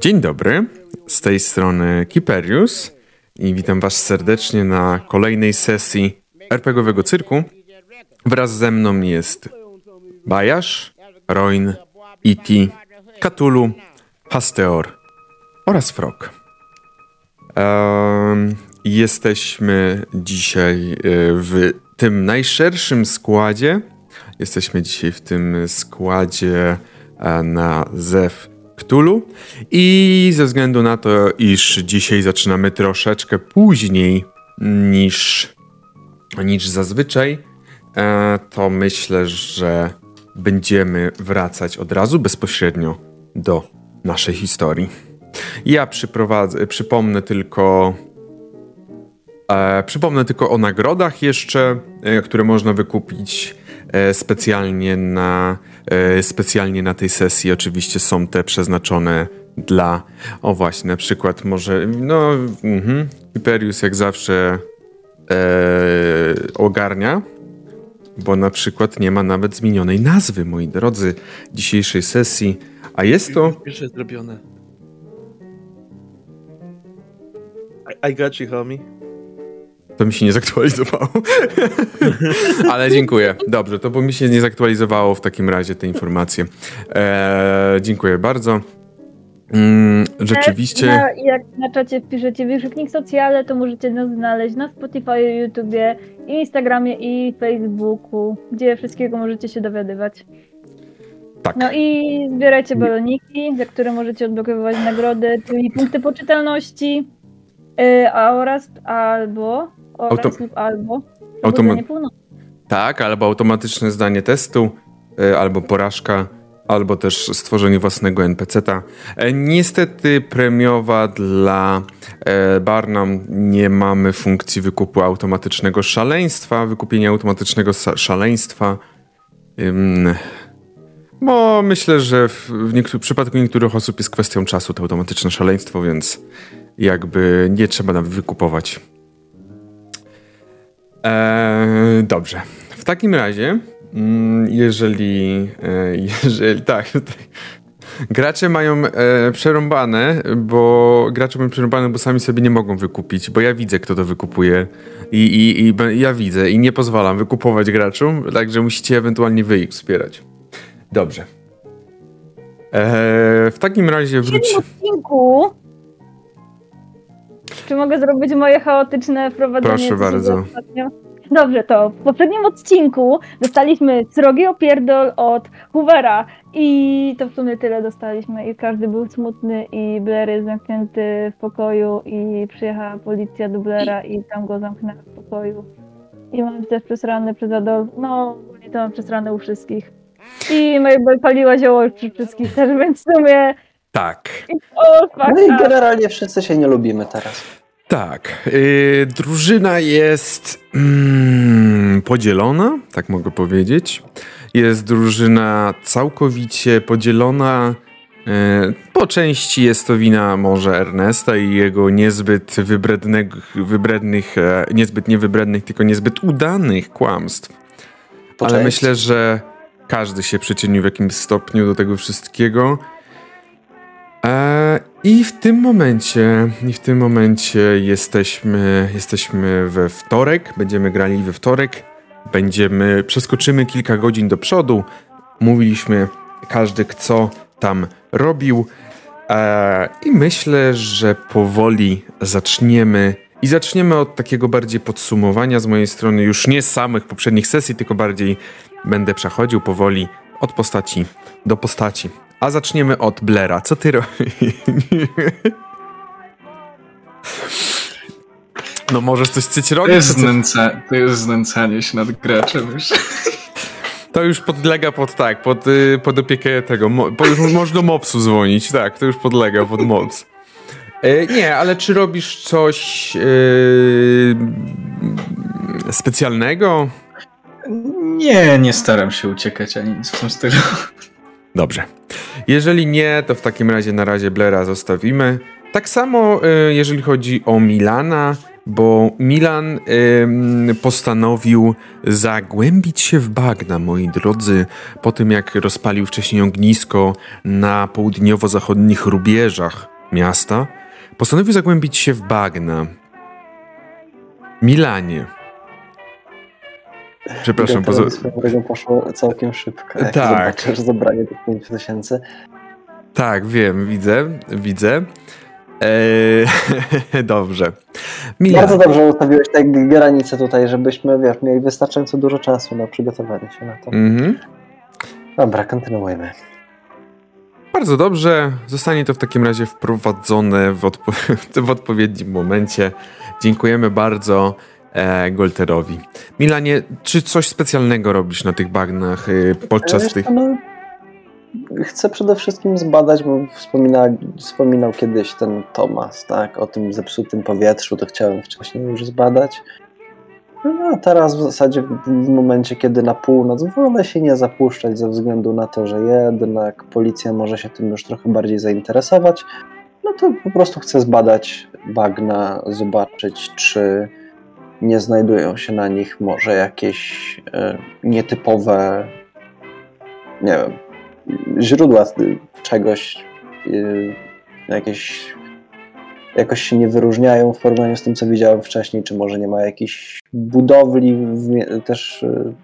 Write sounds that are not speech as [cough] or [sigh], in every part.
Dzień dobry, z tej strony Kiperius i witam was serdecznie na kolejnej sesji RPGowego cyrku. Wraz ze mną jest Bajasz, Roin, Iti, Katulu, Hasteor oraz Frog. Jesteśmy dzisiaj e, w tym najszerszym składzie. Jesteśmy dzisiaj w tym składzie e, na Zew Cthulhu i ze względu na to, iż dzisiaj zaczynamy troszeczkę później niż, niż zazwyczaj, e, to myślę, że będziemy wracać od razu bezpośrednio do naszej historii. Ja przypomnę tylko e, przypomnę tylko o nagrodach jeszcze, e, które można wykupić specjalnie na e, specjalnie na tej sesji. Oczywiście są te przeznaczone dla o właśnie, na przykład może no mhm, Hyperius jak zawsze e, ogarnia bo na przykład nie ma nawet zmienionej nazwy, moi drodzy, dzisiejszej sesji, a jest to... Pierwsze zrobione. I, I got you, homie. To mi się nie zaktualizowało. [laughs] Ale dziękuję. Dobrze, to bo mi się nie zaktualizowało w takim razie te informacje. Eee, dziękuję bardzo. Mm, rzeczywiście. Na, jak na czacie wpiszecie wykrzyknik socjale, to możecie nas znaleźć na Spotify, YouTubie, Instagramie i Facebooku, gdzie wszystkiego możecie się dowiadywać. Tak. No i zbierajcie baloniki, za które możecie odblokowywać nagrody, czyli punkty poczytalności yy, oraz albo oraz Auto... lub albo Automa... Tak, albo automatyczne zdanie testu, yy, albo porażka albo też stworzenie własnego NPC-ta. E, niestety premiowa dla e, Barnum nie mamy funkcji wykupu automatycznego szaleństwa, wykupienia automatycznego szaleństwa. Bo myślę, że w, w, przypadku niektórych osób jest kwestią czasu to automatyczne szaleństwo, więc jakby nie trzeba nawet wykupować. Eee, dobrze. W takim razie Mm, jeżeli, e, [laughs] jeżeli tak, gracze mają e, przerąbane, bo gracze mają przerąbane, bo sami sobie nie mogą wykupić, bo ja widzę, kto to wykupuje i, i, i ja widzę i nie pozwalam wykupować graczom, także musicie ewentualnie wy ich wspierać. Dobrze. E, w takim razie wróć... W odcinku czy mogę zrobić moje chaotyczne wprowadzenie? Proszę bardzo. Dobrze, to w poprzednim odcinku dostaliśmy srogi opierdol od Hoovera i to w sumie tyle dostaliśmy i każdy był smutny i Blair jest zamknięty w pokoju i przyjechała policja do Blaira i tam go zamknęła w pokoju. I mam też przesrany przez Adolf, no nie to mam przesrane u wszystkich. I Mabel paliła zioło przy wszystkich też, więc w sumie... Tak. O, no i generalnie wszyscy się nie lubimy teraz. Tak. Yy, drużyna jest mm, podzielona, tak mogę powiedzieć. Jest drużyna całkowicie podzielona. Yy, po części jest to wina może Ernesta i jego niezbyt wybrednych, wybrednych, e, niezbyt niewybrednych, tylko niezbyt udanych kłamstw. Po Ale części. myślę, że każdy się przyczynił w jakimś stopniu do tego wszystkiego. E, I w tym momencie, i w tym momencie jesteśmy, jesteśmy we wtorek, będziemy grali we wtorek, będziemy, przeskoczymy kilka godzin do przodu, mówiliśmy każdy co tam robił. E, i myślę, że powoli zaczniemy i zaczniemy od takiego bardziej podsumowania z mojej strony, już nie z samych poprzednich sesji, tylko bardziej będę przechodził powoli od postaci do postaci. A zaczniemy od Blera. Co ty robisz? No możesz coś chcieć robić? To jest, znęca, to jest znęcanie się nad graczem już. To już podlega pod tak, pod, y, pod opiekę tego. Mo, już można mopsu dzwonić, tak, to już podlega pod mops. E, nie, ale czy robisz coś e, specjalnego? Nie, nie staram się uciekać ani nic w tym stylu. Dobrze. Jeżeli nie, to w takim razie na razie Blera zostawimy. Tak samo, y, jeżeli chodzi o Milana, bo Milan postanowił zagłębić się w bagna, moi drodzy, po tym jak rozpalił wcześniej ognisko na południowo-zachodnich rubieżach miasta. Postanowił zagłębić się w bagna. Milanie. Przepraszam, poza... Swoją drogą poszło całkiem szybko. Jak Tak. zobaczysz zabranie tych 5 tysięcy. Tak, wiem, widzę, widzę. Eee, [laughs] dobrze. Milan. Bardzo dobrze ustawiłeś te granice tutaj, żebyśmy, wiesz, mieli wystarczająco dużo czasu na przygotowanie się na to. Mhm. Dobra, kontynuujmy. Bardzo dobrze. Zostanie to w takim razie wprowadzone w, odpo- [laughs] w odpowiednim momencie. Dziękujemy bardzo e, Golterowi. Milanie, czy coś specjalnego robisz na tych bagnach y, podczas Wiesz tych... no, chcę przede wszystkim zbadać, bo wspomina, wspominał kiedyś ten Tomas, tak, o tym zepsutym powietrzu, to chciałem wcześniej już zbadać. No a teraz w zasadzie w, w momencie, kiedy na północ wolę się nie zapuszczać ze względu na to, że jednak policja może się tym już trochę bardziej zainteresować, no to po prostu chcę zbadać bagna, zobaczyć, czy nie znajdują się na nich może jakieś e, nietypowe, nie wiem, źródła czegoś, y, jakieś jakoś się nie wyróżniają w porównaniu z tym, co widziałem wcześniej, czy może nie ma jakichś budowli w, też y,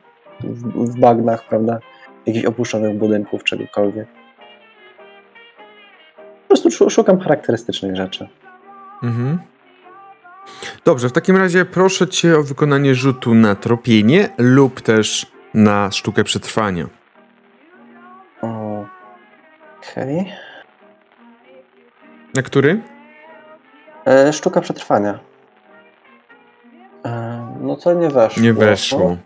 w, w bagnach, prawda? Jakichś opuszczonych budynków, czegokolwiek. Po prostu szu- szukam charakterystycznych rzeczy. Mhm. Dobrze, w takim razie proszę cię o wykonanie rzutu na tropienie lub też na sztukę przetrwania. Okej. Na który? E, Sztuka przetrwania. E, No to nie weszło. Nie weszło.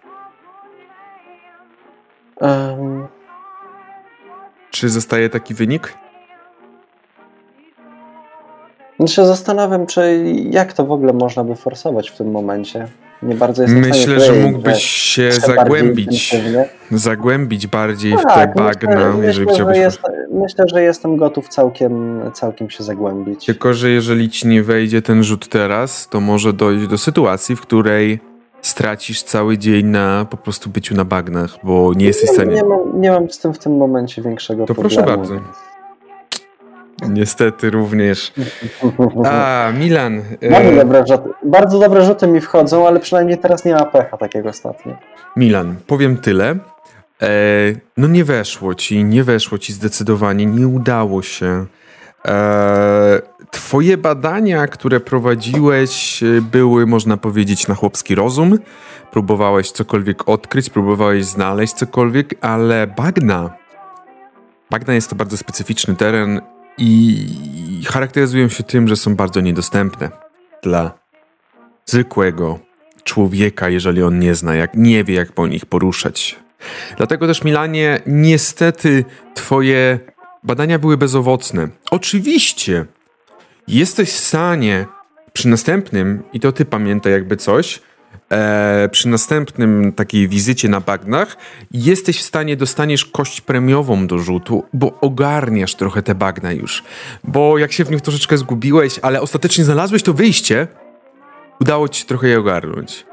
Czy zostaje taki wynik? No się zastanawiam, czy jak to w ogóle można by forsować w tym momencie. Nie bardzo Myślę, że mógłbyś się zagłębić, zagłębić bardziej w te Tak, bagna, myślę, jeżeli myślę, chciałbyś. że jest, myślę, że jestem gotów całkiem, całkiem się zagłębić. Tylko, że jeżeli ci nie wejdzie ten rzut teraz, to może dojść do sytuacji, w której stracisz cały dzień na po prostu byciu na bagnach, bo nie jesteś w nie, stanie. nie, mam, nie mam z tym w tym momencie większego To problemu. proszę bardzo. Niestety również. A, Milan. Bardzo, E, dobre rzuty, bardzo dobre rzuty mi wchodzą, ale przynajmniej teraz nie ma pecha takiego ostatnio. Milan, powiem tyle. E, no nie weszło ci, nie weszło ci zdecydowanie, nie udało się. E, twoje badania, które prowadziłeś, e, były, można powiedzieć, na chłopski rozum. Próbowałeś cokolwiek odkryć, próbowałeś znaleźć cokolwiek, ale bagna. Bagna jest to bardzo specyficzny teren i charakteryzują się tym, że są bardzo niedostępne dla zwykłego człowieka, jeżeli on nie zna, jak nie wie, jak po nich poruszać. Dlatego też, Milanie, niestety twoje badania były bezowocne. Oczywiście jesteś w stanie przy następnym, i to ty pamiętaj jakby coś, e, przy następnym takiej wizycie na bagnach, jesteś w stanie, dostaniesz kość premiową do rzutu, bo ogarniasz trochę te bagna już. Bo jak się w nich troszeczkę zgubiłeś, ale ostatecznie znalazłeś to wyjście, udało ci się trochę je ogarnąć.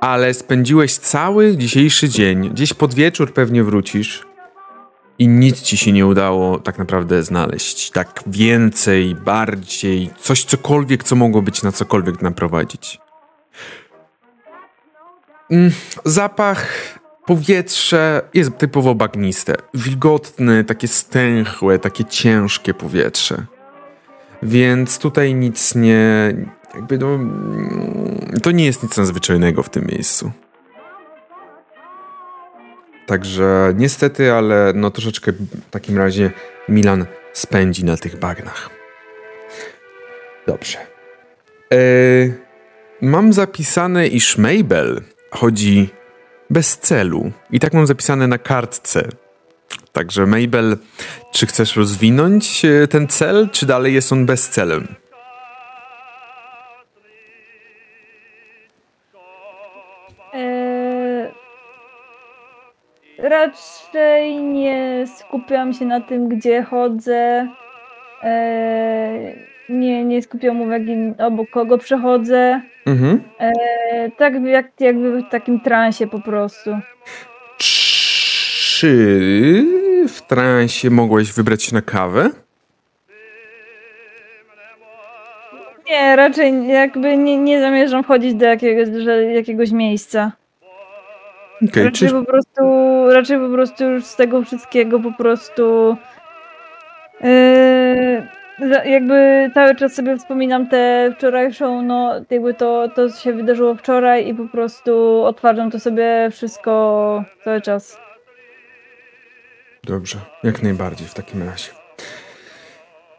Ale spędziłeś cały dzisiejszy dzień, gdzieś pod wieczór pewnie wrócisz i nic ci się nie udało tak naprawdę znaleźć. Tak więcej, bardziej, coś cokolwiek, co mogło być na cokolwiek naprowadzić. Mm, zapach, powietrze jest typowo bagniste. Wilgotne, takie stęchłe, takie ciężkie powietrze. Więc tutaj nic nie. Jakby no, mm, to nie jest nic nadzwyczajnego w tym miejscu. Także niestety, ale no troszeczkę w takim razie Milan spędzi na tych bagnach. Dobrze. E, mam zapisane, iż Mabel chodzi bez celu. I tak mam zapisane na kartce. Także Mabel, czy chcesz rozwinąć e, ten cel, czy dalej jest on bezcelem? Eee, raczej nie skupiam się na tym, gdzie chodzę. e, nie, nie skupiam uwagi obok kogo przechodzę. Mhm. E, tak jak, jakby w takim transie po prostu. Czy w transie mogłeś wybrać się na kawę? Nie, raczej jakby nie, nie zamierzam wchodzić do jakiegoś, że- jakiegoś miejsca. Okej, raczej czy... po prostu, raczej po prostu już z tego wszystkiego po prostu yy, jakby cały czas sobie wspominam tę wczorajszą, no jakby to, to się wydarzyło wczoraj i po prostu odtwarzam to sobie wszystko cały czas. Dobrze, jak najbardziej w takim razie.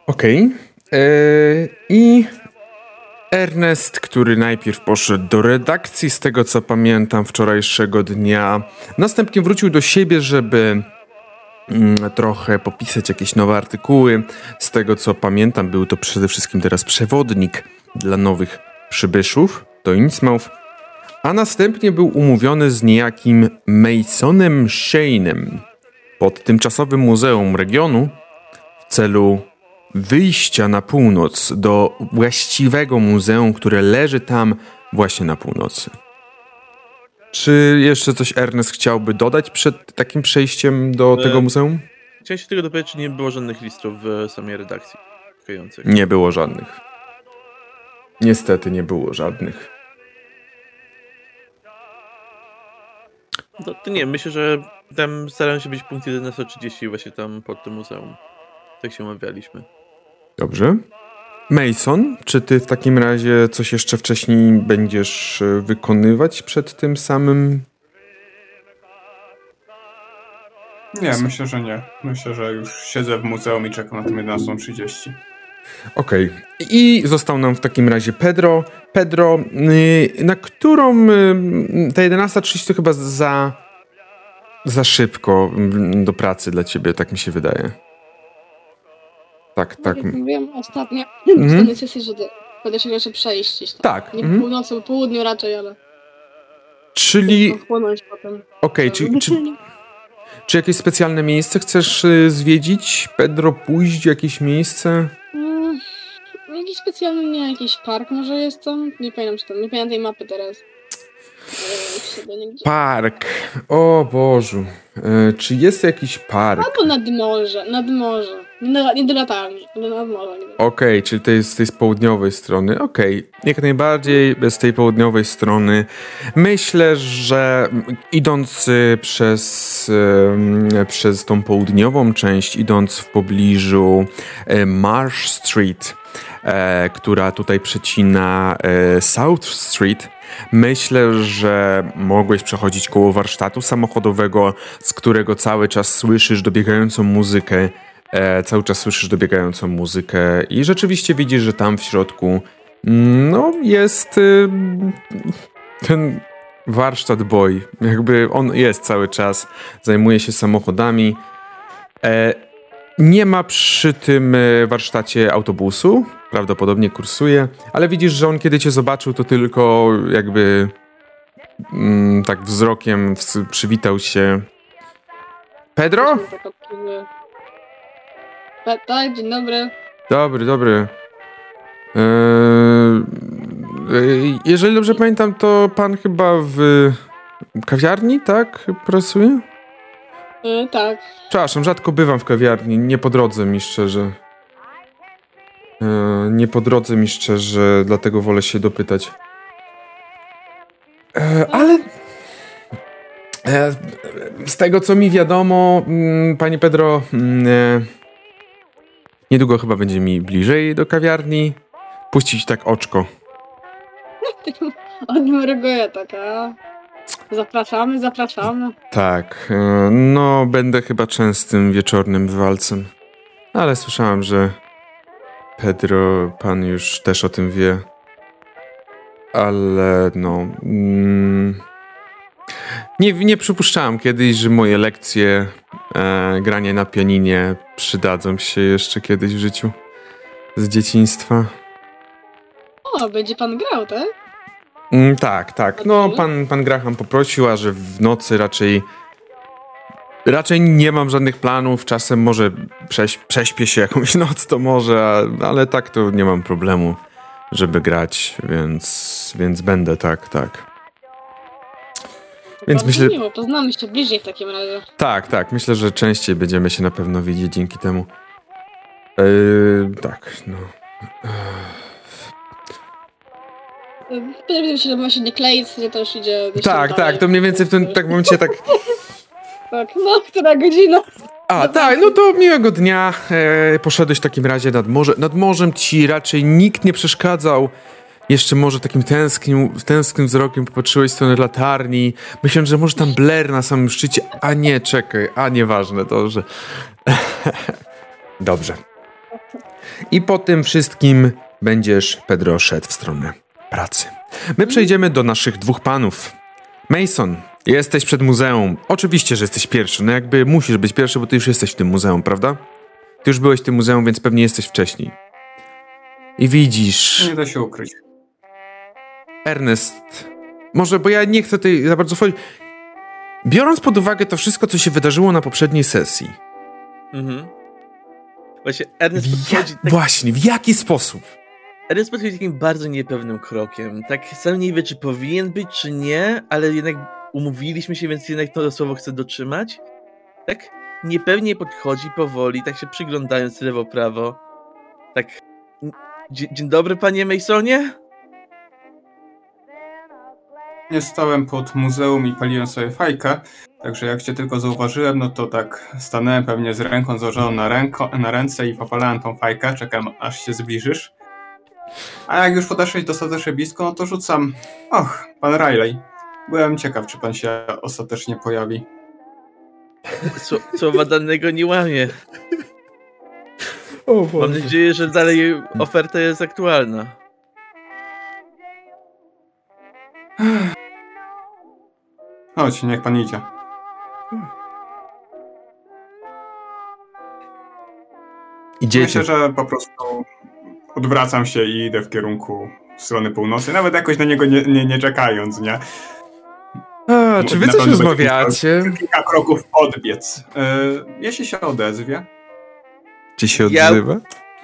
Okej. Eee, I Ernest, który najpierw poszedł do redakcji, z tego co pamiętam, wczorajszego dnia, następnie wrócił do siebie, żeby trochę popisać jakieś nowe artykuły. Z tego co pamiętam, był to przede wszystkim teraz przewodnik dla nowych przybyszów do Innsmouth. A następnie był umówiony z niejakim Masonem Shane'em pod tymczasowym muzeum regionu w celu wyjścia na północ do właściwego muzeum, które leży tam właśnie na północy. Czy jeszcze coś Ernest chciałby dodać przed takim przejściem do E, tego muzeum? Chciałem się tylko dopytać, czy nie było żadnych listów w samej redakcji. Nie było żadnych. Niestety nie było żadnych. To, to nie, myślę, że tam starałem się być punkt 11.30 właśnie tam pod tym muzeum. Tak się umawialiśmy. Dobrze. Mason, czy ty w takim razie coś jeszcze wcześniej będziesz e, wykonywać przed tym samym Nie, myślę, że nie. Myślę, że już siedzę w muzeum i czekam na tę 11.30. Okej. I został nam w takim razie Pedro. Pedro, y, na którą y, ta 11.30 to chyba za, za szybko y, do pracy dla ciebie, tak mi się wydaje. Tak, tak. Jak mówiłem ostatnio, Mhm. mhm. w sesji, że będę się jeszcze przejść tam. Tak. Nie po północy, po południu raczej, ale Czyli, chłonąć potem. okej, czy, czy, czy jakieś specjalne miejsce chcesz y, zwiedzić? Pedro, pójść w jakieś miejsce? Mm, jakiś specjalny, nie, jakiś park może jest tam? Nie pamiętam, czy tam, nie pamiętam tej mapy teraz. Park. O Bożu. Y, czy jest jakiś park? Albo nad morze, nad morze. Nie do, nie do latarni, ale nad morze. Nie wiem. Okej, czyli to jest z tej z południowej strony. Okej, jak najbardziej z tej południowej strony. Myślę, że idąc y, przez, y, przez tą południową część, idąc w pobliżu e, Marsh Street, która tutaj przecina South Street, myślę, że mogłeś przechodzić koło warsztatu samochodowego, z którego cały czas słyszysz dobiegającą muzykę e, cały czas słyszysz dobiegającą muzykę i rzeczywiście widzisz, że tam w środku mm, no jest y, ten warsztat boy. Jakby on jest cały czas, zajmuje się samochodami. E, nie ma przy tym e, warsztacie autobusu, prawdopodobnie kursuje, ale widzisz, że on kiedy cię zobaczył, to tylko jakby mm, tak wzrokiem przywitał się. Pedro? Pa- Tak, dzień dobry. Dobry, dobry. Eee, e, jeżeli dobrze pamiętam, to pan chyba w kawiarni, tak? Pracuje? E, tak. Przepraszam, rzadko bywam w kawiarni. Nie po drodze mi szczerze. Eee, nie po drodze mi szczerze, dlatego wolę się dopytać. Eee, ale. E, z tego co mi wiadomo, mm, panie Pedro, mm, e, niedługo chyba będzie mi bliżej do kawiarni. Puścić tak oczko. [laughs] Odmruguję taka. Zapraszamy, zapraszamy. Tak, e, no będę chyba częstym wieczornym walcem. Ale słyszałem, że Pedro, pan już też o tym wie. Ale no. Mm, nie, nie przypuszczałem kiedyś, że moje lekcje e, grania na pianinie przydadzą się jeszcze kiedyś w życiu z dzieciństwa. O, będzie pan grał, tak? Mm, tak, tak. No, pan, pan Graham poprosił, a że w nocy raczej Raczej nie mam żadnych planów. Czasem może prześ, prześpię się jakąś [laughs] noc, to może, ale tak to nie mam problemu, żeby grać, więc, więc będę tak, tak. Więc myślę- Miło, poznamy się bliżej w takim razie. Tak, tak. Myślę, że częściej będziemy się na pewno widzieć dzięki temu. Yy, tak, no. Będę się się nie kleić, gdzie to już idzie. Tak, dalej. tak, to mniej więcej w tym tak momencie tak. [laughs] Tak, no, która godzina? A, tak, no to miłego dnia. E, poszedłeś w takim razie nad morze. Nad morzem ci raczej nikt nie przeszkadzał. Jeszcze może takim tęsknim, tęsknym wzrokiem popatrzyłeś w stronę latarni. Myślałem, że może tam Blair na samym szczycie. A nie, czekaj, a nieważne, że... [laughs] Dobrze. I po tym wszystkim będziesz, Pedro, szedł w stronę pracy. My przejdziemy do naszych dwóch panów. Mason, jesteś przed muzeum. Oczywiście, że jesteś pierwszy. No jakby musisz być pierwszy, bo ty już jesteś w tym muzeum, prawda? Ty już byłeś w tym muzeum, więc pewnie jesteś wcześniej. I widzisz... Nie da się ukryć. Ernest, może, bo ja nie chcę tutaj za bardzo wchodzić. Biorąc pod uwagę to wszystko, co się wydarzyło na poprzedniej sesji, Mhm. Właśnie Ernest w ja... podchodzi, tak, właśnie, w jaki sposób? Ernest podchodzi takim bardzo niepewnym krokiem. Tak sam nie wie, czy powinien być, czy nie, ale jednak umówiliśmy się, więc jednak to słowo chce dotrzymać. Tak niepewnie podchodzi powoli, tak się przyglądając lewo-prawo. Tak. Dzie- Dzień dobry, panie Masonie? Nie stałem pod muzeum i paliłem sobie fajkę, także jak cię tylko zauważyłem, no to tak stanąłem pewnie z ręką założoną na, ręko, na ręce i popalałem tą fajkę, czekam aż się zbliżysz. A jak już podeszłeś dostatecznie blisko, no to rzucam. Och, pan Riley. Byłem ciekaw, czy pan się ostatecznie pojawi. Sło- Słowa danego nie łamie. O Mam nadzieję, że dalej oferta jest aktualna. Chodź, niech pan idzie. Idziecie. Myślę, że po prostu odwracam się i idę w kierunku strony północy, nawet jakoś na niego nie, nie, nie czekając, nie? A, czy wy coś rozmawiacie? Kilka kroków odbiec. E, jeśli się odezwie. Czy się Ja- odzywa?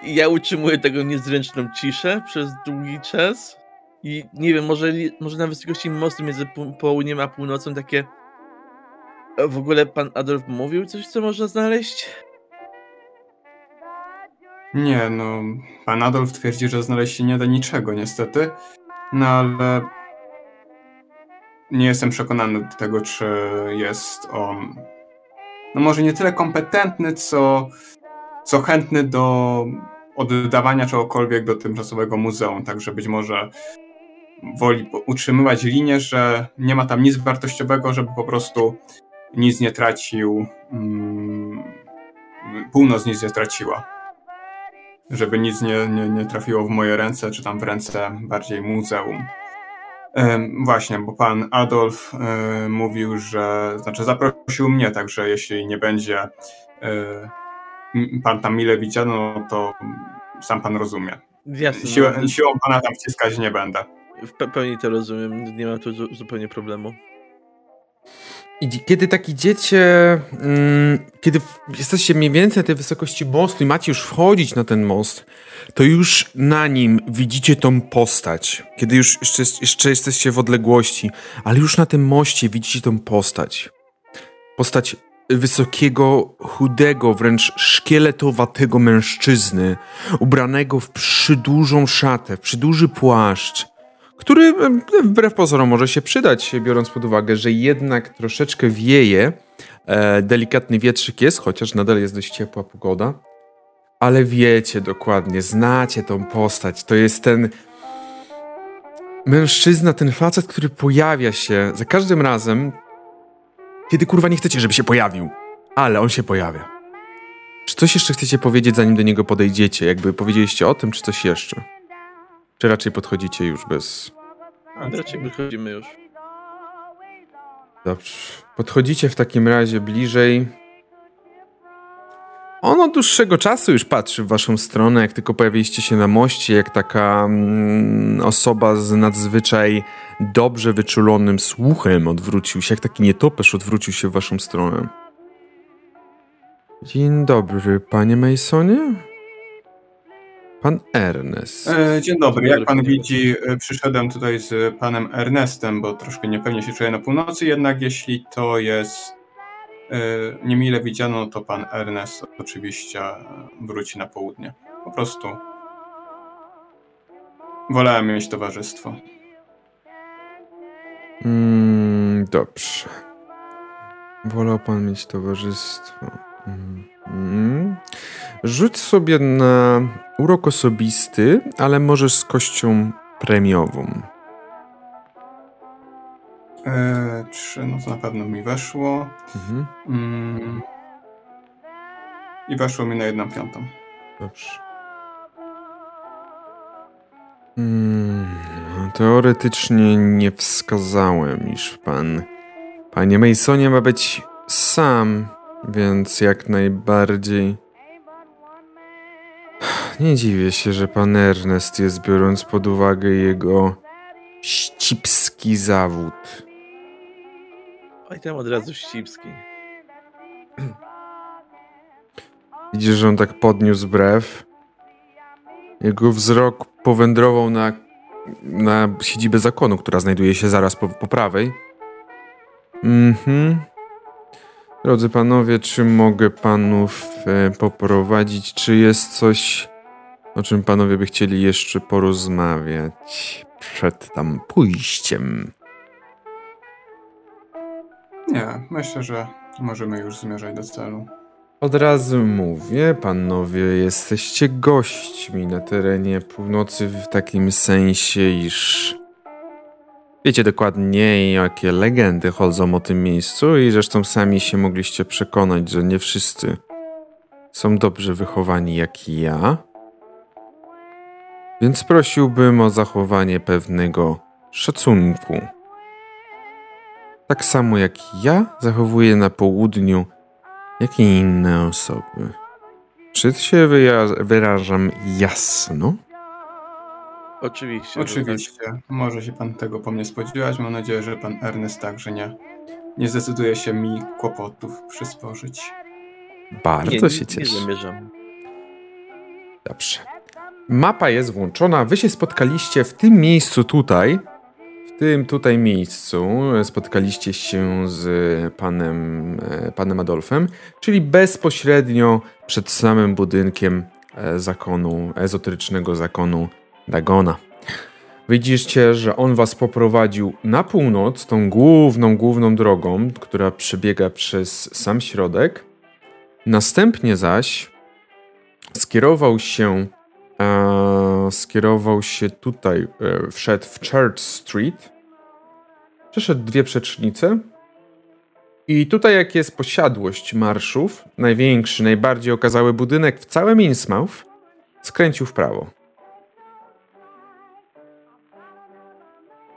Ja utrzymuję tego niezręczną ciszę przez długi czas. I nie wiem, może, może na wysokości mostu między południem a północą takie. E, W ogóle pan Adolf mówił coś, co można znaleźć? Nie, no. Pan Adolf twierdzi, że znaleźć się nie da niczego, niestety. No ale. Nie jestem przekonany do tego, czy jest on. No może nie tyle kompetentny, co. co chętny do oddawania czegokolwiek do tymczasowego muzeum. Także być może woli utrzymywać linię, że nie ma tam nic wartościowego, żeby po prostu nic nie tracił. Mm, północ nic nie traciła żeby nic nie, nie, nie trafiło w moje ręce, czy tam w ręce bardziej muzeum. Właśnie, bo pan Adolf e, mówił, że, znaczy zaprosił mnie, także jeśli nie będzie e, pan tam mile widziano, no to sam pan rozumie. Jasne. Siłę, no, siłą pana tam wciskać nie będę. W pe- pełni to rozumiem, nie mam tu zu- zupełnie problemu. Idzi- Kiedy tak idziecie, mm, kiedy jesteście mniej więcej na tej wysokości mostu i macie już wchodzić na ten most, to już na nim widzicie tą postać. Kiedy już jeszcze, jeszcze jesteście w odległości, ale już na tym moście widzicie tą postać. Postać wysokiego, chudego, wręcz szkieletowatego mężczyzny, ubranego w przydużą szatę, w przyduży płaszcz, który wbrew pozorom może się przydać, biorąc pod uwagę, że jednak troszeczkę wieje, e, delikatny wietrzyk jest, chociaż nadal jest dość ciepła pogoda, ale wiecie dokładnie, znacie tą postać, to jest ten mężczyzna, ten facet, który pojawia się za każdym razem, kiedy kurwa nie chcecie, żeby się pojawił, ale on się pojawia. Czy coś jeszcze chcecie powiedzieć, zanim do niego podejdziecie? Jakby powiedzieliście o tym, czy coś jeszcze? Czy raczej podchodzicie już bez... Raczej wychodzimy już. Dobrze. Podchodzicie w takim razie bliżej. On od dłuższego czasu już patrzy w waszą stronę, jak tylko pojawiliście się na moście, jak taka mm, osoba z nadzwyczaj dobrze wyczulonym słuchem odwrócił się, jak taki nietoperz odwrócił się w waszą stronę. Dzień dobry, panie Masonie. Pan Ernest. E, dzień dobry. Jak pan widzi, e, przyszedłem tutaj z panem Ernestem, bo troszkę niepewnie się czuję na północy, jednak jeśli to jest e, niemile widziano, to pan Ernest oczywiście wróci na południe. Po prostu wolałem mieć towarzystwo. Mm, dobrze. Wolał pan mieć towarzystwo. Mm, mm. Rzuć sobie na urok osobisty, ale możesz z kością premiową. E, trzy, no to na pewno mi weszło. Mhm. Mm. I weszło mi na jedną piątą. Dobrze. Mm, no, teoretycznie nie wskazałem, iż pan, panie Masonie, ma być sam, więc jak najbardziej. Nie dziwię się, że pan Ernest jest, biorąc pod uwagę jego ścipski zawód. Oj, tam od razu ścipski. Widzisz, że on tak podniósł brew. Jego wzrok powędrował na, na siedzibę zakonu, która znajduje się zaraz po, po prawej. Mhm. Drodzy panowie, czy mogę panów e, poprowadzić? Czy jest coś, o czym panowie by chcieli jeszcze porozmawiać przed tam pójściem? Nie, myślę, że możemy już zmierzać do celu. Od razu mówię, panowie, jesteście gośćmi na terenie północy w takim sensie, iż wiecie dokładnie, jakie legendy chodzą o tym miejscu i zresztą sami się mogliście przekonać, że nie wszyscy są dobrze wychowani jak ja. Więc prosiłbym o zachowanie pewnego szacunku. Tak samo jak ja zachowuję na południu jak i inne osoby. Czy się wyja- wyrażam jasno? Oczywiście. Oczywiście. Może się pan tego po mnie spodziewać. Mam nadzieję, że pan Ernest także nie, nie zdecyduje się mi kłopotów przysporzyć. tak. Bardzo nie, się Nie cieszę. zamierzam. Dobrze. Mapa jest włączona. Wy się spotkaliście w tym miejscu tutaj. W tym tutaj miejscu spotkaliście się z panem, e, panem Adolfem, czyli bezpośrednio przed samym budynkiem e, zakonu, ezoterycznego zakonu Dagona. Widzicie, że on was poprowadził na północ, tą główną, główną drogą, która przebiega przez sam środek. Następnie zaś skierował się skierował się tutaj, e, wszedł w Church Street, przeszedł dwie przecznice i tutaj jak jest posiadłość marszów, największy, najbardziej okazały budynek w całym Innsmouth, skręcił w prawo.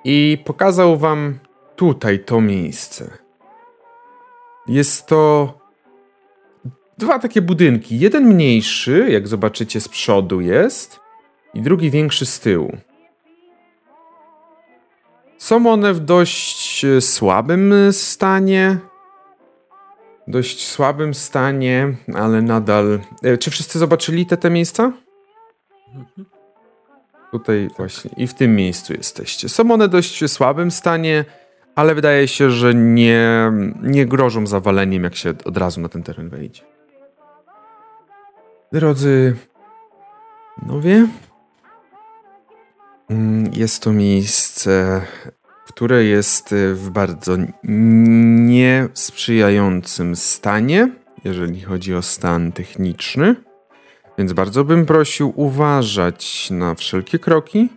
I pokazał wam tutaj to miejsce. Jest to dwa takie budynki. Jeden mniejszy, jak zobaczycie z przodu jest, i drugi większy z tyłu. Są one w dość e, słabym stanie. Dość słabym stanie, ale nadal. E, Czy wszyscy zobaczyli te, te miejsca? Tutaj właśnie i w tym miejscu jesteście. Są one dość słabym stanie, ale wydaje się, że nie, nie grożą zawaleniem, jak się od razu na ten teren wejdzie. Drodzy panowie, mm, jest to miejsce, które jest w bardzo niesprzyjającym stanie, jeżeli chodzi o stan techniczny. Więc bardzo bym prosił uważać na wszelkie kroki.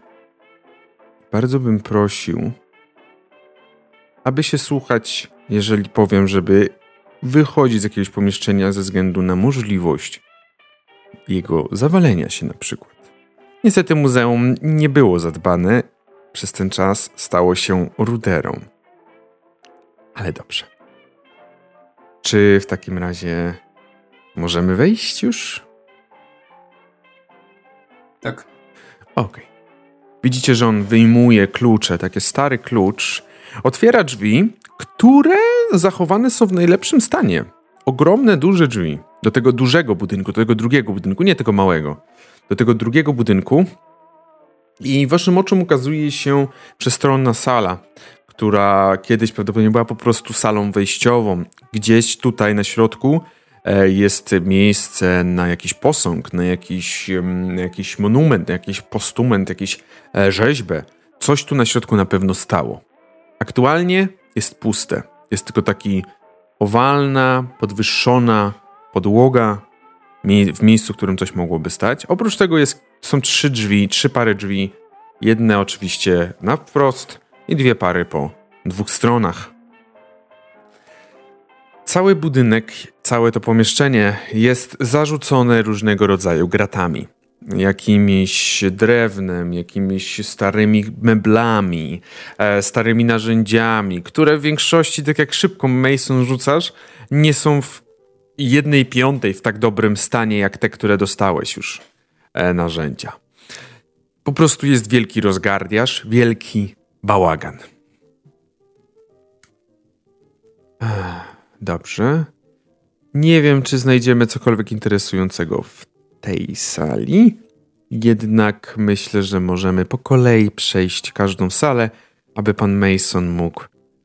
Bardzo bym prosił, aby się słuchać, jeżeli powiem, żeby wychodzić z jakiegoś pomieszczenia ze względu na możliwość jego zawalenia się na przykład. Niestety muzeum nie było zadbane, przez ten czas stało się ruderą. Ale dobrze. Czy w takim razie możemy wejść już? Tak. Okej. Widzicie, że on wyjmuje klucze, taki stary klucz, otwiera drzwi, które zachowane są w najlepszym stanie. Ogromne, duże drzwi. Do tego dużego budynku, do tego drugiego budynku, nie tego małego, do tego drugiego budynku i waszym oczom ukazuje się przestronna sala, która kiedyś prawdopodobnie była po prostu salą wejściową. Gdzieś tutaj na środku e, jest miejsce na jakiś posąg, na jakiś, mm, jakiś monument, na jakiś postument, jakąś e, rzeźbę. Coś tu na środku na pewno stało. Aktualnie jest puste. Jest tylko taki owalna, podwyższona podłoga w miejscu, w którym coś mogłoby stać. Oprócz tego jest, są trzy drzwi, trzy pary drzwi. Jedne oczywiście na wprost i dwie pary po dwóch stronach. Cały budynek, całe to pomieszczenie jest zarzucone różnego rodzaju gratami jakimiś drewnem, jakimiś starymi meblami, e, starymi narzędziami, które w większości, tak jak szybko Mason rzucasz, nie są w jednej piątej w tak dobrym stanie, jak te, które dostałeś już e, narzędzia. Po prostu jest wielki rozgardiaż, wielki bałagan. Dobrze. Nie wiem, czy znajdziemy cokolwiek interesującego w tej sali. Jednak myślę, że możemy po kolei przejść każdą salę, aby pan Mason mógł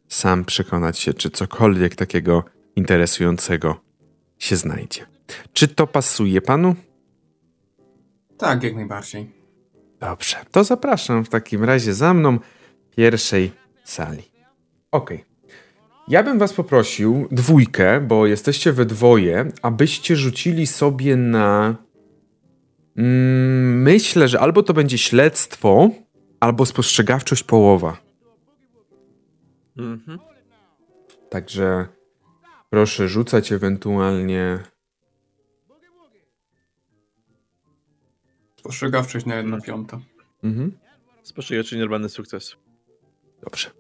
sam przekonać się, czy cokolwiek takiego interesującego się znajdzie. Czy to pasuje panu? Tak, jak najbardziej. Dobrze, to zapraszam w takim razie za mną pierwszej sali. Okej. Okay. Ja bym was poprosił, dwójkę, bo jesteście we dwoje, abyście rzucili sobie na Mm, myślę, że albo to będzie śledztwo, albo spostrzegawczość połowa. Mhm. Także proszę rzucać ewentualnie. Spostrzegawczość na jedno piąta. Mhm. Spostrzegawczość normalny sukces. Dobrze.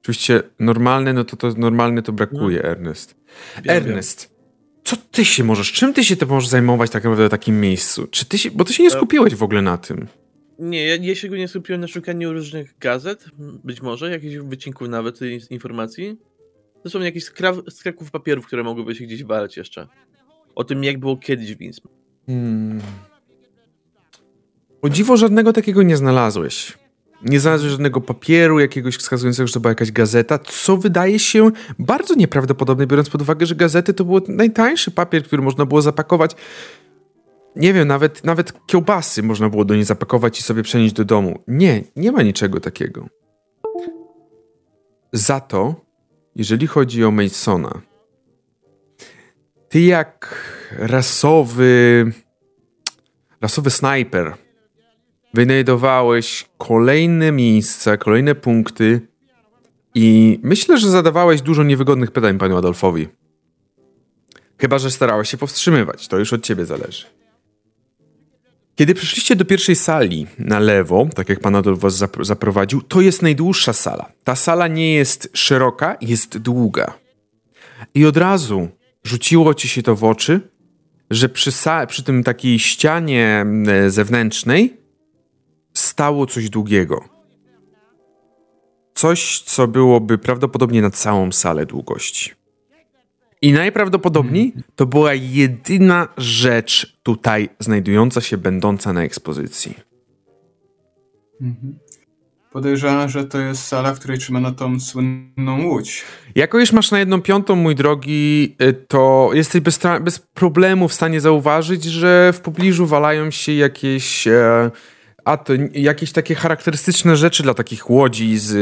Oczywiście normalny, no to, to normalny to brakuje, no. Ernest. Wiem, Ernest, co ty się możesz, czym ty się to możesz zajmować tak naprawdę w takim miejscu? Czy ty się, bo ty się nie skupiłeś w ogóle na tym. Nie, ja, ja się nie skupiłem na szukaniu różnych gazet, być może, jakichś wycinków nawet informacji. Zresztą jakichś skrawków papierów, które mogłyby się gdzieś walać jeszcze. O tym, jak było kiedyś w Winsm. Hmm. O dziwo, żadnego takiego nie znalazłeś nie znalazłeś żadnego papieru jakiegoś wskazującego, że to była jakaś gazeta, co wydaje się bardzo nieprawdopodobne, biorąc pod uwagę, że gazety to był najtańszy papier, który można było zapakować. Nie wiem, nawet, nawet kiełbasy można było do niej zapakować i sobie przenieść do domu. Nie, nie ma niczego takiego. Za to, jeżeli chodzi o Masona, ty jak rasowy, rasowy snajper, wynajdowałeś kolejne miejsca, kolejne punkty i myślę, że zadawałeś dużo niewygodnych pytań panu Adolfowi. Chyba, że starałeś się powstrzymywać, to już od ciebie zależy. Kiedy przyszliście do pierwszej sali na lewo, tak jak pan Adolf was zaprowadził, to jest najdłuższa sala. Ta sala nie jest szeroka, jest długa. I od razu rzuciło ci się to w oczy, że przy, przy tym takiej ścianie zewnętrznej stało coś długiego. Coś, co byłoby prawdopodobnie na całą salę długości. I najprawdopodobniej mhm. to była jedyna rzecz tutaj znajdująca się, będąca na ekspozycji. Mhm. Podejrzewam, że to jest sala, w której trzymano tą słynną łódź. Jako już masz na jedną piątą, mój drogi, y, to jesteś bez, bez problemu w stanie zauważyć, że w pobliżu walają się jakieś... E, a to jakieś takie charakterystyczne rzeczy dla takich łodzi z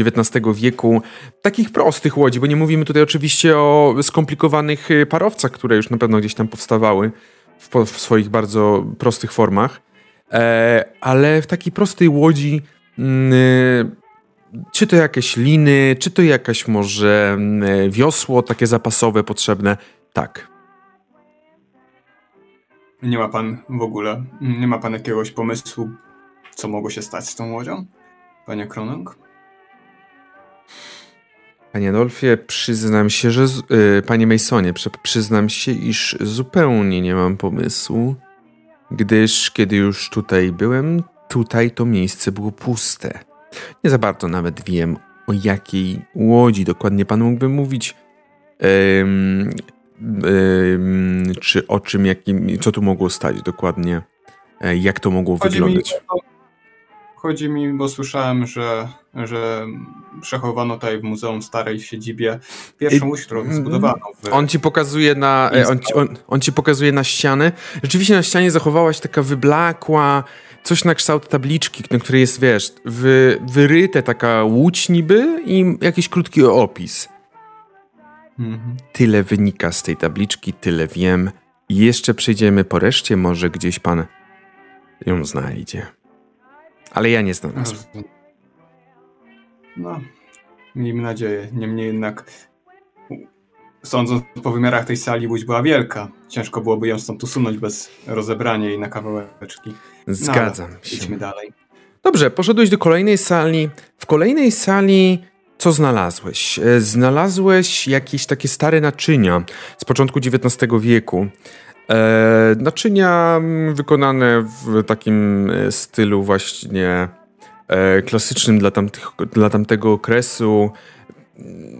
XIX y, wieku, takich prostych łodzi, bo nie mówimy tutaj oczywiście o skomplikowanych y, parowcach, które już na pewno gdzieś tam powstawały w, w swoich bardzo prostych formach, e, ale w takiej prostej łodzi mm, y, czy to jakieś liny, czy to jakaś może mm, wiosło takie zapasowe potrzebne, tak, nie ma pan w ogóle, nie ma pan jakiegoś pomysłu, co mogło się stać z tą łodzią, panie Kronung? Panie Adolfie, przyznam się, że. Yy, panie Masonie, przyznam się, iż zupełnie nie mam pomysłu, gdyż kiedy już tutaj byłem, tutaj to miejsce było puste. Nie za bardzo nawet wiem, o jakiej łodzi dokładnie pan mógłby mówić. Yy, czy o czym, jakim, co tu mogło stać dokładnie, e, jak to mogło Chodzi wyglądać. Mi, o- chodzi mi, bo słyszałem, że, że przechowano tutaj w Muzeum Starej w siedzibie pierwszą łódź, którą zbudowano. W, On ci pokazuje na, e, on, ci- on, on ci pokazuje na ścianę. Rzeczywiście na ścianie zachowała się taka wyblakła, coś na kształt tabliczki, na której jest, wiesz, wy, wyryte taka łódź niby i jakiś krótki opis. Mhm. Tyle wynika z tej tabliczki, tyle wiem. I jeszcze przejdziemy po reszcie, może gdzieś pan ją znajdzie. Ale ja nie znalazłem. No, miejmy nadzieję. Niemniej jednak, sądząc po wymiarach tej sali, łódź była wielka. Ciężko byłoby ją stąd usunąć bez rozebrania jej na kawałeczki. Zgadzam No, się. Idźmy dalej. Dobrze, poszedłeś do kolejnej sali. W kolejnej sali co znalazłeś? E, Znalazłeś jakieś takie stare naczynia z początku XIX wieku. E, naczynia mm, wykonane w takim e, stylu właśnie e, klasycznym dla, tamtych, dla tamtego okresu.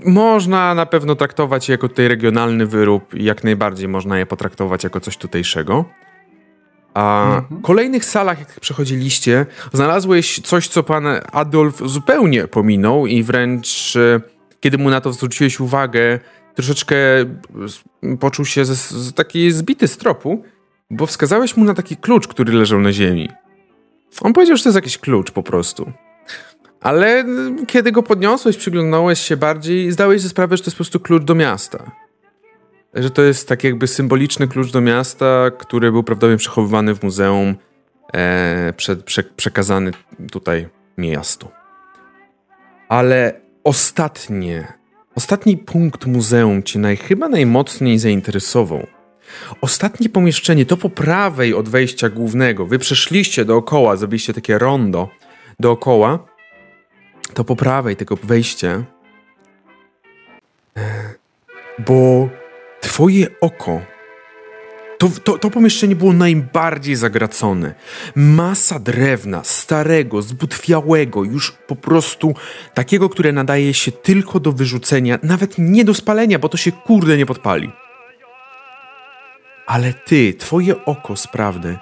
Można na pewno traktować je jako tutaj regionalny wyrób i jak najbardziej można je potraktować jako coś tutejszego. A Mhm. w kolejnych salach, jak znaleźliście, znalazłeś coś, co pan Adolf zupełnie pominął i wręcz kiedy mu na to zwróciłeś uwagę, troszeczkę s- poczuł się z, z taki zbity z tropu, bo wskazałeś mu na taki klucz, który leżał na ziemi. On powiedział, że to jest jakiś klucz po prostu. Ale kiedy go podniosłeś, przyglądałeś się bardziej, zdałeś sobie sprawę, że to jest po prostu klucz do miasta. Że to jest tak jakby symboliczny klucz do miasta, który był prawdopodobnie przechowywany w muzeum, e, prze, prze, przekazany tutaj miastu. Ale ostatnie, ostatni punkt muzeum cię naj, chyba najmocniej zainteresował. Ostatnie pomieszczenie, to po prawej od wejścia głównego. Wy przeszliście dookoła, zrobiliście takie rondo dookoła. To po prawej tego wejścia. e, Bo twoje oko. To, to, to pomieszczenie było najbardziej zagracone. Masa drewna, starego, zbutwiałego, już po prostu takiego, które nadaje się tylko do wyrzucenia, nawet nie do spalenia, bo to się kurde nie podpali. Ale ty, twoje oko sprawne,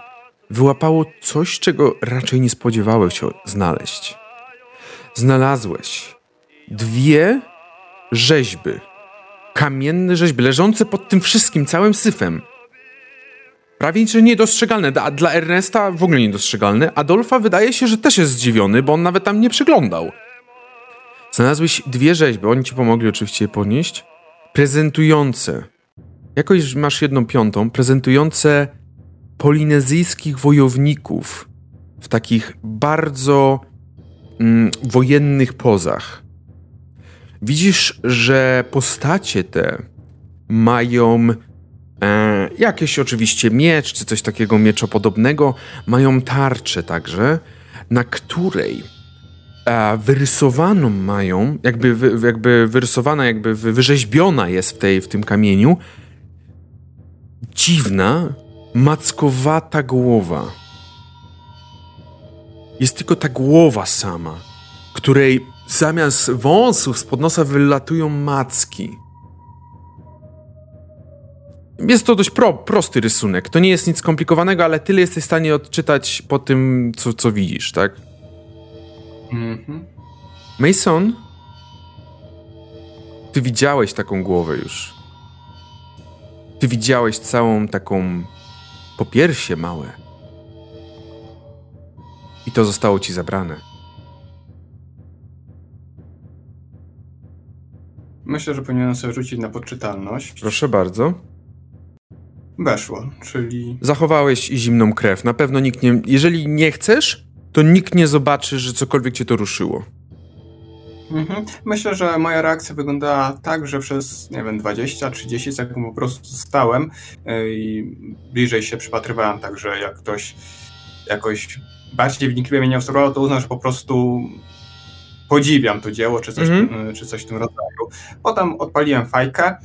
wyłapało coś, czego raczej nie spodziewałeś się znaleźć. Znalazłeś dwie rzeźby kamienne rzeźby leżące pod tym wszystkim, całym syfem. Prawie że niedostrzegalne. A dla Ernesta w ogóle niedostrzegalne. Adolfa wydaje się, że też jest zdziwiony, bo on nawet tam nie przyglądał. Znalazłeś dwie rzeźby, oni ci pomogli oczywiście je podnieść, prezentujące, jakoś masz jedną piątą, prezentujące polinezyjskich wojowników w takich bardzo mm, wojennych pozach. Widzisz, że postacie te mają e, jakieś oczywiście miecz, czy coś takiego mieczopodobnego, mają tarczę także, na której e, wyrysowaną mają, jakby, wy, jakby wyrysowana, jakby wy- wyrzeźbiona jest w, tej, w tym kamieniu dziwna, mackowata głowa. Jest tylko ta głowa sama, której zamiast wąsów z nosa wylatują macki. Jest to dość pro, prosty rysunek. To nie jest nic skomplikowanego, ale tyle jesteś w stanie odczytać po tym, co, co widzisz, tak? Mhm. Mason, ty widziałeś taką głowę już. Ty widziałeś całą taką popiersie małe. I to zostało ci zabrane. Myślę, że powinienem sobie rzucić na podczytalność. Proszę bardzo. Weszło, czyli Zachowałeś zimną krew. Na pewno nikt nie. Jeżeli nie chcesz, to nikt nie zobaczy, że cokolwiek cię to ruszyło. Mhm. Myślę, że moja reakcja wyglądała tak, że przez, nie wiem, 20-30 sekund po prostu stałem yy, i bliżej się przypatrywałem, także jak ktoś jakoś bardziej wnikliwie mnie nie obserwował, to uznał, że po prostu podziwiam to dzieło, czy coś, Mhm. yy, czy coś w tym rodzaju. Potem odpaliłem fajkę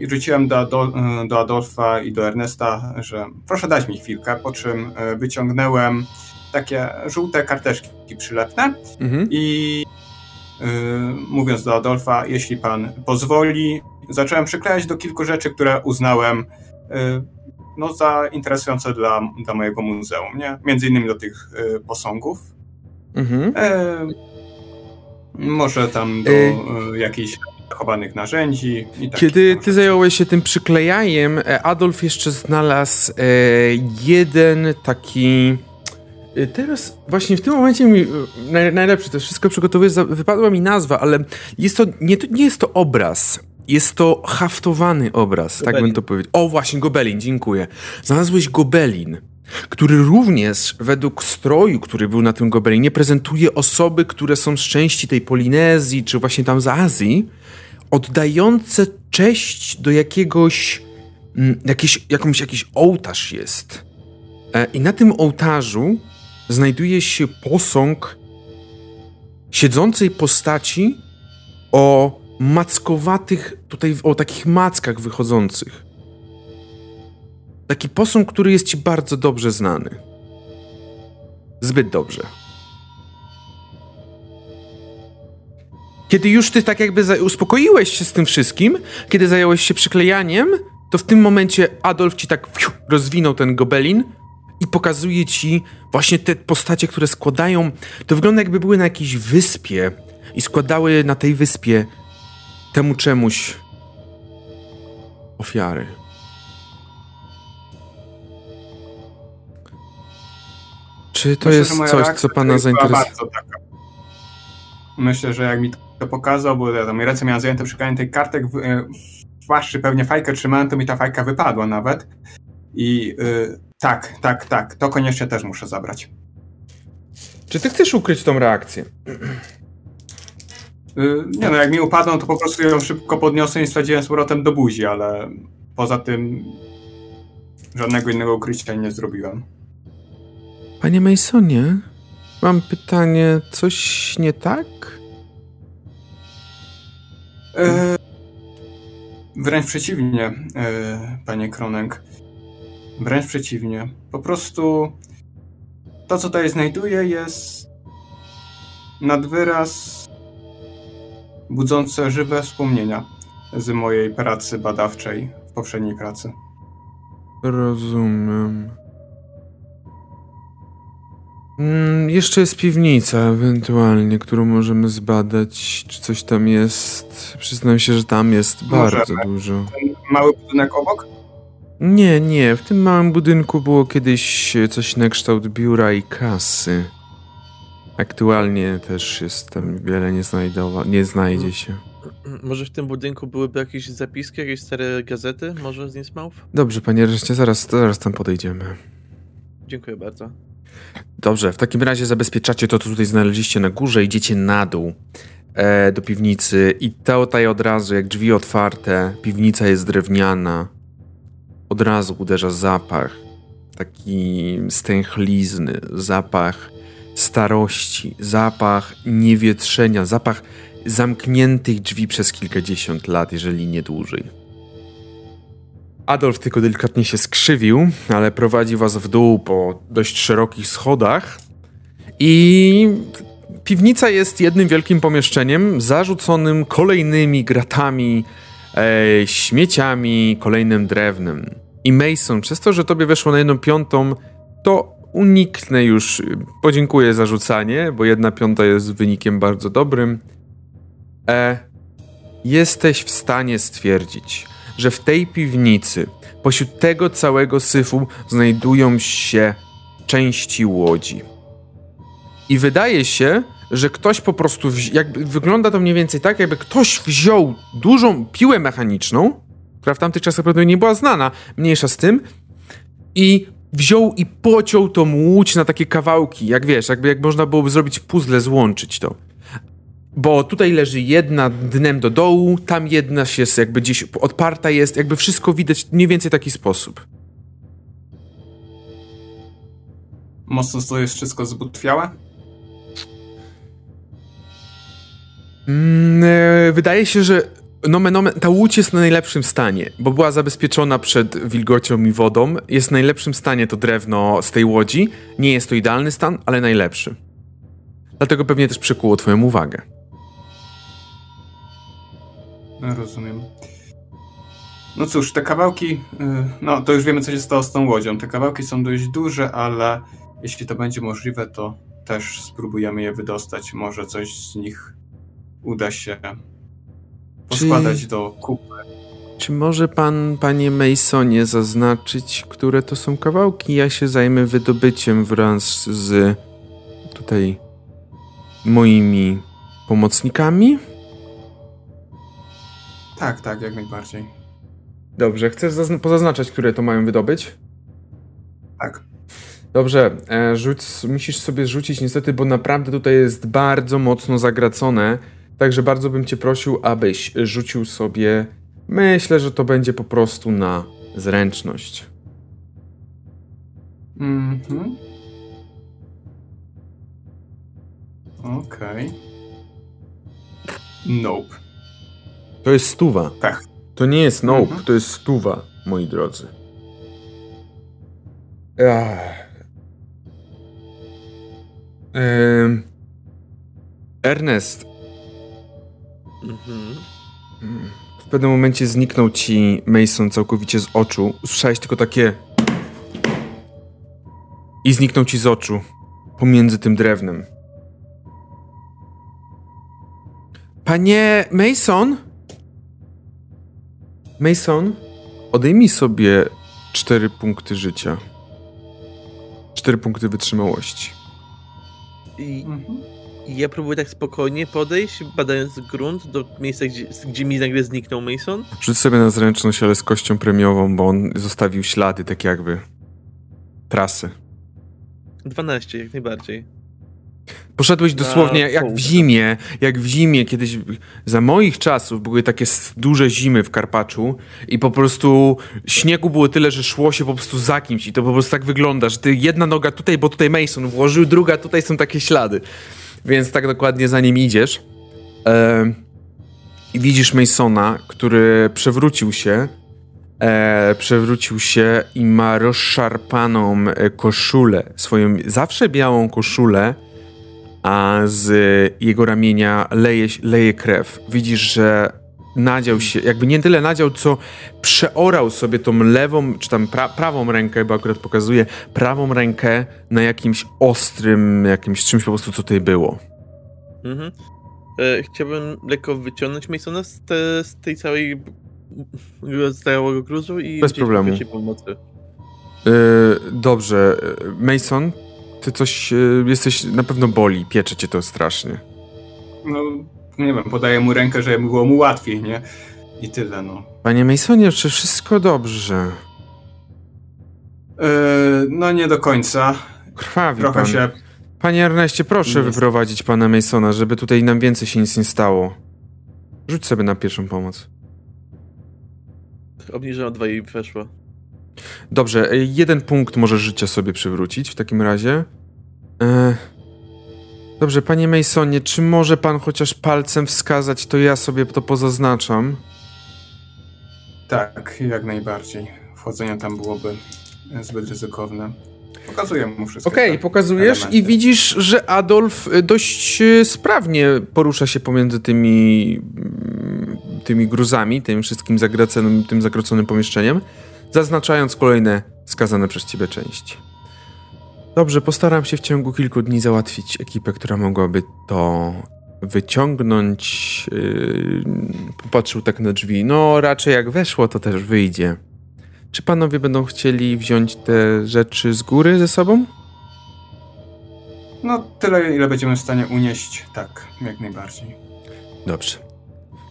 i rzuciłem do, yy, do Adolfa i do Ernesta, że proszę dać mi chwilkę, po czym yy, wyciągnąłem takie żółte karteczki przylepne Mhm. i mówiąc do Adolfa, jeśli pan pozwoli, zacząłem przyklejać do kilku rzeczy, które uznałem y, no, za interesujące dla, dla mojego muzeum, nie? Między innymi do tych y, posągów. Mhm. E, może tam do Y- zachowanych narzędzi i tak. Kiedy ty zająłeś się tym przyklejaniem, e, Adolf jeszcze znalazł e, jeden taki. e, Teraz właśnie w tym momencie mi naj, najlepsze to wszystko przygotowuję, wypadła mi nazwa, ale jest to nie, to nie jest to obraz. Jest to haftowany obraz, tak Gobelin. bym to powiedział. O, właśnie, gobelin, dziękuję. Znalazłeś gobelin, który również według stroju, który był na tym gobelinie, prezentuje osoby, które są z części tej Polinezji, czy właśnie tam z Azji, oddające cześć do jakiegoś, mm, jakieś, jakąś, jakiś ołtarz jest. E, I na tym ołtarzu znajduje się posąg siedzącej postaci o mackowatych, tutaj o takich mackach wychodzących. Taki posąg, który jest ci bardzo dobrze znany. Zbyt dobrze. Kiedy już ty tak jakby uspokoiłeś się z tym wszystkim, kiedy zająłeś się przyklejaniem, to w tym momencie Adolf ci tak fiu, rozwinął ten gobelin i pokazuje ci właśnie te postacie, które składają. To wygląda jakby były na jakiejś wyspie i składały na tej wyspie temu czemuś ofiary. Czy to Myślę, jest coś, co pana zainteresuje? Myślę, że jak mi to pokazał, bo ja tam ręce miałem zajęte przyklejaniem tej kartek, w, e, pewnie fajkę trzymałem, to mi ta fajka wypadła nawet. I y, tak, tak, tak, to koniecznie też muszę zabrać. Czy ty chcesz ukryć tą reakcję? Y, nie no, jak mi upadną, to po prostu ją szybko podniosę i stwierdziłem z powrotem do buzi, ale poza tym żadnego innego ukrycia nie zrobiłem. Panie Masonie, mam pytanie, coś nie tak? E, wręcz przeciwnie, e, panie Kronek. Wręcz przeciwnie. Po prostu to, co tutaj znajduję, jest nad wyraz budzące żywe wspomnienia z mojej pracy badawczej w poprzedniej pracy. Rozumiem. Mm, jeszcze jest piwnica, ewentualnie, którą możemy zbadać, czy coś tam jest. Przyznam się, że tam jest Możemy. bardzo dużo. Ten mały budynek obok? Nie, nie, w tym małym budynku było kiedyś coś na kształt biura i kasy. Aktualnie też jest tam wiele nie, znajdowa- nie znajdzie się. Może w tym budynku byłyby jakieś zapiski, jakieś stare gazety? Może z Innsmouth? Dobrze, panie reszcie, zaraz, zaraz tam podejdziemy. Dziękuję bardzo. Dobrze, w takim razie zabezpieczacie to, co tutaj znaleźliście na górze, idziecie na dół e, do piwnicy i tutaj od razu, jak drzwi otwarte, piwnica jest drewniana, od razu uderza zapach, taki stęchlizny, zapach starości, zapach niewietrzenia, zapach zamkniętych drzwi przez kilkadziesiąt lat, jeżeli nie dłużej. Adolf tylko delikatnie się skrzywił, ale prowadzi was w dół po dość szerokich schodach i piwnica jest jednym wielkim pomieszczeniem zarzuconym kolejnymi gratami, e, śmieciami, kolejnym drewnem. I Mason, przez to, że tobie weszło na jedną piątą, to uniknę już, podziękuję za rzucanie, bo jedna piąta jest wynikiem bardzo dobrym. E, jesteś w stanie stwierdzić, że w tej piwnicy, pośród tego całego syfu, znajdują się części łodzi. I wydaje się, że ktoś po prostu, jakby wygląda to mniej więcej tak, jakby ktoś wziął dużą piłę mechaniczną, która w tamtych czasach pewnie nie była znana, mniejsza z tym, i wziął i pociął tą łódź na takie kawałki, jak wiesz, jakby jak można byłoby zrobić puzzle, złączyć to. Bo tutaj leży jedna dnem do dołu, tam jedna się jest jakby gdzieś odparta jest, jakby wszystko widać mniej więcej w taki sposób. Mocno to jest wszystko zbutwiałe? Mm, e, wydaje się, że nomen, omen, ta łódź jest na najlepszym stanie, bo była zabezpieczona przed wilgocią i wodą. Jest w najlepszym stanie to drewno z tej łodzi. Nie jest to idealny stan, ale najlepszy. Dlatego pewnie też przykuło twoją uwagę. Rozumiem. No cóż, te kawałki, y, no to już wiemy, co się stało z tą łodzią. Te kawałki są dość duże, ale jeśli to będzie możliwe, to też spróbujemy je wydostać. Może coś z nich uda się poskładać do kupy. Czy może pan, panie Masonie, zaznaczyć, które to są kawałki? Ja się zajmę wydobyciem wraz z tutaj moimi pomocnikami. Tak, tak, jak najbardziej. Dobrze, chcesz zazn- pozaznaczać, które to mają wydobyć? Tak. Dobrze, e, rzuć, musisz sobie rzucić niestety, bo naprawdę tutaj jest bardzo mocno zagracone. Także bardzo bym cię prosił, abyś rzucił sobie. Myślę, że to będzie po prostu na zręczność. Mhm. Okej. Nope. To jest stuwa. Tak. To nie jest nope, Mhm. to jest stuwa, moi drodzy. Ach. Em, Ernest, Mhm. w pewnym momencie zniknął ci Mason całkowicie z oczu. Usłyszałeś tylko takie. I zniknął ci z oczu. Pomiędzy tym drewnem. Panie Mason? Mason? Odejmij sobie cztery punkty życia. Cztery punkty wytrzymałości. I Mhm. i ja próbuję tak spokojnie podejść, badając grunt do miejsca, gdzie, gdzie mi nagle zniknął Mason. Rzuć sobie na zręczność, ale z kością premiową, bo on zostawił ślady, tak jakby. Trasy. 12, jak najbardziej. Poszedłeś dosłownie jak w zimie, jak w zimie kiedyś, za moich czasów były takie duże zimy w Karpaczu i po prostu śniegu było tyle, że szło się po prostu za kimś i to po prostu tak wygląda, że ty jedna noga tutaj, bo tutaj Mason włożył, druga tutaj są takie ślady. Więc tak dokładnie za nim idziesz. Em, I widzisz Masona, który przewrócił się, e, przewrócił się i ma rozszarpaną e, koszulę, swoją zawsze białą koszulę, a z jego ramienia leje, leje krew. Widzisz, że nadział się, jakby nie tyle nadział, co przeorał sobie tą lewą, czy tam pra, prawą rękę, bo akurat pokazuje prawą rękę na jakimś ostrym, jakimś czymś po prostu, co tutaj było. Mhm. E, chciałbym lekko wyciągnąć Masona z, te, z tej całej z całego gruzu i Bez problemu. pomocy. Yy, dobrze, yy, Mason, ty coś, yy, jesteś, na pewno boli, piecze cię to strasznie. No, nie wiem, podaję mu rękę, żeby było mu łatwiej, nie? I tyle, no. Panie Masonie, czy wszystko dobrze? Yy, no nie do końca. Krwawi Trochę pan. się... Panie Erneście, proszę Jest. wyprowadzić pana Masona, żeby tutaj nam więcej się nic nie stało. Rzuć sobie na pierwszą pomoc. Obniżyłem o dwa i weszło. Dobrze, e, jeden punkt może życia sobie przywrócić w takim razie. E... Dobrze, panie Masonie, czy może pan chociaż palcem wskazać, to ja sobie to pozaznaczam. Tak, jak najbardziej. Wchodzenie tam byłoby zbyt ryzykowne. Pokazuję mu wszystko. Okej, pokazujesz i widzisz, że Adolf dość sprawnie porusza się pomiędzy tymi, mm, tymi gruzami, tym wszystkim zagraconym, tym zagroconym pomieszczeniem, zaznaczając kolejne wskazane przez ciebie części. Dobrze, postaram się w ciągu kilku dni załatwić ekipę, która mogłaby to wyciągnąć. Yy, popatrzył tak na drzwi. No, raczej jak weszło, to też wyjdzie. Czy panowie będą chcieli wziąć te rzeczy z góry ze sobą? No, tyle, ile będziemy w stanie unieść, tak, jak najbardziej. Dobrze.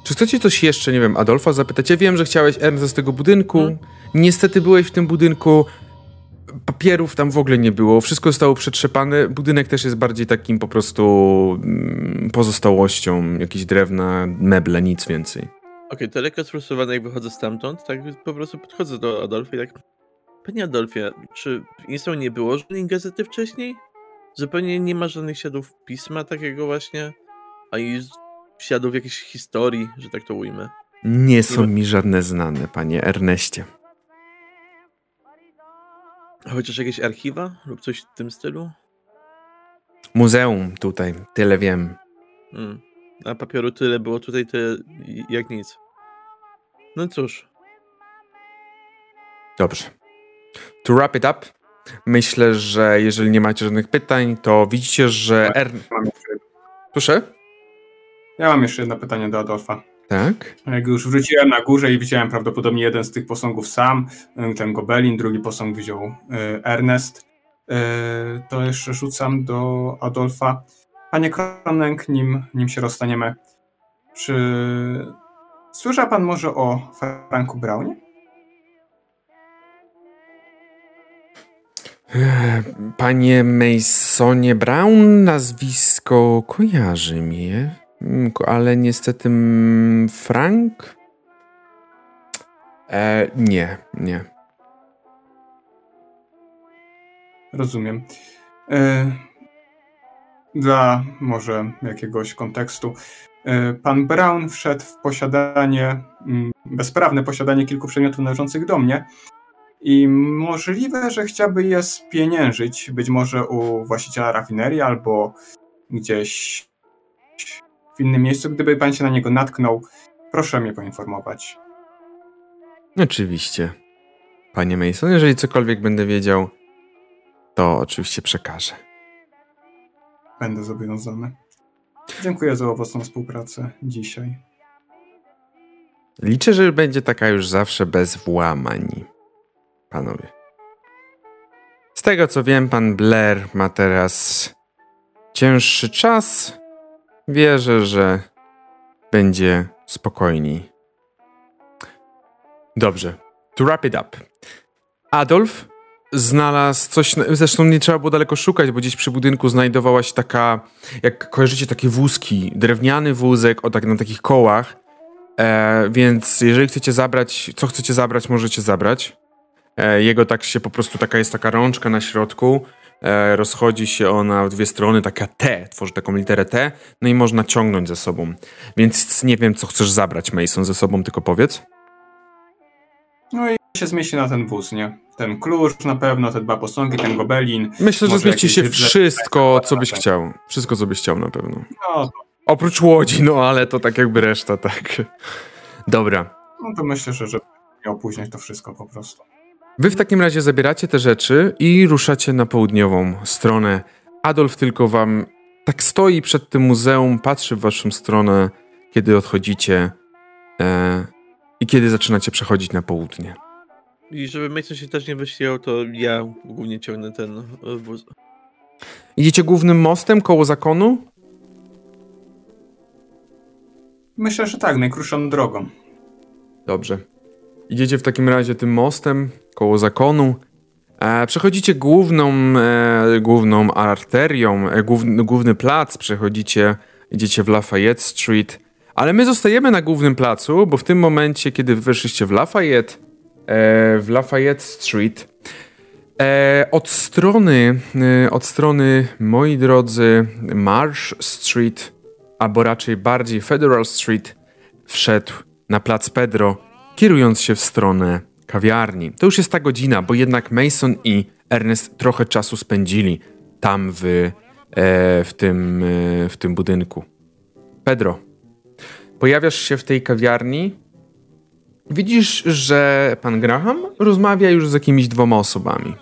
Czy chcecie coś jeszcze, nie wiem, Adolfa zapytać? Ja wiem, że chciałeś Ernest z tego budynku. Hmm. Niestety byłeś w tym budynku. Papierów tam w ogóle nie było. Wszystko zostało przetrzepane. Budynek też jest bardziej takim po prostu mm, pozostałością. Jakieś drewna, meble, nic więcej. Okej, to lekko sfrustrowany jak wychodzę stamtąd, tak po prostu podchodzę do Adolfa i tak... Panie Adolfie, czy Instą nie było żadnej gazety wcześniej? Zupełnie nie ma żadnych śladów pisma takiego właśnie, ani z- śladów jakiejś historii, że tak to ujmę. Nie są mi żadne znane, panie Erneście. Chociaż jakieś archiwa lub coś w tym stylu? Muzeum tutaj, tyle wiem. Hmm. A papieru tyle było tutaj, tyle jak nic. No cóż. Dobrze. To wrap it up, myślę, że jeżeli nie macie żadnych pytań, to widzicie, że... Er... Mam jeszcze, Proszę? ja mam jeszcze jedno pytanie do Adolfa. Tak? Jak już wróciłem na górze i widziałem prawdopodobnie jeden z tych posągów sam, y, ten Gobelin, drugi posąg wziął y, Ernest, y, to jeszcze rzucam do Adolfa. Panie Kronenk, nim, nim się rozstaniemy, czy słyszał pan może o Franku Brownie? Eee, Panie Masonie Brown, nazwisko kojarzy mnie, ale niestety mm, Frank? E, nie, nie. Rozumiem. E, Dla może jakiegoś kontekstu. e, Pan Brown wszedł w posiadanie, mm, bezprawne posiadanie kilku przedmiotów należących do mnie i możliwe, że chciałby je spieniężyć, być może u właściciela rafinerii albo gdzieś w innym miejscu. Gdyby pan się na niego natknął, proszę mnie poinformować. Oczywiście. Panie Mason, jeżeli cokolwiek będę wiedział, to oczywiście przekażę. Będę zobowiązany. Dziękuję za owocną współpracę dzisiaj. Liczę, że będzie taka już zawsze bez włamań. Panowie. Z tego co wiem, pan Blair ma teraz cięższy czas. Wierzę, że będzie spokojniej. Dobrze. To wrap it up. Adolf znalazł coś, zresztą nie trzeba było daleko szukać, bo gdzieś przy budynku znajdowała się taka, jak kojarzycie, takie wózki, drewniany wózek o tak na takich kołach, E, więc jeżeli chcecie zabrać, co chcecie zabrać, możecie zabrać. E, jego tak się po prostu, taka jest taka rączka na środku, rozchodzi się ona w dwie strony, taka T, tworzy taką literę T, no i można ciągnąć ze sobą. Więc nie wiem, co chcesz zabrać, Mason, ze sobą, tylko powiedz. No i się zmieści na ten wóz, nie? Ten klucz na pewno, te dwa posągi, ten gobelin. Myślę, że zmieści się wszystko, co byś chciał. Wszystko, co byś chciał na pewno. No, Oprócz łodzi, no ale to tak jakby reszta, tak. Dobra. no to myślę, że żeby nie opóźniać to wszystko po prostu. Wy w takim razie zabieracie te rzeczy i ruszacie na południową stronę. Adolf tylko wam tak stoi przed tym muzeum, patrzy w waszą stronę, kiedy odchodzicie e, i kiedy zaczynacie przechodzić na południe. I żeby Mason się też nie wyśmiał, to ja głównie ciągnę ten wóz. Idziecie głównym mostem koło zakonu? Myślę, że tak, najkrótszą drogą. Dobrze. Idziecie w takim razie tym mostem koło zakonu. E, przechodzicie główną, e, główną arterią, e, główny, główny plac, przechodzicie, idziecie w Lafayette Street, ale my zostajemy na głównym placu, bo w tym momencie, kiedy weszliście w Lafayette, w Lafayette Street, od strony, od strony, moi drodzy, Marsh Street, albo raczej bardziej Federal Street, wszedł na plac Pedro, kierując się w stronę kawiarni. To już jest ta godzina, bo jednak Mason i Ernest trochę czasu spędzili tam w, e, w, tym, e, w tym budynku. Pedro, pojawiasz się w tej kawiarni. Widzisz, że pan Graham rozmawia już z jakimiś dwoma osobami.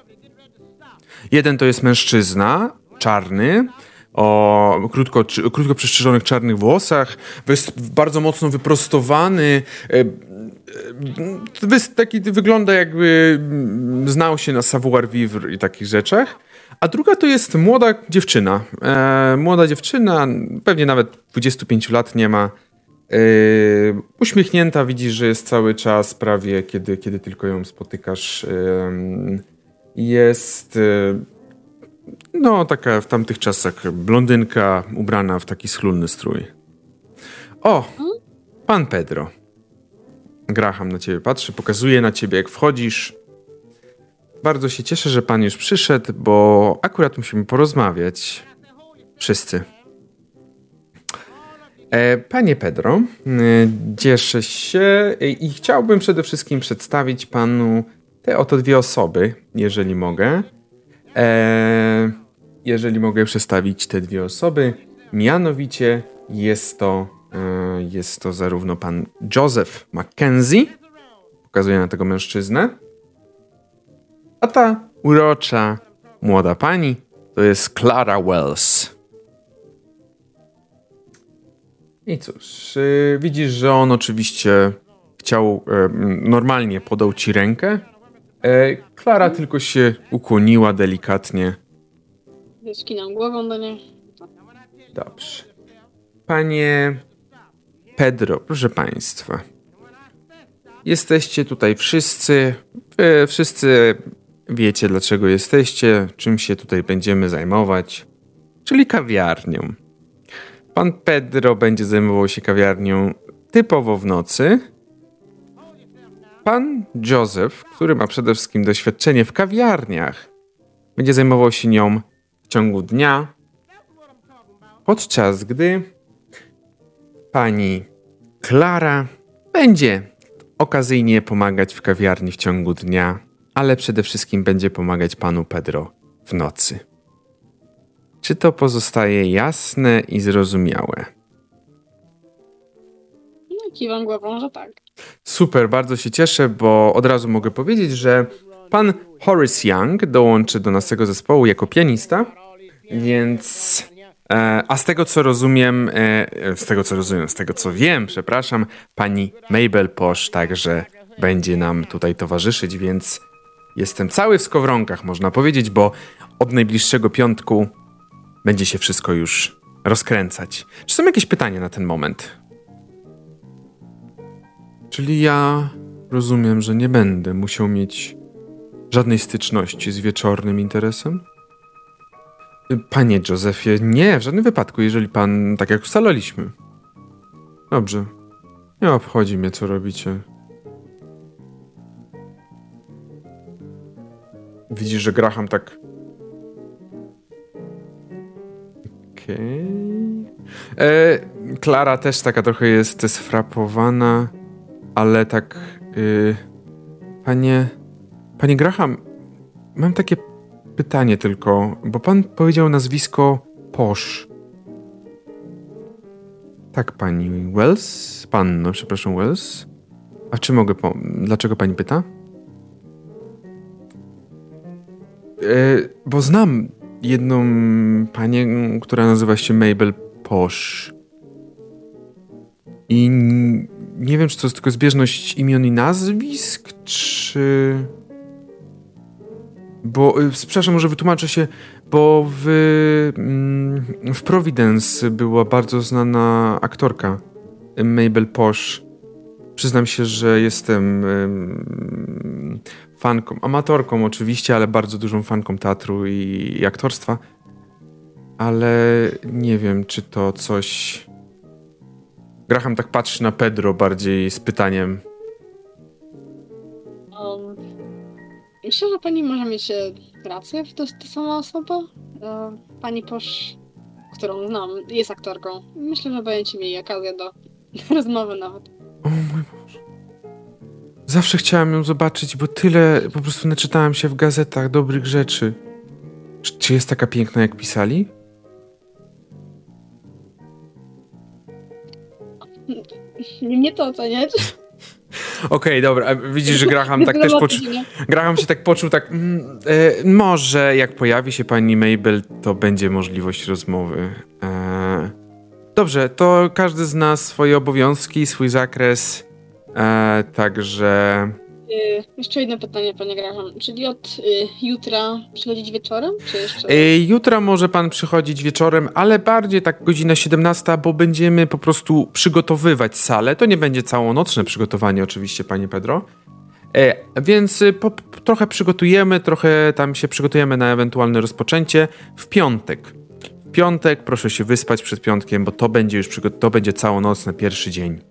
Jeden to jest mężczyzna, czarny, o krótko, krótko przystrzyżonych czarnych włosach, wys- bardzo mocno wyprostowany, e, taki wygląda jakby mm, znał się na savoir-vivre i takich rzeczach. A druga to jest młoda dziewczyna. E, młoda dziewczyna, pewnie nawet 25 lat nie ma. E, uśmiechnięta, widzisz, że jest cały czas prawie, kiedy, kiedy tylko ją spotykasz. em, jest e, no, taka w tamtych czasach blondynka ubrana w taki schludny strój. O, pan Pedro. Graham na ciebie patrzy, pokazuje na ciebie, jak wchodzisz. Bardzo się cieszę, że pan już przyszedł, bo akurat musimy porozmawiać. Wszyscy. E, Panie Pedro, e, cieszę się i chciałbym przede wszystkim przedstawić panu te oto dwie osoby, jeżeli mogę. E, jeżeli mogę przedstawić te dwie osoby, mianowicie jest to, jest to zarówno pan Joseph Mackenzie, Pokazuje na tego mężczyznę. A ta urocza młoda pani to jest Clara Wells. I cóż, yy, widzisz, że on oczywiście chciał, yy, normalnie podał ci rękę. Yy, Klara tylko się ukłoniła delikatnie. Skinam głową do niej. Dobrze. Panie Pedro, proszę państwa. Jesteście tutaj wszyscy. Wy wszyscy wiecie, dlaczego jesteście, czym się tutaj będziemy zajmować, czyli kawiarnią. Pan Pedro będzie zajmował się kawiarnią typowo w nocy. Pan Joseph, który ma przede wszystkim doświadczenie w kawiarniach, będzie zajmował się nią w ciągu dnia, podczas gdy pani Klara będzie okazyjnie pomagać w kawiarni w ciągu dnia, ale przede wszystkim będzie pomagać panu Pedro w nocy. Czy to pozostaje jasne i zrozumiałe? No, kiwam głową, że tak. Super, bardzo się cieszę, bo od razu mogę powiedzieć, że pan Horace Young dołączy do naszego zespołu jako pianista, więc a z tego co rozumiem, e, z tego co rozumiem, z tego co wiem, przepraszam, pani Mabel Posz także będzie nam tutaj towarzyszyć, więc jestem cały w skowronkach, można powiedzieć, bo od najbliższego piątku będzie się wszystko już rozkręcać. Czy są jakieś pytania na ten moment? Czyli ja rozumiem, że nie będę musiał mieć żadnej styczności z wieczornym interesem? Panie Józefie, nie, w żadnym wypadku, jeżeli pan, tak jak ustalaliśmy. Dobrze. Nie obchodzi mnie, co robicie. Widzisz, że Graham tak. Okej. Okay. E, Klara też taka trochę jest sfrapowana, ale tak. Y, panie. Panie Graham, mam takie pytanie tylko, bo pan powiedział nazwisko Posz. Tak, pani Wells? Panno, przepraszam, Wells. A czy mogę po... Dlaczego pani pyta? E, bo znam jedną panię, która nazywa się Mabel Posz. I nie wiem, czy to jest tylko zbieżność imion i nazwisk, czy... Bo, y, przepraszam, może wytłumaczę się, bo w, mm, w Providence była bardzo znana aktorka Mabel Posh. Przyznam się, że jestem fanką, amatorką oczywiście, ale bardzo dużą fanką teatru i, i aktorstwa. Ale nie wiem, czy to coś. Graham tak patrzy na Pedro bardziej z pytaniem. Myślę, że pani może mieć rację, to jest ta sama osoba. E, pani Posz, którą znam, jest aktorką. Myślę, że będziecie mieli okazję do rozmowy nawet. O mój Boże. Zawsze chciałam ją zobaczyć, bo tyle po prostu naczytałem się w gazetach dobrych rzeczy. Czy, czy jest taka piękna, jak pisali? Nie to oceniać. Okej, okay, dobra. Widzisz, że Graham tak też poczuł. Graham się tak poczuł, tak. Mm, e, może jak pojawi się pani Mabel, to będzie możliwość rozmowy. E, dobrze, to każdy zna swoje obowiązki, swój zakres. E, także. Y, jeszcze jedno pytanie, panie Graham. Czyli od y, jutra przychodzić wieczorem, czy jeszcze? Y, jutra może pan przychodzić wieczorem, ale bardziej tak godzina 17, bo będziemy po prostu przygotowywać salę. To nie będzie całonocne przygotowanie oczywiście, panie Pedro. E, więc po, trochę przygotujemy, trochę tam się przygotujemy na ewentualne rozpoczęcie w piątek. W piątek proszę się wyspać przed piątkiem, bo to będzie już to będzie całonocne pierwszy dzień.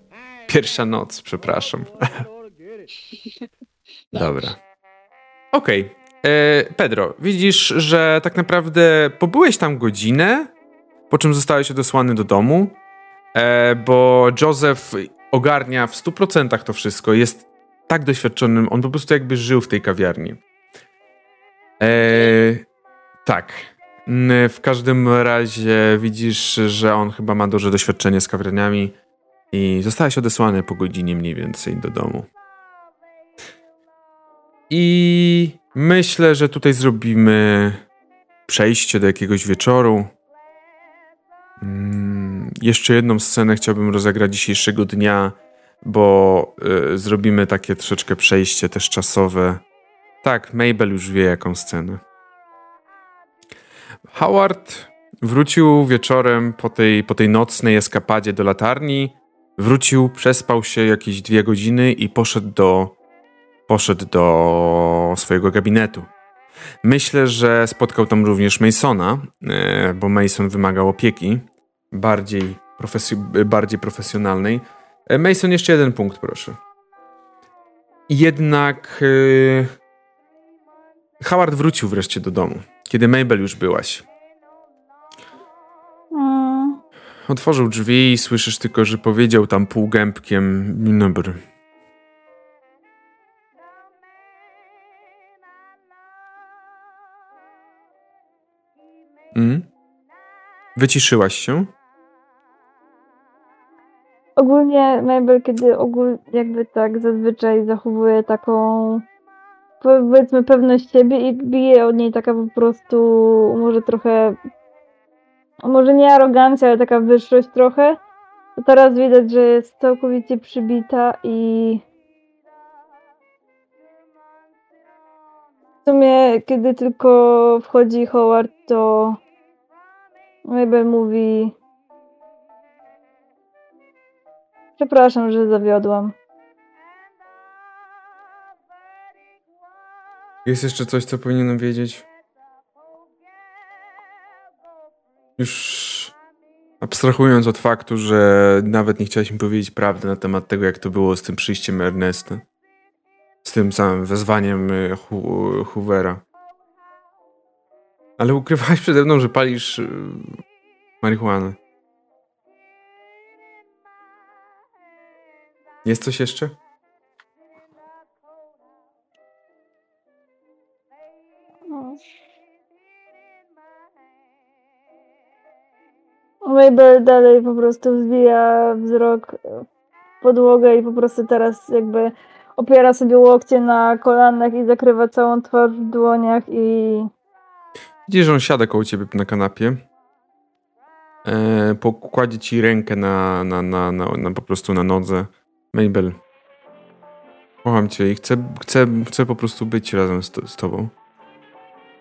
Pierwsza noc, przepraszam. [laughs] [laughs] Dobra. Okej. Okay. E, Pedro, widzisz, że tak naprawdę pobyłeś tam godzinę, po czym zostałeś odesłany do domu, e, bo Joseph ogarnia w 100% to wszystko. Jest tak doświadczonym, on po prostu jakby żył w tej kawiarni. E, tak. W każdym razie widzisz, że on chyba ma duże doświadczenie z kawiarniami i zostałeś odesłany po godzinie mniej więcej do domu. I myślę, że tutaj zrobimy przejście do jakiegoś wieczoru. Mm, jeszcze jedną scenę chciałbym rozegrać dzisiejszego dnia, bo y, zrobimy takie troszeczkę przejście też czasowe. Tak, Mabel już wie jaką scenę. Howard wrócił wieczorem po tej, po tej nocnej eskapadzie do latarni. Wrócił, przespał się jakieś dwie godziny i poszedł do, poszedł do swojego gabinetu. Myślę, że spotkał tam również Masona, e, bo Mason wymagał opieki bardziej, bardziej profesjonalnej. E, Mason, jeszcze jeden punkt, proszę. Jednak yy, Howard wrócił wreszcie do domu, kiedy Mabel już byłaś. Mm, Otworzył drzwi i słyszysz tylko, że powiedział tam półgębkiem "Dzień dobry. Wyciszyłaś się? Ogólnie Mabel, kiedy ogól, jakby tak zazwyczaj zachowuje taką powiedzmy pewność siebie i bije od niej taka po prostu może trochę może nie arogancja, ale taka wyższość trochę. To teraz widać, że jest całkowicie przybita i w sumie kiedy tylko wchodzi Howard, to Mabel mówi Przepraszam, że zawiodłam. Jest jeszcze coś, co powinienem wiedzieć? Już abstrahując od faktu, że nawet nie chciałeś mi powiedzieć prawdy na temat tego, jak to było z tym przyjściem Ernesta. Z tym samym wezwaniem Hu- Hoovera. Ale ukrywałeś przede mną, że palisz y, marihuanę. Jest coś jeszcze? Mabel dalej po prostu wzbija wzrok w podłogę i po prostu teraz jakby opiera sobie łokcie na kolanach i zakrywa całą twarz w dłoniach i Widzisz, że on siada koło ciebie na kanapie. E, pokładzie ci rękę na, na, na, na, na po prostu na nodze. Mabel, kocham cię i chcę, chcę, chcę po prostu być razem z, z tobą.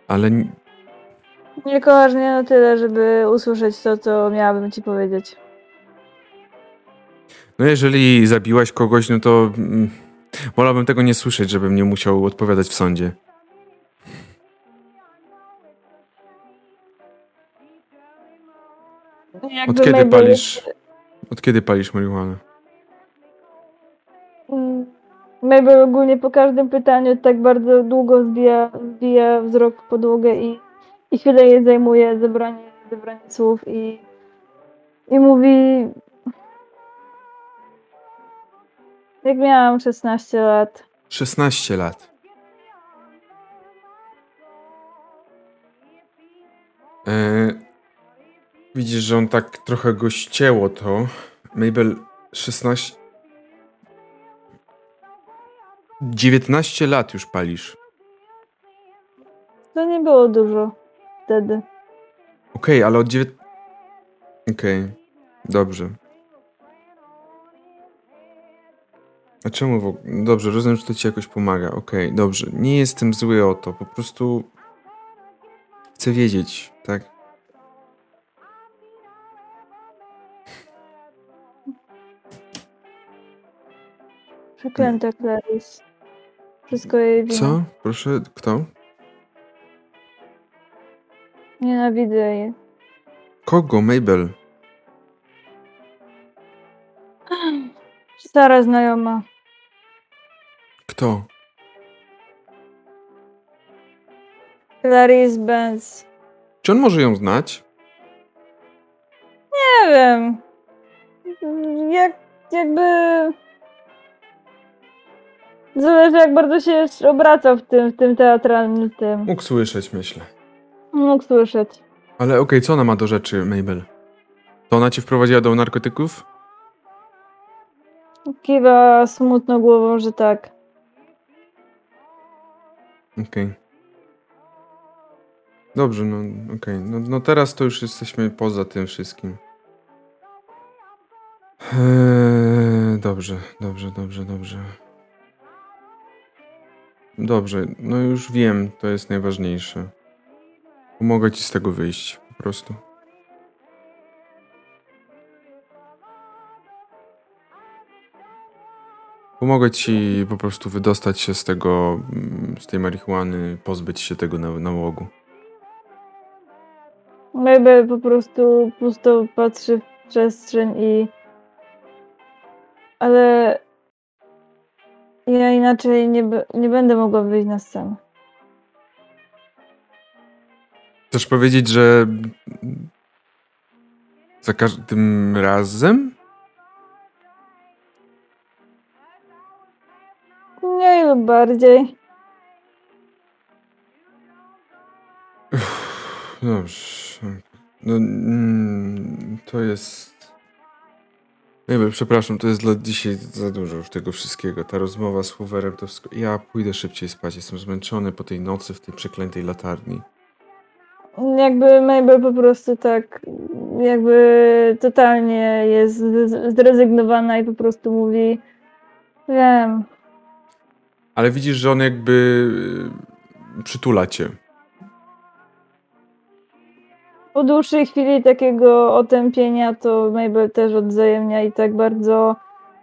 Ale nie kochasz mnie na tyle, żeby usłyszeć to, co miałabym ci powiedzieć. no jeżeli zabiłaś kogoś, no to mm, wolałbym tego nie słyszeć, żebym nie musiał odpowiadać w sądzie. Jakby Od kiedy Mabel- palisz, od kiedy palisz marihuanę? Mm, Mabel ogólnie po każdym pytaniu tak bardzo długo zbija, zbija wzrok w podłogę i, i chwilę jej zajmuje zebranie, zebranie słów i, i mówi jak miałam 16 lat. 16 lat. E, widzisz, że on tak trochę go ścięło to. Mabel 16. 19 lat już palisz. To nie było dużo wtedy. Okej, ale od 9. Okej, dobrze. A czemu w ogóle? Dobrze, rozumiem, że to ci jakoś pomaga. Okej, dobrze. Nie jestem zły o to, po prostu chcę wiedzieć, tak? Przeklęta Clarice. Wszystko jej wina. Co? Proszę, kto? Nienawidzę jej. Kogo, Mabel? Stara znajoma. Kto? Clarice Benz. Czy on może ją znać? Nie wiem. Jak, jakby... Zależy jak bardzo się obracał w tym, w tym teatralnym tym. Mógł słyszeć, myślę. Mógł słyszeć. Ale okej, co ona ma do rzeczy, Mabel? To ona cię wprowadziła do narkotyków? Kiwa smutno głową, że tak. Okej. Dobrze, no okej. No, no teraz to już jesteśmy poza tym wszystkim. Eee, dobrze, dobrze, dobrze, dobrze. Dobrze, no już wiem, to jest najważniejsze. Pomogę ci z tego wyjść, po prostu. Pomogę ci po prostu wydostać się z tego, mm, z tej marihuany, pozbyć się tego na- nałogu. Mabel po prostu pusto patrzy w przestrzeń i... Ale... Ja inaczej nie, nie będę mogła wyjść na scenę. Chcesz powiedzieć, że za każdym razem? Mniej lub bardziej. Dobrze. No, mm, to jest. Nie wiem, przepraszam, to jest dla dzisiaj za dużo już tego wszystkiego. Ta rozmowa z Hooverem to wszystko. Ja pójdę szybciej spać. Jestem zmęczony po tej nocy w tej przeklętej latarni. Jakby Mabel po prostu tak, jakby totalnie jest zrezygnowana i po prostu mówi wiem, Ale widzisz, że on jakby przytula cię. Po dłuższej chwili takiego otępienia to Mabel też odwzajemnia i tak bardzo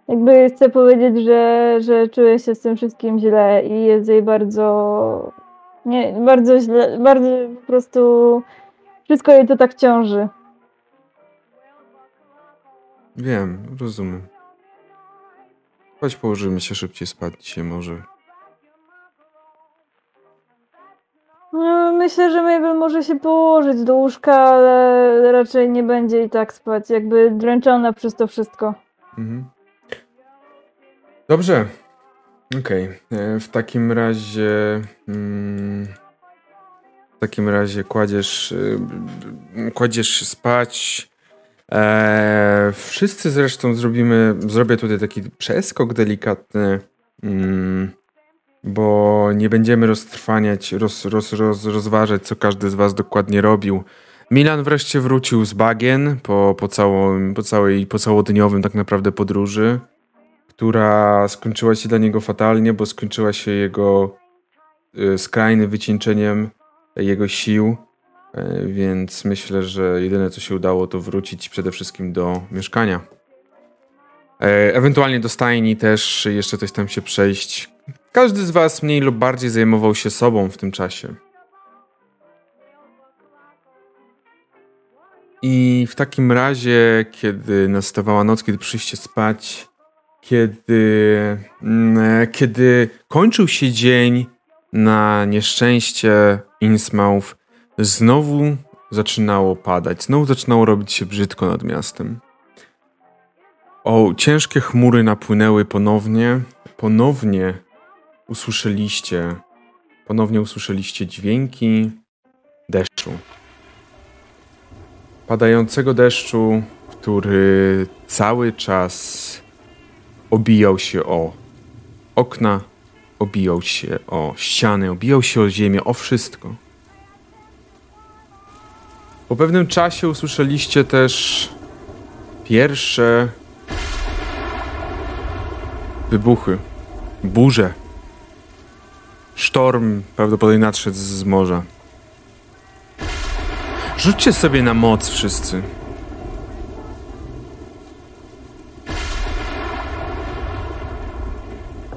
jakby chce powiedzieć, że, że czuje się z tym wszystkim źle i jest jej bardzo nie, bardzo źle, bardzo po prostu wszystko jej to tak ciąży. Wiem, rozumiem. Chodź położymy się szybciej spać dzisiaj może. No, myślę, że Mabel może się położyć do łóżka, ale raczej nie będzie i tak spać, jakby dręczona przez to wszystko. Mhm. Dobrze. Okej. E, W takim razie. Mm, w takim razie kładziesz. y, Kładziesz spać. E, wszyscy zresztą zrobimy. Zrobię tutaj taki przeskok delikatny. Mm, bo nie będziemy roztrwaniać, roz, roz, roz, rozważać, co każdy z Was dokładnie robił. Milan wreszcie wrócił z bagien po, po, po, całej, po całodniowym tak naprawdę podróży, która skończyła się dla niego fatalnie, bo skończyła się jego y, skrajnym wycieńczeniem jego sił, y, więc myślę, że jedyne co się udało to wrócić przede wszystkim do mieszkania. E, Ewentualnie do stajni też jeszcze coś tam się przejść. Każdy z was mniej lub bardziej zajmował się sobą w tym czasie. I w takim razie, kiedy nastawała noc, kiedy przyjście spać, kiedy, mm, kiedy kończył się dzień na nieszczęście Innsmouth, znowu zaczynało padać, znowu zaczynało robić się brzydko nad miastem. O, ciężkie chmury napłynęły ponownie. Ponownie usłyszeliście, ponownie usłyszeliście dźwięki deszczu. Padającego deszczu, który cały czas obijał się o okna, obijał się o ściany, obijał się o ziemię, o wszystko. Po pewnym czasie usłyszeliście też pierwsze wybuchy, burze. Sztorm prawdopodobnie nadszedł z morza. Rzućcie sobie na moc wszyscy.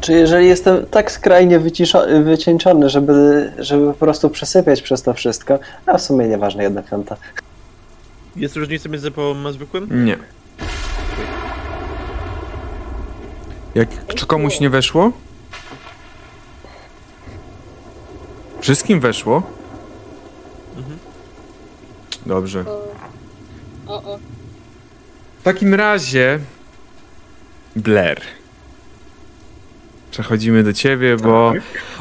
Czy jeżeli jestem tak skrajnie wycieńczony, żeby, żeby po prostu przesypiać przez to wszystko, a w sumie nieważne, jedna piąta. Jest różnica między połową a zwykłym? Nie. Jak czy komuś nie weszło? Wszystkim weszło? Mhm. Dobrze. O, o, o. W takim razie Blair. Przechodzimy do ciebie, bo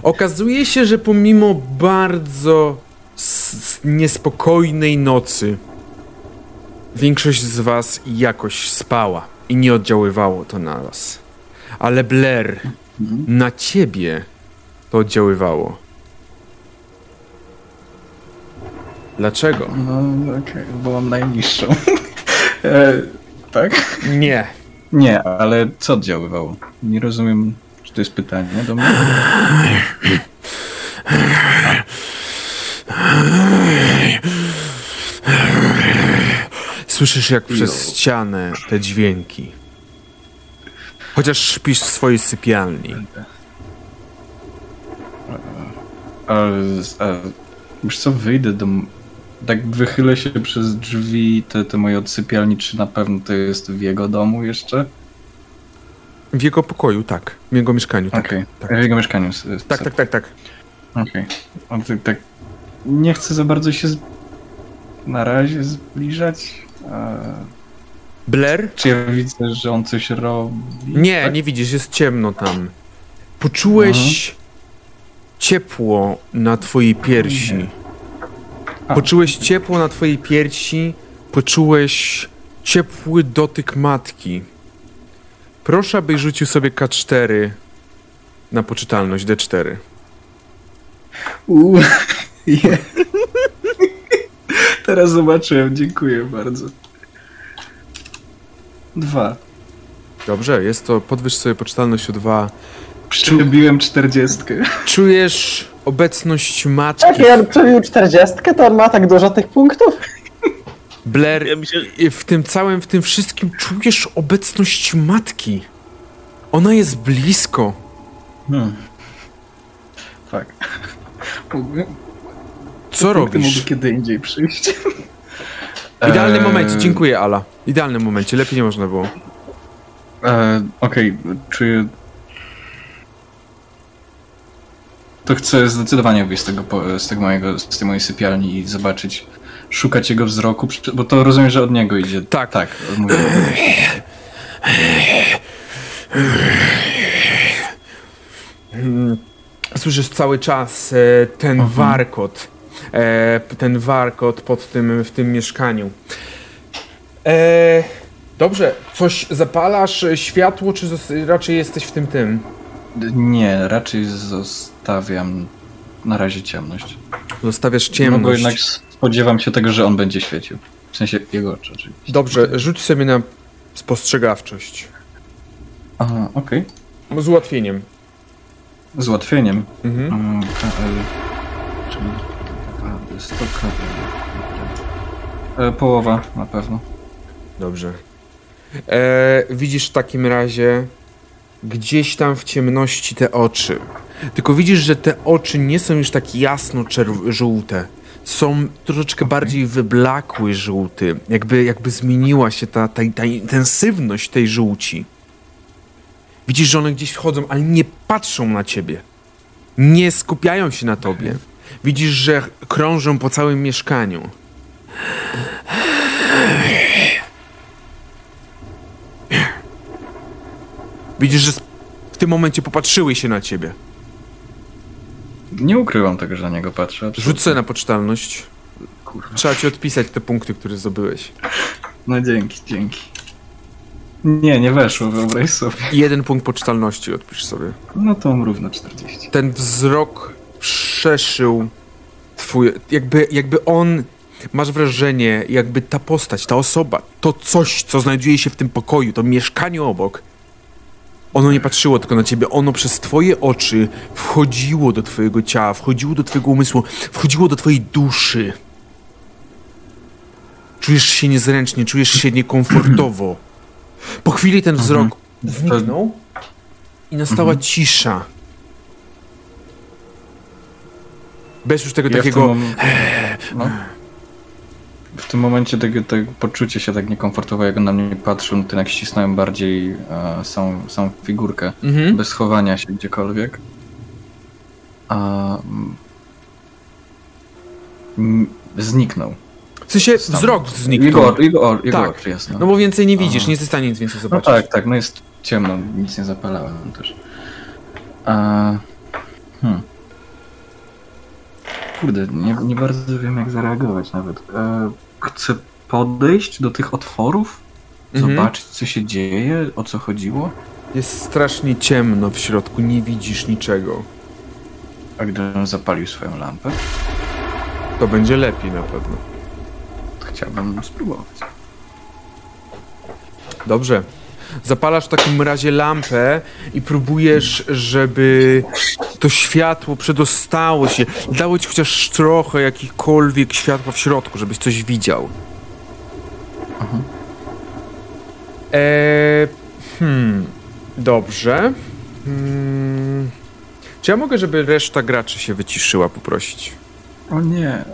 okazuje się, że pomimo bardzo niespokojnej nocy większość z was jakoś spała i nie oddziaływało to na was. Ale Blair, na ciebie to oddziaływało. Dlaczego? No, okej, bo mam najniższą. [laughs] e, tak? Nie. Nie, ale co oddziaływało? Nie rozumiem, czy to jest pytanie do mnie? Słyszysz jak przez ścianę te dźwięki. Chociaż śpisz w swojej sypialni. A, a wiesz co, wyjdę do... Tak wychylę się przez drzwi te, te moje odsypialni, czy na pewno to jest w jego domu jeszcze? W jego pokoju, tak. W jego mieszkaniu, tak. Okej, tak. w jego mieszkaniu. Tak, tak, tak, tak. Okej. On tak, tak nie chcę za bardzo się z... na razie zbliżać. A... Blair? Czy ja widzę, że on coś robi? Nie, tak? nie widzisz, jest ciemno tam. Poczułeś ciepło na twojej piersi. A. Poczułeś ciepło na twojej piersi, poczułeś ciepły dotyk matki. Proszę, abyś rzucił sobie K4 na poczytalność D4. Uuu, [laughs] je. Teraz zobaczyłem, dziękuję bardzo. Dwa. Dobrze, jest to, podwyż sobie poczytalność o 2. Przebiłem czterdziestkę. Czujesz obecność matki. Jak ja przebił 40, to on ma tak dużo tych punktów? Blair, Ja myślę, w tym całym, w tym wszystkim czujesz obecność matki. Ona jest blisko. Hmm. Mógłbym- Co robisz? Mogę kiedy indziej przyjść. W idealnym Eee, momencie, dziękuję Ala. W idealnym momencie, lepiej nie można było. E, Okej, czuję. To chcę zdecydowanie wyjść z tego, z tego mojego, z tej mojej sypialni i zobaczyć, szukać jego wzroku, bo to rozumiem, że od niego idzie. Tak. Tak. Mm, Słyszysz cały czas e, ten Mhm. warkot. E, ten warkot pod tym, w tym mieszkaniu. E, dobrze, coś zapalasz światło, czy raczej jesteś w tym tym? Nie, raczej zostawiam na razie ciemność. Zostawiasz No ciemność. bo jednak spodziewam się tego, że on będzie świecił. W sensie jego oczy oczywiście. Dobrze, rzuć sobie na spostrzegawczość. Aha, okej. Z ułatwieniem. Z ułatwieniem. Mhm. KL. Czyli naprawdę 100 KL. E, Połowa na pewno. Dobrze. E, widzisz w takim razie gdzieś tam w ciemności te oczy. Tylko widzisz, że te oczy nie są już tak jasno żółte. Są troszeczkę bardziej wyblakły żółty. Jakby, jakby zmieniła się ta, ta, ta intensywność tej żółci. Widzisz, że one gdzieś wchodzą, ale nie patrzą na ciebie. Nie skupiają się na tobie. Widzisz, że krążą po całym mieszkaniu. Widzisz, że w tym momencie popatrzyły się na ciebie. Nie ukryłam tego, że na niego patrzę. Rzuć sobie na poczytalność. Kurwa. Trzeba ci odpisać te punkty, które zdobyłeś. No dzięki, dzięki. Nie, nie weszło, wyobraź sobie. Jeden punkt poczytalności odpisz sobie. No to mam równo 40. Ten wzrok przeszył twój... Jakby, jakby on... Masz wrażenie, jakby ta postać, ta osoba, to coś, co znajduje się w tym pokoju, to mieszkanie obok, ono nie patrzyło tylko na ciebie, ono przez twoje oczy wchodziło do twojego ciała, wchodziło do twojego umysłu, wchodziło do twojej duszy. Czujesz się niezręcznie, czujesz się niekomfortowo. Po chwili ten wzrok zniknął i nastała cisza. Bez już tego Ja takiego... tym mom- no. W tym momencie tego, tego poczucie się tak niekomfortowo, jak on na mnie patrzył, to jak ścisnąłem bardziej e, samą, samą figurkę, Mhm. bez chowania się gdziekolwiek. A, mm, mm, zniknął. W sensie Sam. wzrok zniknął. Jego, jego, jego Tak. oczy, jasno. No bo więcej nie widzisz, Aha. nie jesteś w stanie nic więcej No zobaczyć. tak, tak, no jest ciemno, nic nie zapalałem też. A, hmm. Kurde, nie, nie bardzo wiem jak zareagować nawet. E, chcę podejść do tych otworów, Mhm. zobaczyć co się dzieje, o co chodziło. Jest strasznie ciemno w środku, nie widzisz niczego. A gdybym zapalił swoją lampę? To będzie lepiej na pewno. Chciałbym spróbować. Dobrze. Zapalasz w takim razie lampę i próbujesz, żeby to światło przedostało się. Dało ci chociaż trochę jakichkolwiek światła w środku, żebyś coś widział. Eee, hmm. Dobrze. Hmm. Czy ja mogę, żeby reszta graczy się wyciszyła, poprosić? O nie.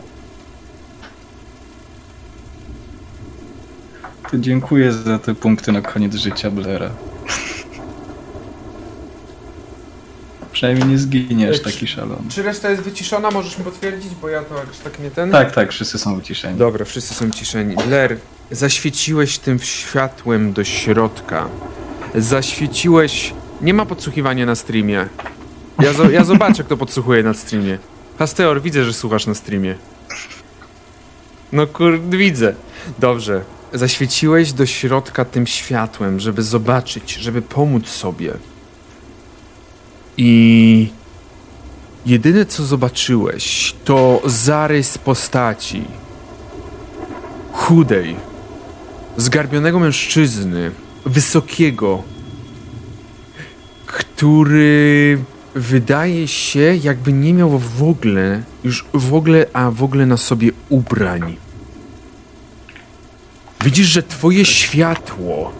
Dziękuję za te punkty na koniec życia Blaira. Przynajmniej nie zginiesz Czy- taki szalony. Czy reszta jest wyciszona? Możesz mi potwierdzić, bo ja to jakoś tak nie ten... Tak, tak, wszyscy są wyciszeni. Dobra, wszyscy są ciszeni. Blair, zaświeciłeś tym światłem do środka. Zaświeciłeś... Nie ma podsłuchiwania na streamie. Ja, zo- ja zobaczę, kto podsłuchuje na streamie. Hasteor, widzę, że słuchasz na streamie. No kur... widzę. Dobrze. Zaświeciłeś do środka tym światłem, żeby zobaczyć, żeby pomóc sobie. I... Jedyne, co zobaczyłeś, to zarys postaci chudej, zgarbionego mężczyzny, wysokiego, który wydaje się, jakby nie miał w ogóle, już w ogóle, a w ogóle na sobie ubrań. Widzisz, że twoje światło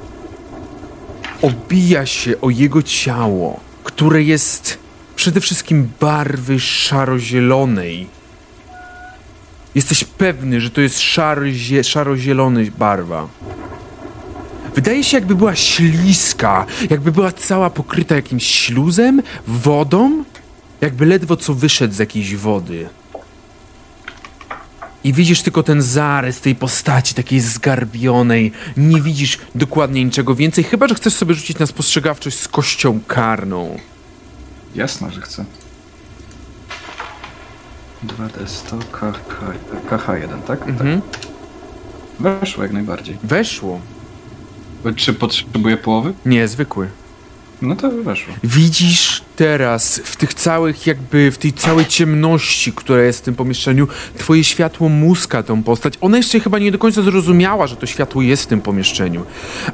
obija się o jego ciało, które jest przede wszystkim barwy szaro-zielonej. Jesteś pewny, że to jest szaro-zie- szaro-zielony barwa. Wydaje się, jakby była śliska, jakby była cała pokryta jakimś śluzem, wodą, jakby ledwo co wyszedł z jakiejś wody. I widzisz tylko ten zarys tej postaci takiej zgarbionej. Nie widzisz dokładnie niczego więcej, chyba że chcesz sobie rzucić na spostrzegawczość z kością karną. Jasne, że chcę. 2D100 KH, KH1, tak? Mhm. tak? Weszło jak najbardziej. Weszło. Czy potrzebuję połowy? Nie, zwykły. No to weszło. Widzisz teraz w tych całych, jakby w tej całej ciemności, która jest w tym pomieszczeniu, twoje światło muska tą postać. Ona jeszcze chyba nie do końca zrozumiała, że to światło jest w tym pomieszczeniu.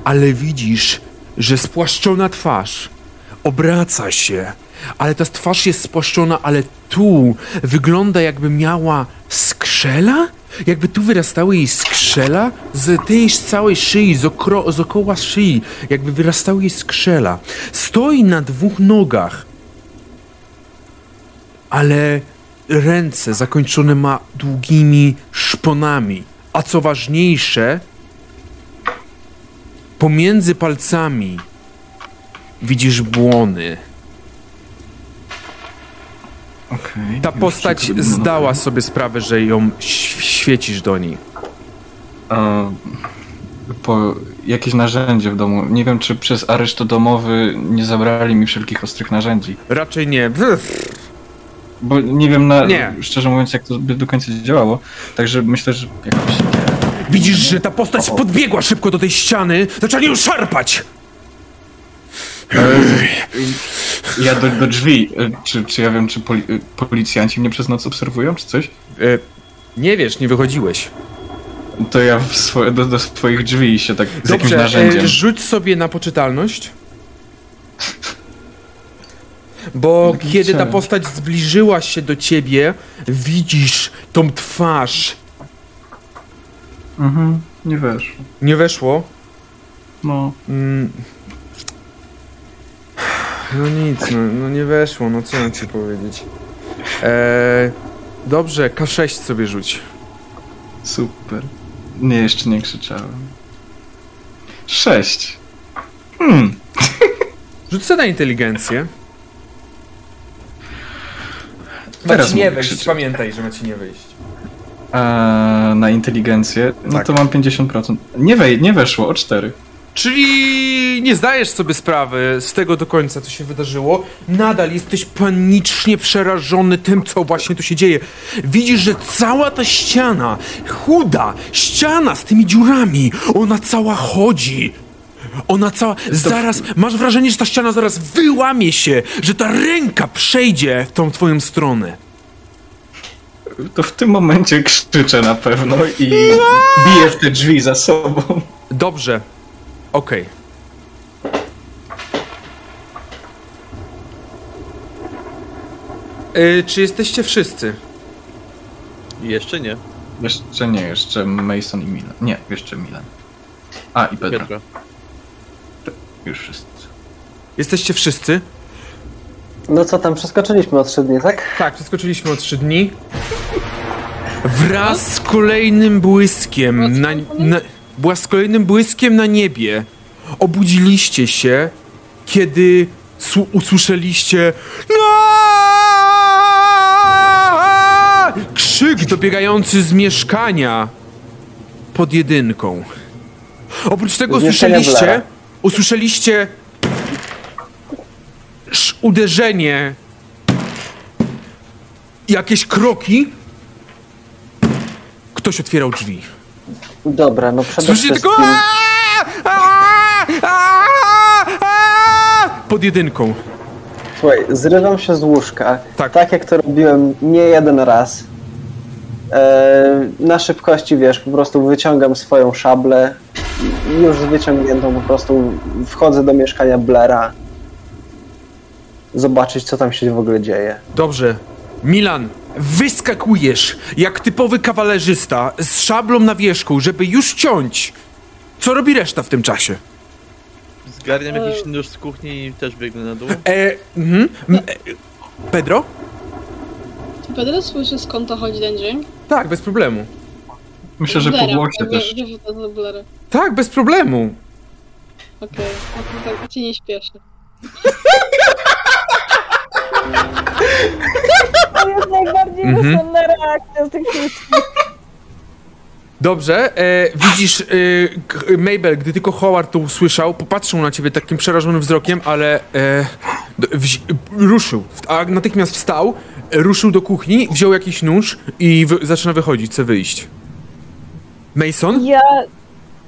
Ale widzisz, że spłaszczona twarz obraca się, ale ta twarz jest spłaszczona, ale tu wygląda jakby miała skrzela? Jakby tu wyrastały jej skrzela z tej całej szyi, z, okro, z okoła szyi, jakby wyrastały jej skrzela. Stoi na dwóch nogach, ale ręce zakończone ma długimi szponami. A co ważniejsze, pomiędzy palcami widzisz błony. Okej. Ta postać zdała sobie sprawę, że ją świecisz do niej. A, po jakieś narzędzie w domu. Nie wiem, czy przez areszt domowy nie zabrali mi wszelkich ostrych narzędzi. Raczej nie. Bo nie wiem, na, Nie. szczerze mówiąc, jak to by do końca działało. Także myślę, że jakoś. Widzisz, że ta postać podbiegła szybko do tej ściany, zaczęła ją szarpać. Ja do, do drzwi. E, Czy, czy ja wiem, czy poli, e, policjanci mnie przez noc obserwują, czy coś? E, nie wiesz, nie wychodziłeś. To ja w swo, do, do swoich drzwi się tak z jakimś Dobrze, narzędziem. e, rzuć sobie na poczytalność. Bo Taki kiedy ta postać zbliżyła się do ciebie, widzisz tą twarz. Mhm, nie weszło. Nie weszło? No. Mm. No nic, no, no nie weszło, no co mam ci powiedzieć. Eee, dobrze, K6 sobie rzuć. Super. Nie, jeszcze nie krzyczałem. Sześć. Hmm. [laughs] Rzuć sobie na inteligencję. Teraz Macie nie mogę wejść, krzyczeć. pamiętaj, że macie nie wejść. A na inteligencję, no Tak. to mam 50%. Nie, wej, nie weszło, o 4. Czyli nie zdajesz sobie sprawy z tego do końca, co się wydarzyło. Nadal jesteś panicznie przerażony tym, co właśnie tu się dzieje. Widzisz, że cała ta ściana, chuda ściana z tymi dziurami, ona cała chodzi. Ona cała. Zaraz. Masz wrażenie, że ta ściana zaraz wyłamie się, że ta ręka przejdzie w tą twoją stronę. to w tym momencie krzyczę na pewno i biję w te drzwi za sobą. Dobrze. Okej. Y, czy jesteście wszyscy? Jeszcze nie. Jeszcze nie, jeszcze Mason i Milan. Nie, jeszcze Milan. A, i Pedro. Piotra. Już wszyscy. Jesteście wszyscy? No co tam, przeskoczyliśmy o trzy dni, tak? Tak, przeskoczyliśmy o trzy dni. Wraz z kolejnym błyskiem na, na, była z kolejnym błyskiem na niebie. Obudziliście się, kiedy usłyszeliście "Aaaa!" krzyk dobiegający z mieszkania pod jedynką. Oprócz tego usłyszeliście, usłyszeliście sz- uderzenie, jakieś kroki. Ktoś otwierał drzwi. Dobra, no przede Słyszycie wszystkim... tylko "Aaaa! Aaaa! Aaaa!" pod jedynką. Słuchaj, zrywam się z łóżka, Tak. tak, jak to robiłem nie jeden raz. E, na szybkości, wiesz, po prostu wyciągam swoją szablę, już z wyciągniętą po prostu wchodzę do mieszkania Blaira, zobaczyć, co tam się w ogóle dzieje. Dobrze. Milan, wyskakujesz jak typowy kawalerzysta z szablą na wierzchu, żeby już ciąć. Co robi reszta w tym czasie? Zgarniam jakiś nóż z kuchni i też biegnę na dół. E, mhm. M- e, Pedro? Czy Pedro słyszy skąd to chodzi ten dźwięk? Tak, bez problemu. Myślę, że po Blera. głosie Jakby- też. jakby to. Tak, bez problemu. Okej, okay. tak cię nie śpieszy. [laughs] To jest najbardziej Mhm. reakcja z tych wszystkich. Dobrze, e, widzisz, e, Mabel, gdy tylko Howard to usłyszał, popatrzył na ciebie takim przerażonym wzrokiem, ale e, wzi- ruszył, a natychmiast wstał, ruszył do kuchni, wziął jakiś nóż i wy- zaczyna wychodzić, chce wyjść. Mason? Ja,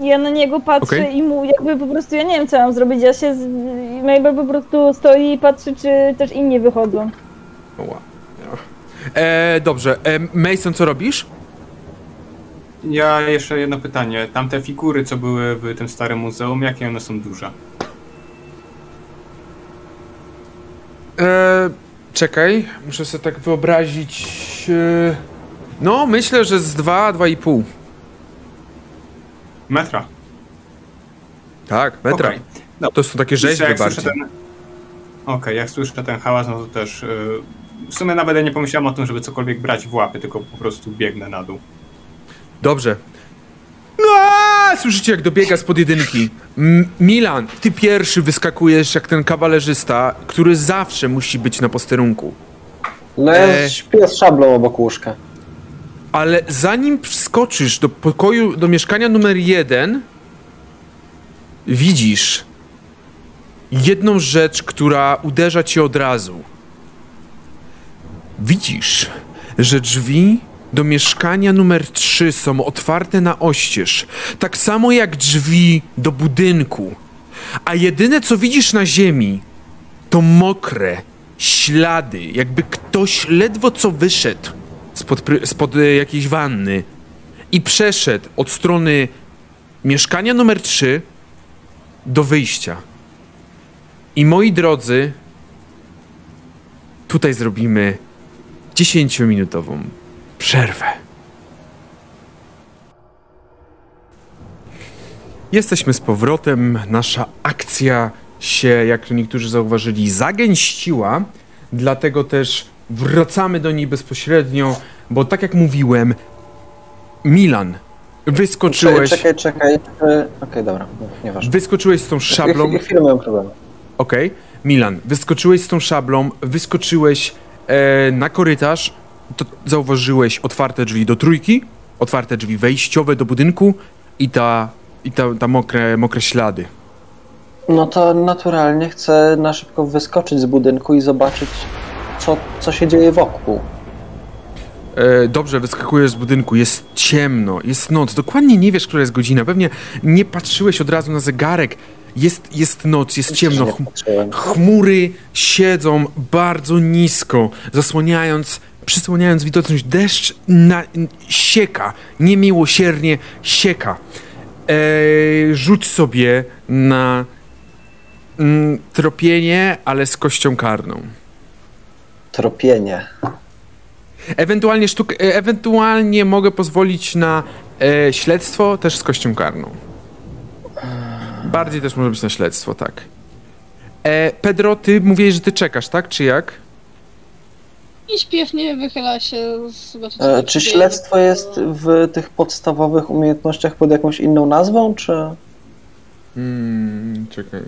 ja na niego patrzę Okej. i mu jakby po prostu, ja nie wiem co mam zrobić, ja się, z... Mabel po prostu stoi i patrzy, czy też inni wychodzą. Ła. E, dobrze, e, Mason, co robisz? Ja jeszcze jedno pytanie. Tamte figury, co były w tym starym muzeum, jakie one są duże? E, czekaj, muszę sobie tak wyobrazić. E, no, myślę, że z dwa, dwa i pół. Metra. Tak, metra. Okej. No. To są takie rzeźby jak słyszę bardziej. ten... Okej, jak słyszę ten hałas, no to też... Yy, w sumie nawet ja nie pomyślałem o tym, żeby cokolwiek brać w łapy, tylko po prostu biegnę na dół. Dobrze. Aaaa! Słyszycie, jak dobiega spod jedynki. M- Milan, ty pierwszy wyskakujesz jak ten kawalerzysta, który zawsze musi być na posterunku. No ja E. śpię z szablą obok łóżka. Ale zanim wskoczysz do pokoju, do mieszkania numer jeden, widzisz jedną rzecz, która uderza ci od razu. Widzisz, że drzwi do mieszkania numer 3 są otwarte na oścież, tak samo jak drzwi do budynku. A jedyne co widzisz na ziemi to mokre ślady, jakby ktoś ledwo co wyszedł spod, spod e, jakiejś wanny i przeszedł od strony mieszkania numer 3 do wyjścia. I moi drodzy, tutaj zrobimy 10-minutową przerwę. Jesteśmy z powrotem. Nasza akcja się, jak niektórzy zauważyli, zagęściła. Dlatego też wracamy do niej bezpośrednio, bo tak jak mówiłem, Milan, wyskoczyłeś, Czekaj, czekaj. e, Okej, dobra, no, nieważne. wyskoczyłeś z tą szablą. Chwilę mam problem. Okej. Milan, wyskoczyłeś z tą szablą, wyskoczyłeś e, na korytarz, to zauważyłeś otwarte drzwi do trójki, otwarte drzwi wejściowe do budynku i ta, i ta, ta mokre, mokre ślady. No to naturalnie chcę na szybko wyskoczyć z budynku i zobaczyć, co, co się dzieje wokół. E, dobrze, wyskakujesz z budynku, jest ciemno, jest noc, dokładnie nie wiesz, która jest godzina, pewnie nie patrzyłeś od razu na zegarek, jest, jest noc, jest ciemno, chmury siedzą bardzo nisko, zasłaniając przysłaniając widoczność. Deszcz na, sieka, niemiłosiernie sieka. E, rzuć sobie na mm, tropienie, ale z kością karną. Tropienie. Ewentualnie, sztuk, e, ewentualnie mogę pozwolić na e, śledztwo też z kością karną. Bardziej też może być na śledztwo, tak. E, Pedro, ty mówiłeś, że ty czekasz, tak? Czy jak? I śpiewnie wychyla się, E, czy śledztwo jest w tych podstawowych umiejętnościach pod jakąś inną nazwą, czy... Hmm, czekaj.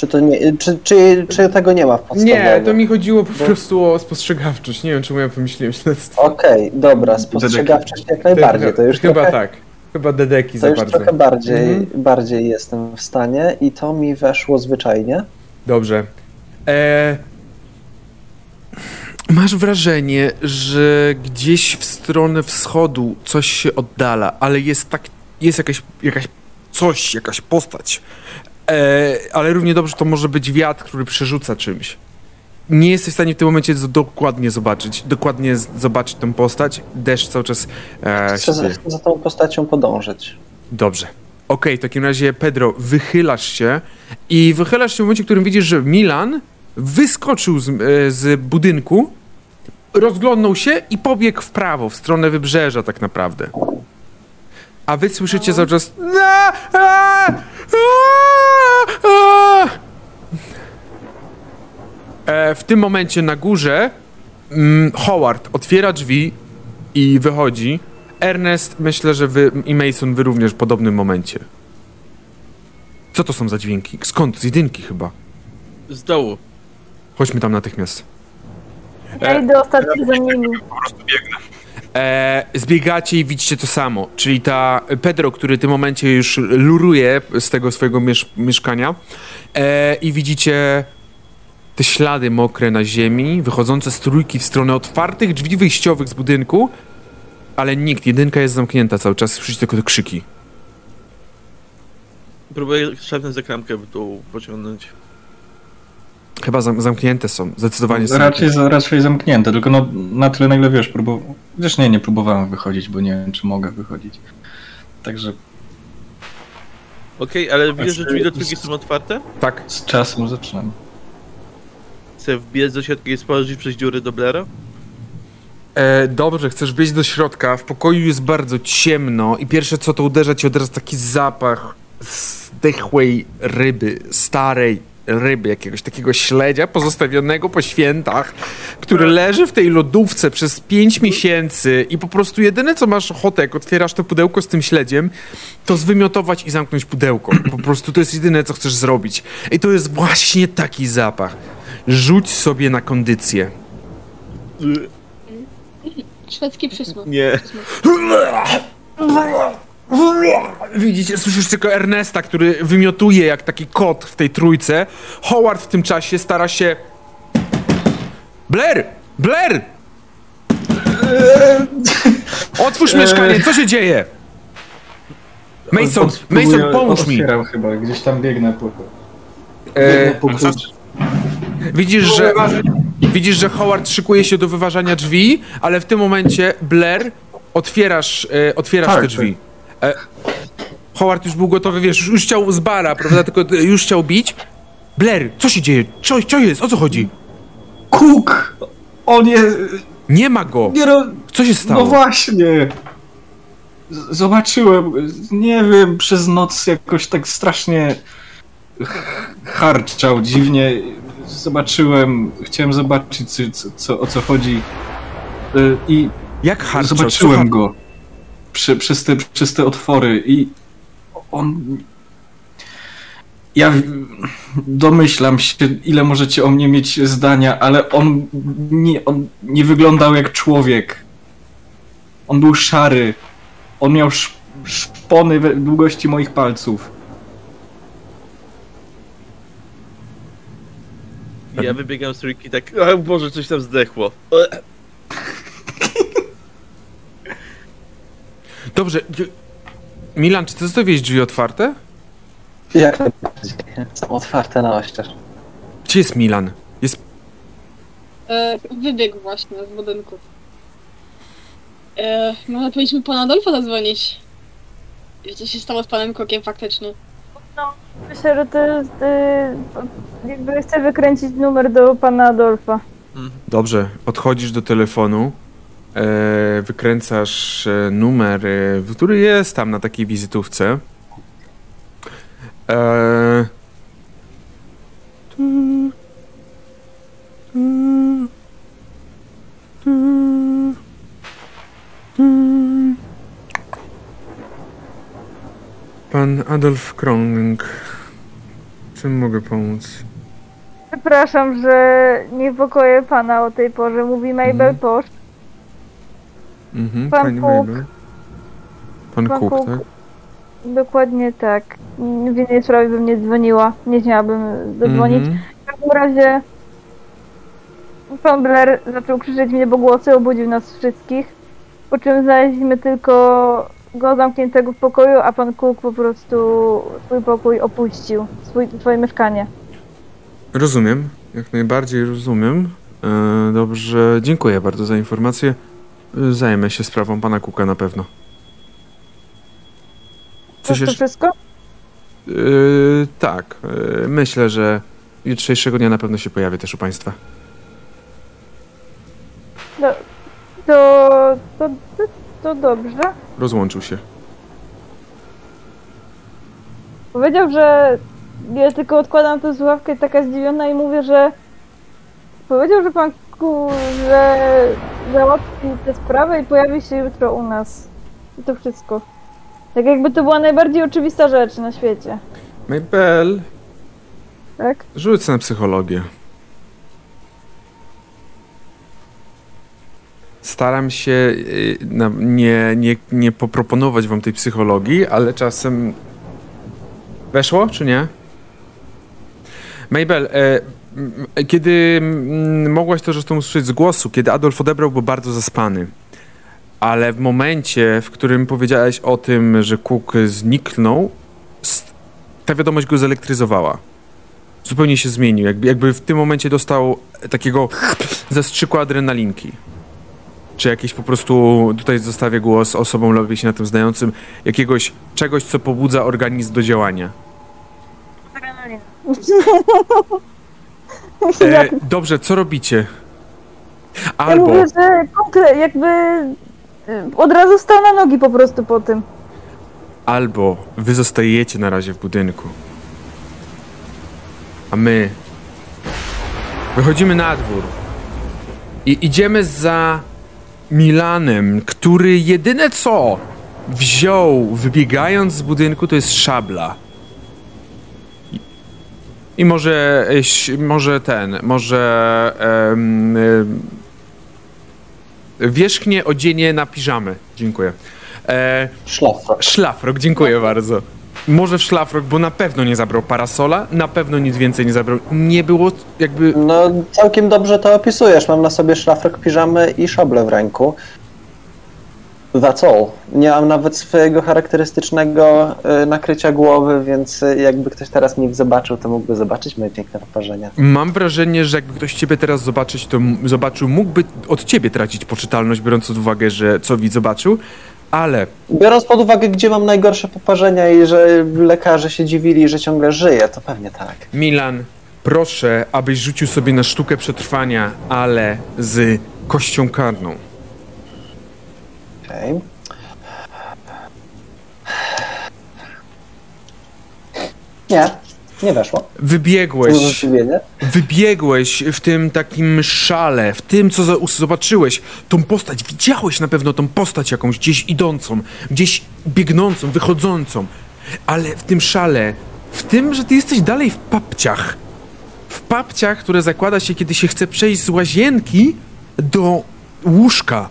Czy, to nie, czy, czy, czy tego nie ma w podstawowych? Nie, to mi chodziło po prostu o spostrzegawczość. Nie wiem, czemu ja pomyślałem śledztwo. Okej, dobra, spostrzegawczość jak najbardziej. To już Chyba trochę, tak. Chyba dedeki to za już bardzo. trochę bardziej, Mhm. bardziej jestem w stanie i to mi weszło zwyczajnie. Dobrze. E... Masz wrażenie, że gdzieś w stronę wschodu coś się oddala, ale jest tak, jest jakaś, jakaś coś, jakaś postać. E... Ale równie dobrze to może być wiatr, który przerzuca czymś. Nie jesteś w stanie w tym momencie dokładnie zobaczyć, dokładnie zobaczyć tę postać. Deszcz cały czas e, Chcę, się za- chcę za tą postacią podążyć. Dobrze. Okej, w takim razie Pedro, wychylasz się i wychylasz się w momencie, w którym widzisz, że Milan wyskoczył z, e, z budynku, rozglądnął się i pobiegł w prawo, w stronę wybrzeża tak naprawdę. A wy słyszycie cały czas... E, W tym momencie na górze mm, Howard otwiera drzwi i wychodzi. Ernest, myślę, że wy i Mason wy również w podobnym momencie. Co to są za dźwięki? Skąd? Z jedynki chyba. Z dołu. Chodźmy tam natychmiast. Ja idę ostatnio za nimi. Po prostu biegnę. E, zbiegacie i widzicie to samo, czyli ta Pedro, który w tym momencie już luruje z tego swojego miesz mieszkania e, i widzicie te ślady mokre na ziemi, wychodzące z trójki w stronę otwartych drzwi wyjściowych z budynku, ale nikt, jedynka jest zamknięta cały czas, słyszycie tylko te krzyki. Próbuję szarpnąć za klamkę w dół pociągnąć. Chyba zam zamknięte są, zdecydowanie są. Raczej, raczej zamknięte, tylko no, na tyle, na ile wiesz, próbował. Wiesz, nie, nie próbowałem wychodzić, bo nie wiem, czy mogę wychodzić. Także Okej, ale wiesz, że drzwi do trójki są otwarte? Tak. z czasem zaczynam. Chcę wbiec do środka i spojrzeć przez dziury do Blera? E, dobrze, chcesz wejść do środka. W pokoju jest bardzo ciemno i pierwsze co to uderza ci od razu taki zapach zdechłej ryby, starej ryby, jakiegoś takiego śledzia pozostawionego po świętach, który leży w tej lodówce przez 5 miesięcy i po prostu jedyne co masz ochotę, jak otwierasz to pudełko z tym śledziem, to zwymiotować i zamknąć pudełko. Po prostu to jest jedyne co chcesz zrobić. I to jest właśnie taki zapach. Rzuć sobie na kondycję. Szwedzki przysług. Nie. Widzicie, słyszysz tylko Ernesta, który wymiotuje jak taki kot w tej trójce. Howard w tym czasie stara się. Blair! Blair! Otwórz mieszkanie, co się dzieje? Mason, Mason, pomóż mi. Chyba, gdzieś tam biegnę po... E, Biegnę po klucz. widzisz, że, widzisz, że Howard szykuje się do wyważania drzwi, ale w tym momencie Blair otwierasz, e, otwierasz Tak, te drzwi. E, Howard już był gotowy, wiesz, już, już chciał z bara, prawda, tylko e, już chciał bić. Blair, co się dzieje? Co, co jest? O co chodzi? Cook! On jest... Nie ma go! Nie ro... Co się stało? No właśnie! Z- Zobaczyłem, nie wiem, przez noc jakoś tak strasznie harczał dziwnie. Zobaczyłem, chciałem zobaczyć, co, co- o co chodzi. Y, I Jak harczał? zobaczyłem Co go przy, przez, te, przez te otwory i on... Ja domyślam się, ile możecie o mnie mieć zdania, ale on nie, on nie wyglądał jak człowiek. On był szary. On miał sz, szpony długości moich palców. Ja wybiegam z trójki tak, o Boże, coś tam zdechło. [laughs] E, Dobrze. Milan, czy ty zostawiłeś drzwi otwarte? Jak najbardziej. Są otwarte na oścież. Gdzie jest Milan? Jest... E, wybiegł właśnie z budynku. E, może powinniśmy pana Adolfa zadzwonić. Co się stało z panem Kokiem faktycznie? Myślę, że to jest... y, jakby chcę wykręcić numer do pana Adolfa. Dobrze, odchodzisz do telefonu, wykręcasz e, numer, e, który jest tam na takiej wizytówce. E, tu, tu, tu. Pan Adolf Krąg. Czym mogę pomóc? Przepraszam, że niepokoję pana o tej porze. Mówi Mabel Mhm. Mhm, Pan pani. Mabel. Pan Pan Cook, Cook. tak? Dokładnie tak. W innej sprawie bym nie dzwoniła. Nie chciałabym zadzwonić. Mhm. W każdym razie pan Blair zaczął krzyczeć mnie głosy, obudził nas wszystkich. Po czym znaleźliśmy tylko go zamkniętego w pokoju, a pan Cook po prostu swój pokój opuścił, swój, swoje mieszkanie. Rozumiem, jak najbardziej rozumiem. E, dobrze, dziękuję bardzo za informację. Zajmę się sprawą pana Kuka na pewno. Coś to jeszcze? wszystko? E, tak, e, myślę, że jutrzejszego dnia na pewno się pojawię też u państwa. To, to, to, to, to dobrze. Rozłączył się. Powiedział, że ja tylko odkładam tę słuchawkę taka zdziwiona i mówię, że powiedział, że pan że załatwi tę sprawę i pojawi się jutro u nas. I to wszystko. Tak jakby to była najbardziej oczywista rzecz na świecie, Mabel, tak? rzuć na psychologię. Staram się y, nie, nie, nie poproponować wam tej psychologii, ale czasem... Weszło, czy nie? Mabel, e, m, kiedy mm, mogłaś to zresztą usłyszeć z głosu, kiedy Adolf odebrał, był bardzo zaspany. Ale w momencie, w którym powiedziałeś o tym, że Cook zniknął, ta wiadomość go zelektryzowała. Zupełnie się zmienił. Jakby, jakby w tym momencie dostał takiego zastrzyku adrenalinki. Czy jakieś po prostu, tutaj zostawię głos osobom lepiej się na tym znającym, jakiegoś czegoś, co pobudza organizm do działania. [laughs] E, dobrze, co robicie? Ja Albo, mówię, że konkre- jakby y, od razu stał na nogi po prostu po tym. albo wy zostajecie na razie w budynku. A my wychodzimy na dwór i idziemy za Milanem, który jedyne co wziął wybiegając z budynku to jest szabla. I- może, eś- może ten, może em, wierzchnie odzienie na piżamy. Dziękuję. E, Szlafrok. Szlafrok, dziękuję bardzo. Może w szlafrok, bo na pewno nie zabrał parasola, na pewno nic więcej nie zabrał. Nie było jakby. No, całkiem dobrze to opisujesz. Mam na sobie szlafrok, piżamy i szablę w ręku. That's all. Nie mam nawet swojego charakterystycznego y, nakrycia głowy, więc y, jakby ktoś teraz mnie zobaczył, to mógłby zobaczyć moje piękne poparzenia. Mam wrażenie, że jakby ktoś ciebie teraz zobaczyć, to zobaczył, mógłby od ciebie tracić poczytalność, biorąc pod uwagę, że co widz zobaczył, ale Biorąc pod uwagę, gdzie mam najgorsze poparzenia i że lekarze się dziwili, że ciągle żyję, to pewnie tak. Milan, proszę, abyś rzucił sobie na sztukę przetrwania, ale z kością karną. Okej. Nie, nie weszło. Wybiegłeś. Wybiegłeś w tym takim szale, w tym, co zobaczyłeś, tą postać, widziałeś na pewno tą postać jakąś gdzieś idącą, gdzieś biegnącą, wychodzącą, ale w tym szale, w tym, że ty jesteś dalej w papciach, w papciach, które zakłada się, kiedy się chce przejść z łazienki do łóżka.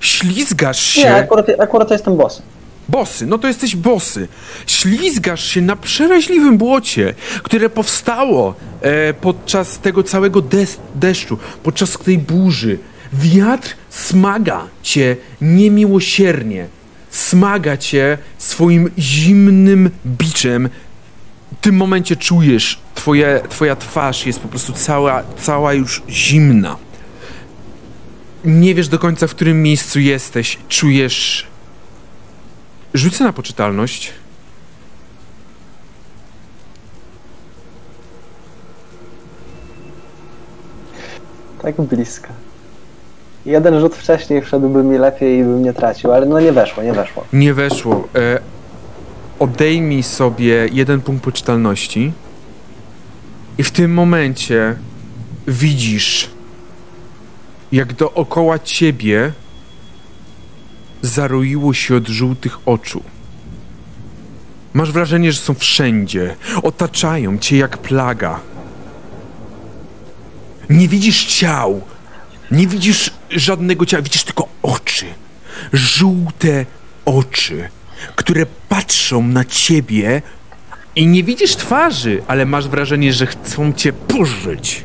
Ślizgasz się. Nie, akurat, akurat jestem bossem. Bosy, no to jesteś bosy. Ślizgasz się na przeraźliwym błocie, które powstało e, podczas tego całego des- deszczu, podczas tej burzy. Wiatr smaga cię niemiłosiernie. Smaga cię swoim zimnym biczem W tym momencie czujesz, twoje, twoja twarz jest po prostu cała, cała już zimna. Nie wiesz do końca, w którym miejscu jesteś. Czujesz. Rzucę na poczytalność. Tak blisko. Jeden rzut wcześniej wszedłby mi lepiej i bym nie tracił, ale no nie weszło, nie weszło. Nie weszło. E, odejmij sobie jeden punkt poczytalności. I w tym momencie widzisz, jak dookoła ciebie zaroiło się od żółtych oczu. Masz wrażenie, że są wszędzie. Otaczają cię jak plaga. Nie widzisz ciał. Nie widzisz żadnego ciała. Widzisz tylko oczy. Żółte oczy, które patrzą na ciebie i nie widzisz twarzy, ale masz wrażenie, że chcą cię pożyć.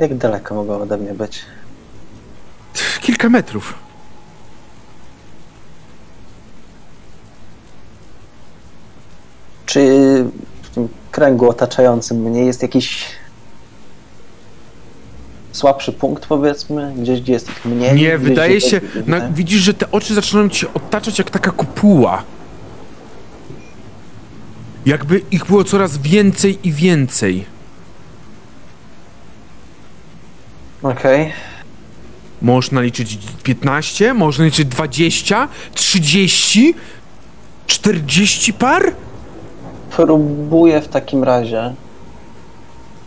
Jak daleko mogą ode mnie być? Kilka metrów. Czy w tym kręgu otaczającym mnie jest jakiś słabszy punkt, powiedzmy? Gdzieś, gdzie jest ich mniej? Nie, wydaje się, na, widzisz, że te oczy zaczynają cię otaczać jak taka kopuła. Jakby ich było coraz więcej i więcej. Okej. Możesz naliczyć 15, możesz naliczyć 20, 30, 40 par? Próbuję w takim razie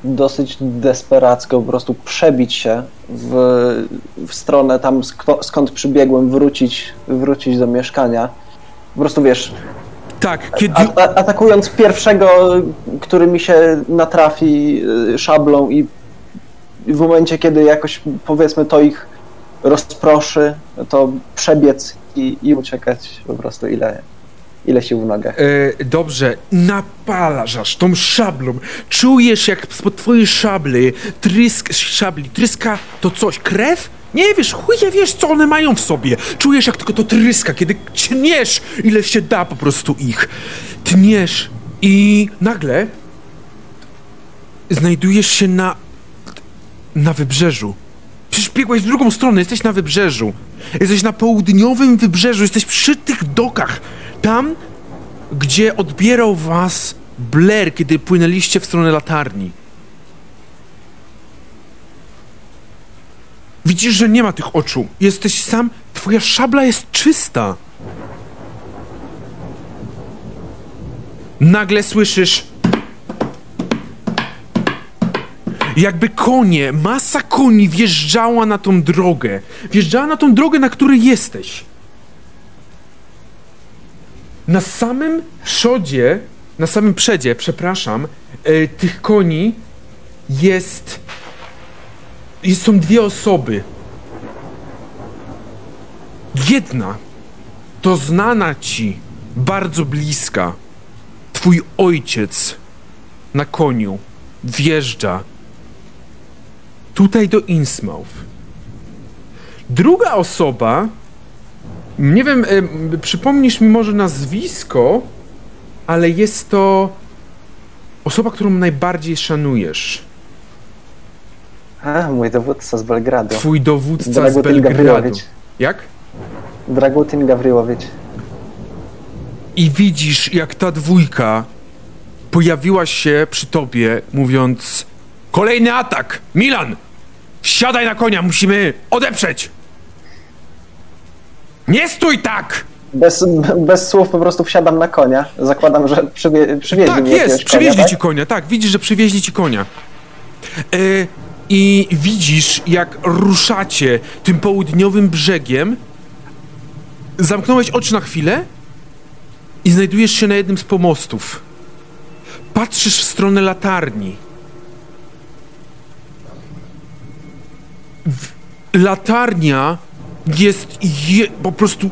dosyć desperacko po prostu przebić się w, w stronę tam, sk- skąd przybiegłem, wrócić, wrócić do mieszkania. Po prostu wiesz, Tak, kiedy... atakując pierwszego, który mi się natrafi y, szablą i w momencie, kiedy jakoś powiedzmy to ich rozproszy, to przebiec i, i uciekać po prostu ile, ile sił w. E, dobrze, napalasz tą szablą. Czujesz, jak spod twojej szabli, trysk, szabli, tryska to coś, krew? Nie wiesz, chuje wiesz, co one mają w sobie. Czujesz, jak tylko to tryska, kiedy tniesz, ile się da po prostu ich. Tniesz i nagle znajdujesz się na na wybrzeżu. Przecież biegłeś w drugą stronę, jesteś na wybrzeżu. Jesteś na południowym wybrzeżu, jesteś przy tych dokach. Tam, gdzie odbierał was Blair, kiedy płynęliście w stronę latarni. Widzisz, że nie ma tych oczu. Jesteś sam, twoja szabla jest czysta. Nagle słyszysz Jakby konie, masa koni wjeżdżała na tą drogę. Wjeżdżała na tą drogę, na której jesteś. Na samym przodzie, na samym przedzie, przepraszam, e, tych koni jest, jest. Są dwie osoby. Jedna to znana ci, bardzo bliska. Twój ojciec na koniu wjeżdża tutaj do Innsmouth. Druga osoba, nie wiem, e, przypomnisz mi może nazwisko, ale jest to osoba, którą najbardziej szanujesz. A, mój dowódca z Belgradu. Twój dowódca z Dragutin Belgradu. Gawrilowicz. Jak? Dragutin Gawrilowicz. I widzisz, jak ta dwójka pojawiła się przy tobie, mówiąc: Kolejny atak! Milan! Wsiadaj na konia, musimy odeprzeć! Nie stój tak! Bez, bez słów po prostu wsiadam na konia. Zakładam, że przywie, przywieźli Tak, jest, przywieźli konia, ci konia, tak, widzisz, że przywieźli ci konia. E, I widzisz, jak ruszacie tym południowym brzegiem. Zamknąłeś oczy na chwilę i znajdujesz się na jednym z pomostów. Patrzysz w stronę latarni. Latarnia jest je, po prostu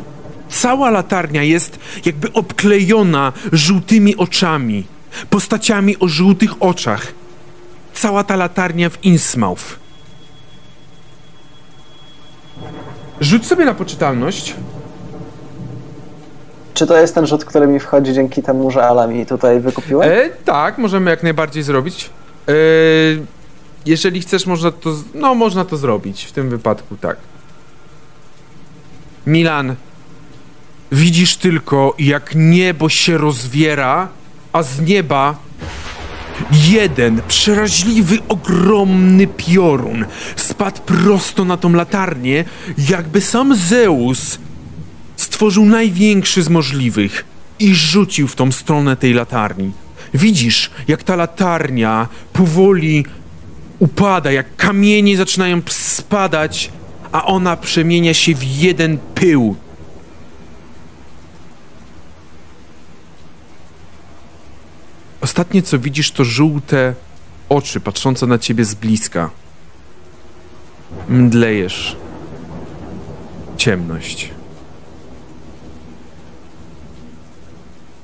cała latarnia jest jakby obklejona żółtymi oczami, postaciami o żółtych oczach. Cała ta latarnia w Innsmouth. Rzuć sobie na poczytalność. czy to jest ten rzut, który mi wchodzi dzięki temu, że Ala mi tutaj wykupiła? E, tak, możemy jak najbardziej zrobić. E, jeżeli chcesz, można to. No, można to zrobić. W tym wypadku tak. Milan, widzisz tylko, jak niebo się rozwiera, a z nieba jeden przeraźliwy, ogromny piorun spadł prosto na tą latarnię, jakby sam Zeus stworzył największy z możliwych i rzucił w tą stronę tej latarni. Widzisz, jak ta latarnia powoli upada, jak kamienie zaczynają spadać, a ona przemienia się w jeden pył. Ostatnie co widzisz to żółte oczy patrzące na ciebie z bliska. Mdlejesz. Ciemność.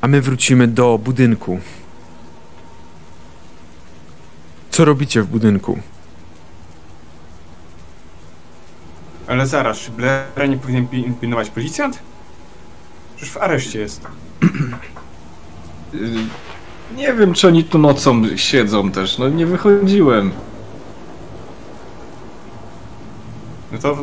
A my wrócimy do budynku. Co robicie w budynku? Ale zaraz, czy Blaira nie powinien pi- pilnować policjant? Przecież w areszcie jest. [clears throat] Nie wiem, czy oni tu nocą siedzą też, no nie wychodziłem. No to...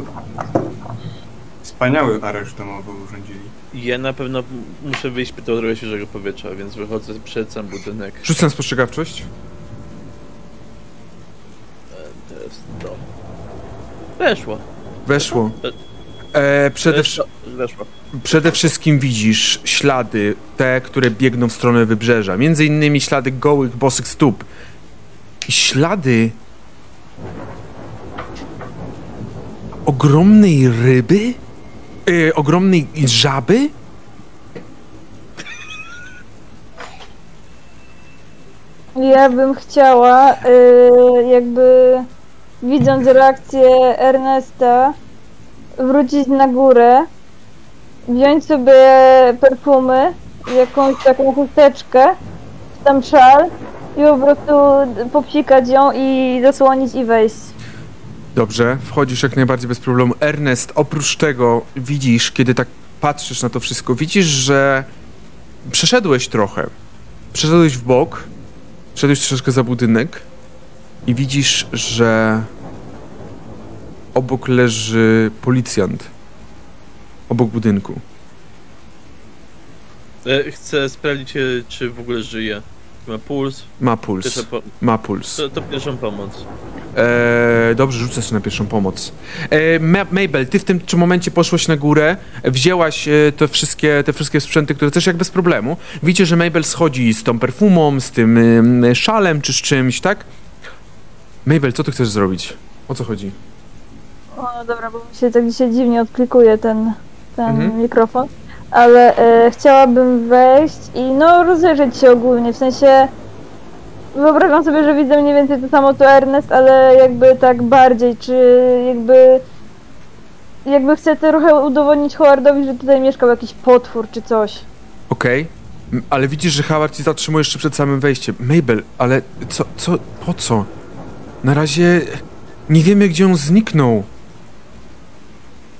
Wspaniały areszt domowy urządzili. Ja na pewno muszę wyjść po trochę świeżego powietrza, więc wychodzę przed sam budynek. Rzucę na spostrzegawczość. To jest to. Weszło. Weszło. E, przede. Weszło. przede wszystkim widzisz ślady, te, które biegną w stronę wybrzeża. Między innymi ślady gołych, bosych stóp. I ślady ogromnej ryby? E, ogromnej żaby? Ja bym chciała, y, jakby widząc reakcję Ernesta, wrócić na górę, wziąć sobie perfumy, jakąś taką chusteczkę, tam szal i po prostu popsikać ją i zasłonić i wejść. Dobrze, wchodzisz jak najbardziej bez problemu. Ernest, oprócz tego widzisz, kiedy tak patrzysz na to wszystko, widzisz, że przeszedłeś trochę. Przeszedłeś w bok, przeszedłeś troszeczkę za budynek i widzisz, że obok leży policjant. Obok budynku. E, Chcę sprawdzić, e, czy w ogóle żyje. Ma puls. Ma puls. Po... Ma puls. to, to pierwszą pomoc. Eee, dobrze, rzucę sobie na pierwszą pomoc. Eee, Ma- Mabel, ty w tym momencie poszłaś na górę, wzięłaś e, te, wszystkie, te wszystkie sprzęty, które chcesz jak bez problemu. Widzicie, że Mabel schodzi z tą perfumą, z tym em, szalem czy z czymś, tak? Mabel, co ty chcesz zrobić? O co chodzi? O, no dobra, bo mi się tak dzisiaj dziwnie odklikuje ten, ten Mhm. mikrofon, ale e, chciałabym wejść i no rozejrzeć się ogólnie, w sensie wyobrażam sobie, że widzę mniej więcej to samo co Ernest, ale jakby tak bardziej, czy jakby jakby chcę trochę udowodnić Howardowi, że tutaj mieszkał jakiś potwór czy coś. Okej, M- ale widzisz, że Howard ci zatrzymuje jeszcze przed samym wejściem. Mabel, ale co, co, po co? Na razie nie wiemy, gdzie on zniknął.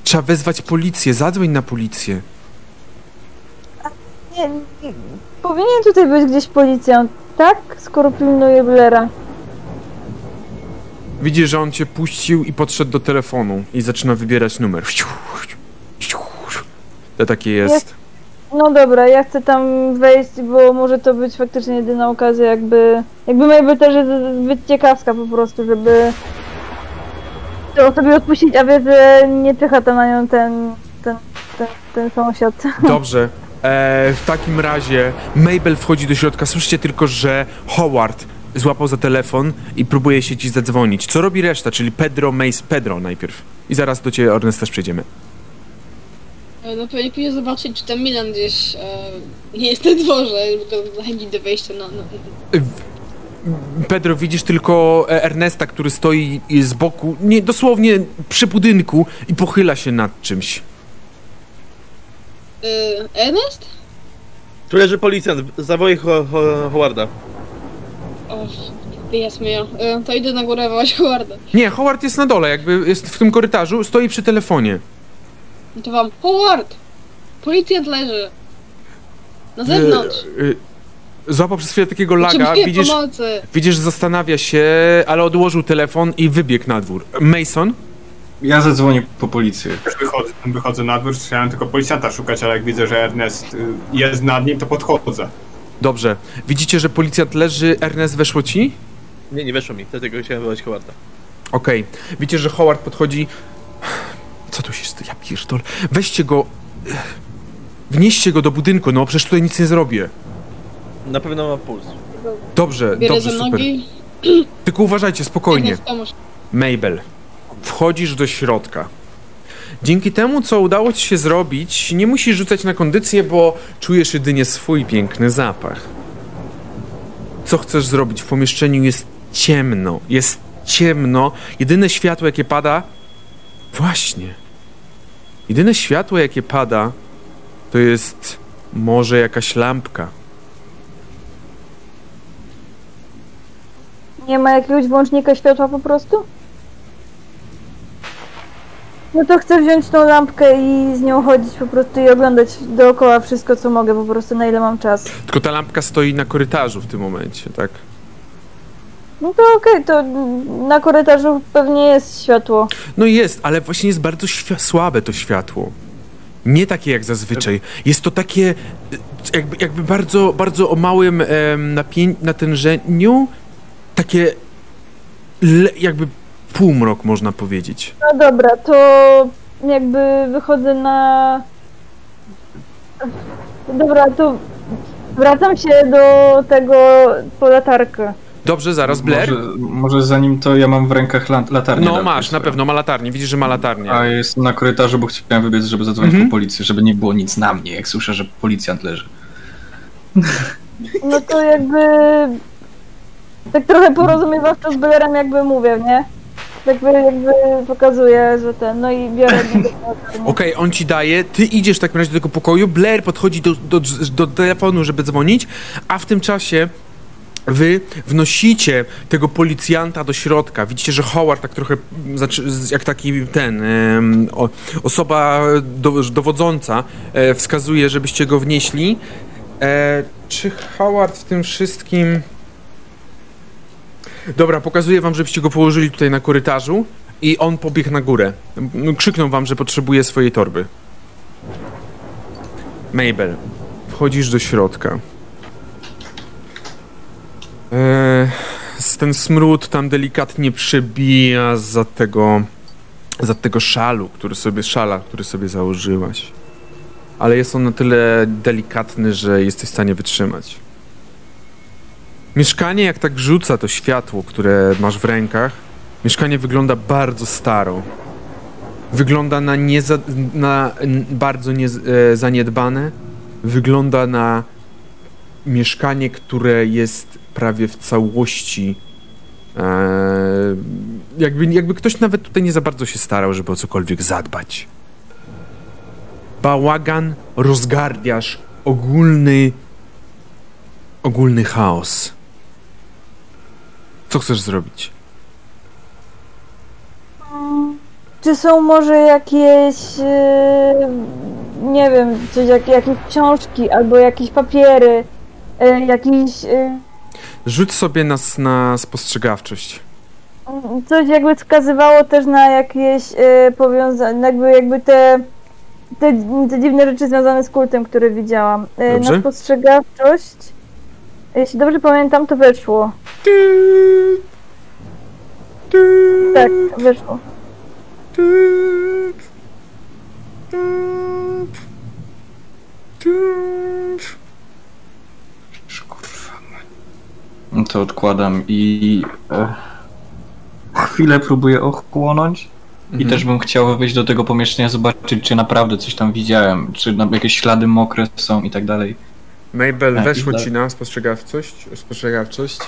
Trzeba wezwać policję, zadzwoń na policję. Nie, nie, powinien tutaj być gdzieś policjant, tak? Skoro pilnuje Blaira. Widzisz, że on cię puścił i podszedł do telefonu i zaczyna wybierać numer. To takie jest. No dobra, ja chcę tam wejść, bo może to być faktycznie jedyna okazja, jakby... Jakby Mabel też jest zbyt ciekawska po prostu, żeby... To sobie odpuścić, a wie, że nie czyha tam na nią ten... ten... ten, ten sąsiad. [laughs] Dobrze. E, w takim razie Mabel wchodzi do środka. Słyszycie tylko, że Howard złapał za telefon i próbuje się ci zadzwonić. Co robi reszta, czyli Pedro, Mace, Pedro najpierw. I zaraz do ciebie, Ernest, też przejdziemy. E, No pewnie pójdę zobaczyć, czy ten Milan gdzieś e, nie jest na dworze, żeby go zachęcić do wejścia na... na... Pedro, widzisz tylko e, Ernesta, który stoi z boku, nie, dosłownie przy budynku i pochyla się nad czymś. E, Ernest? Tu leży policjant, zawołaj Ho- Ho- Howarda. O, jest. E, to idę na górę wołać Howarda. Nie, Howard jest na dole, jakby jest w tym korytarzu, stoi przy telefonie. No to wam, Howard! Policjant leży. Na zewnątrz. Y, y, Złapał przez chwilę takiego laga, widzisz, pomocy. widzisz, że zastanawia się, ale odłożył telefon i wybiegł na dwór. Mason? Ja zadzwonię po policję. Wychodzę, wychodzę na dwór, chciałem tylko policjanta szukać, ale jak widzę, że Ernest y, jest nad nim, to podchodzę. Dobrze. Widzicie, że policjant leży, Ernest weszło ci? Nie, nie weszło mi, dlatego chciałem wołać Howarda. Okej. Widzicie, że Howard podchodzi. Co tu się staje? Ja pierdol. Weźcie go. Wnieście go do budynku, no przecież tutaj nic nie zrobię. Na pewno ma puls. Dobrze, Bierę dobrze, super. nogi. Tylko uważajcie, spokojnie. Mabel, wchodzisz do środka. Dzięki temu, co udało ci się zrobić, nie musisz rzucać na kondycję, bo czujesz jedynie swój piękny zapach. Co chcesz zrobić? W pomieszczeniu jest ciemno. Jest ciemno. Jedyne światło, jakie pada. Właśnie. Jedyne światło, jakie pada, to jest może jakaś lampka. Nie ma jakiegoś włącznika światła po prostu? No to chcę wziąć tą lampkę i z nią chodzić po prostu i oglądać dookoła wszystko, co mogę, po prostu na ile mam czas. Tylko ta lampka stoi na korytarzu w tym momencie, tak? No to okej, to na korytarzu pewnie jest światło. No jest, ale właśnie jest bardzo słabe to światło. Nie takie jak zazwyczaj. Jest to takie e, jakby, jakby bardzo, bardzo o małym em, napię- natężeniu, takie le- jakby półmrok można powiedzieć. No dobra, to jakby wychodzę na... Dobra, to wracam się do tego po latarkę. Dobrze, zaraz Blair. Może, może zanim to ja mam w rękach la- latarnię. No Dark masz, na pewno ma latarnię. Widzisz, że ma latarnię. A jestem na korytarzu, bo chciałem wybiec, żeby zadzwonić Mhm. po policję, żeby nie było nic na mnie, jak słyszę, że policjant leży. No to jakby... Tak trochę porozumiewawczo z Bellerem jakby mówię, nie? Jakby, jakby pokazuję, że ten, no i biorę. Okej, on ci daje, ty idziesz w takim razie do tego pokoju, Blair podchodzi do, do, do telefonu, żeby dzwonić, a w tym czasie wy wnosicie tego policjanta do środka. Widzicie, że Howard tak trochę zaczy- z- jak taki ten osoba do, dowodząca e, wskazuje, żebyście go wnieśli. E, czy Howard w tym wszystkim... Dobra, pokazuję wam, żebyście go położyli tutaj na korytarzu i on pobiegł na górę. Krzyknął wam, że potrzebuje swojej torby. Mabel, wchodzisz do środka. S- ten smród tam delikatnie przebija za tego, za tego szalu, który sobie, szala, który sobie założyłaś. Ale jest on na tyle delikatny, że jesteś w stanie wytrzymać. Mieszkanie, jak tak rzuca to światło, które masz w rękach, mieszkanie wygląda bardzo staro. Wygląda na, nieza, na bardzo nie, e, zaniedbane. Wygląda na mieszkanie, które jest prawie w całości. E, jakby, jakby ktoś nawet tutaj nie za bardzo się starał, żeby o cokolwiek zadbać. Bałagan, rozgardiasz, ogólny. ogólny chaos. Co chcesz zrobić? Czy są może jakieś, e, nie wiem, coś, jak, jakieś książki albo jakieś papiery, e, jakieś, Rzuć sobie nas na spostrzegawczość. coś jakby wskazywało też na jakieś e, powiązania, jakby, jakby te, te, te dziwne rzeczy związane z kultem, które widziałam. Dobrze. na spostrzegawczość, jeśli dobrze pamiętam, to weszło. Tak, weszło. Kurwa. No to odkładam i e, chwilę próbuję ochłonąć. I Mhm. też bym chciał wejść do tego pomieszczenia, zobaczyć, czy naprawdę coś tam widziałem, czy jakieś ślady mokre są i tak dalej. Mabel, Tak, weszło tak. ci na spostrzegawczość? spostrzegawczość?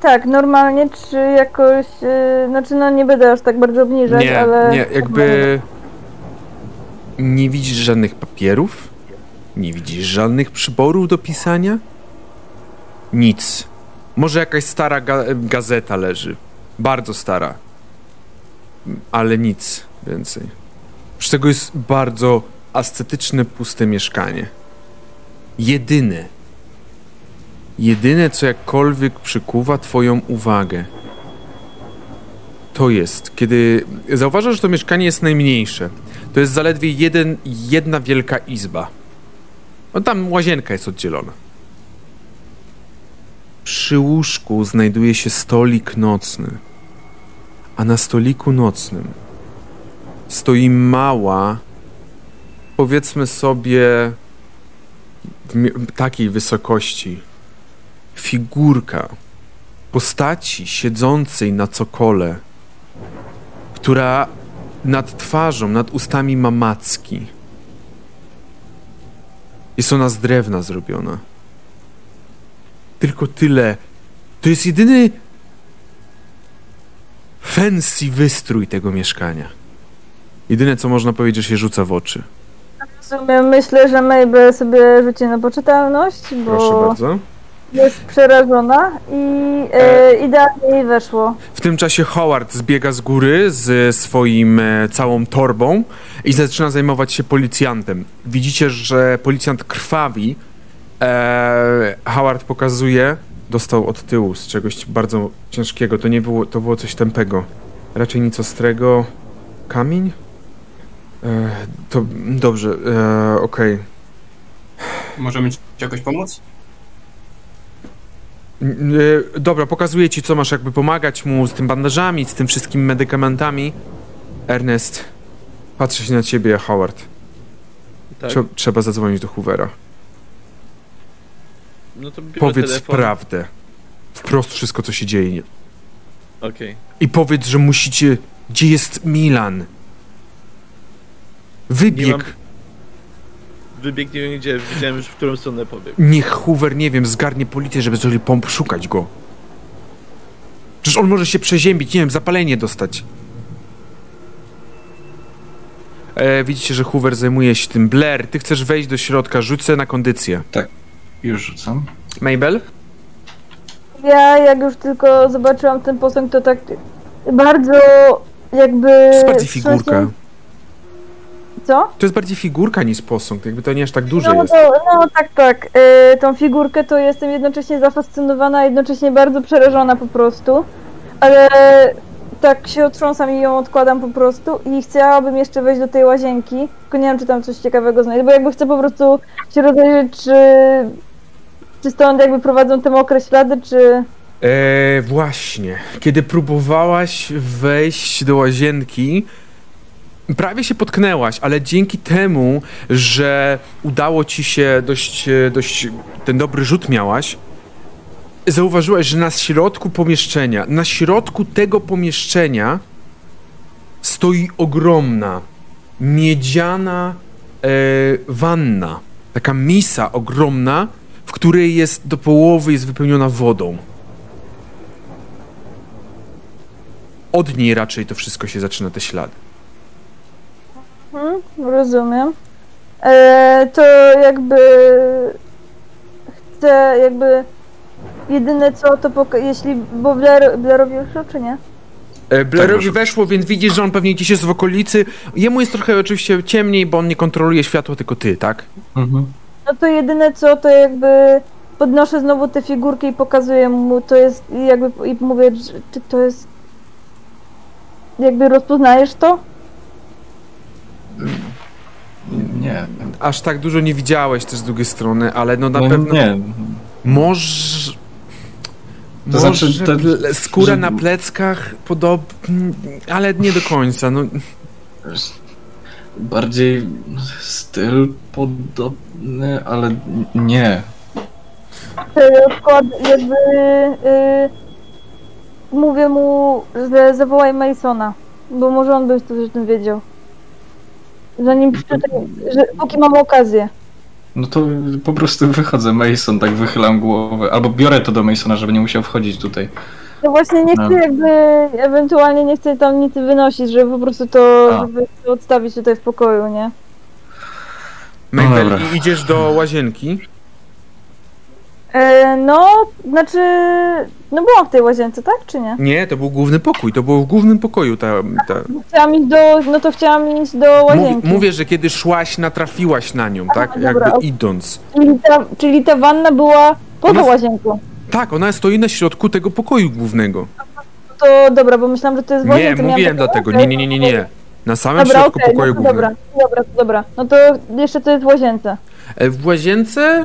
Tak, normalnie, czy jakoś, e, znaczy no nie będę aż tak bardzo obniżać, Nie, ale... nie, jakby nie widzisz żadnych papierów, nie widzisz żadnych przyborów do pisania, nic. Może jakaś stara ga gazeta leży, bardzo stara, ale nic więcej. Z tego jest bardzo ascetyczne, puste mieszkanie. jedyne, jedyne, co jakkolwiek przykuwa Twoją uwagę, to jest, kiedy zauważasz, że to mieszkanie jest najmniejsze. To jest zaledwie jeden, jedna wielka izba. No tam łazienka jest oddzielona. Przy łóżku znajduje się stolik nocny, a na stoliku nocnym stoi mała, powiedzmy sobie, takiej wysokości, figurka postaci siedzącej na cokole, która nad twarzą, nad ustami ma macki. Jest ona z drewna zrobiona. Tylko tyle. To jest jedyny fancy wystrój tego mieszkania. Jedyne, co można powiedzieć, że się rzuca w oczy. W sumie myślę, że Mabel sobie rzuci na poczytalność, Proszę bo bardzo. jest przerażona i e, idealnie jej weszło. W tym czasie Howard zbiega z góry z swoim e, całą torbą i zaczyna zajmować się policjantem. Widzicie, że policjant krwawi. E, Howard pokazuje, dostał od tyłu z czegoś bardzo ciężkiego. To nie było, to było coś tępego. Raczej nic ostrego. Kamień? E, to dobrze, e, okej. Możemy ci jakoś pomóc? E, Dobra, pokazuję ci, co masz jakby pomagać mu z tym bandażami, z tym wszystkimi medykamentami. Ernest, patrzę się na ciebie, Howard. Tak? Trze- trzeba zadzwonić do Hoovera. No to Powiedz telefon. prawdę. Wprost wszystko, co się dzieje. Okej. I powiedz, że musicie... Gdzie jest Milan? Wybieg. Nie mam- Wybieg nie wiem gdzie, widziałem już w którą stronę pobiegł. Niech Hoover, nie wiem, zgarnie policję, żeby zaczęli pomp szukać go. Przecież on może się przeziębić, nie wiem, zapalenie dostać. E, widzicie, że Hoover zajmuje się tym. Blair, ty chcesz wejść do środka, sobie na kondycję. Już rzucam. Mabel? Ja jak już tylko zobaczyłam ten posąg, to tak bardzo jakby... To jest bardziej figurka. Co? To jest bardziej figurka niż posąg, jakby to nie aż tak duże No, jest. to, no tak, tak. Y, tą figurkę to jestem jednocześnie zafascynowana, a jednocześnie bardzo przerażona po prostu. Ale tak się otrząsam i ją odkładam po prostu i chciałabym jeszcze wejść do tej łazienki, tylko nie wiem, czy tam coś ciekawego znajdę, bo jakby chcę po prostu się rozejrzeć, czy, czy stąd jakby prowadzą te mokre ślady, czy... E, właśnie. Kiedy próbowałaś wejść do łazienki, prawie się potknęłaś, ale dzięki temu, że udało ci się dość, e, dość ten dobry rzut miałaś, zauważyłaś, że na środku pomieszczenia, na środku tego pomieszczenia stoi ogromna, miedziana e, wanna. Taka misa ogromna, której jest do połowy jest wypełniona wodą. Od niej raczej to wszystko się zaczyna, te ślady. Hmm, rozumiem. E, to jakby chcę jakby jedyne co to poka- jeśli, bo Blair, Blairowi już czy nie? E, Blairowi proszę. weszło, więc widzisz, że on pewnie gdzieś jest w okolicy. Jemu jest trochę oczywiście ciemniej, bo on nie kontroluje światła, tylko ty, tak? Mhm. No to jedyne co to jakby podnoszę znowu te figurki i pokazuję mu to jest i jakby i mówię, że- czy to jest jakby rozpoznajesz to? Nie. Aż tak dużo nie widziałeś też z drugiej strony, ale no na no, pewno Nie. może... To może znaczy, te- skóra że- na pleckach podobnie, ale nie do końca, no... Bardziej styl podobny, ale nie. Odkład, jakby y, mówię mu, że zawołaj Masona, bo może on by coś o tym wiedział. Zanim przeczytaj, że póki mam okazję. No to po prostu wychodzę Mason, tak wychylam głowę. Albo biorę to do Masona, żeby nie musiał wchodzić tutaj. No właśnie nie chcę No. jakby, ewentualnie nie chcę tam nic wynosić, żeby po prostu to, A. żeby to odstawić tutaj w pokoju, nie? No Mabel, dobra. i idziesz do łazienki. E, no, znaczy, no byłam w tej łazience, tak, czy nie? Nie, to był główny pokój, to było w głównym pokoju ta... ta... Chciałam iść do, no to chciałam iść do Mów, łazienki. mówię, że kiedy szłaś, natrafiłaś na nią, tak? dobra, Jakby idąc. Czyli ta, czyli ta wanna była poza Ona- łazienką. Tak, ona stoi na środku tego pokoju głównego. To dobra, bo myślałam, że to jest Nie, łazienka. miałam mówiłem dlatego. Nie, nie, nie, nie, nie. Na samym Dobra, środku pokoju no to dobra, głównego. dobra, to dobra. No to jeszcze to jest w łazience. E, W łazience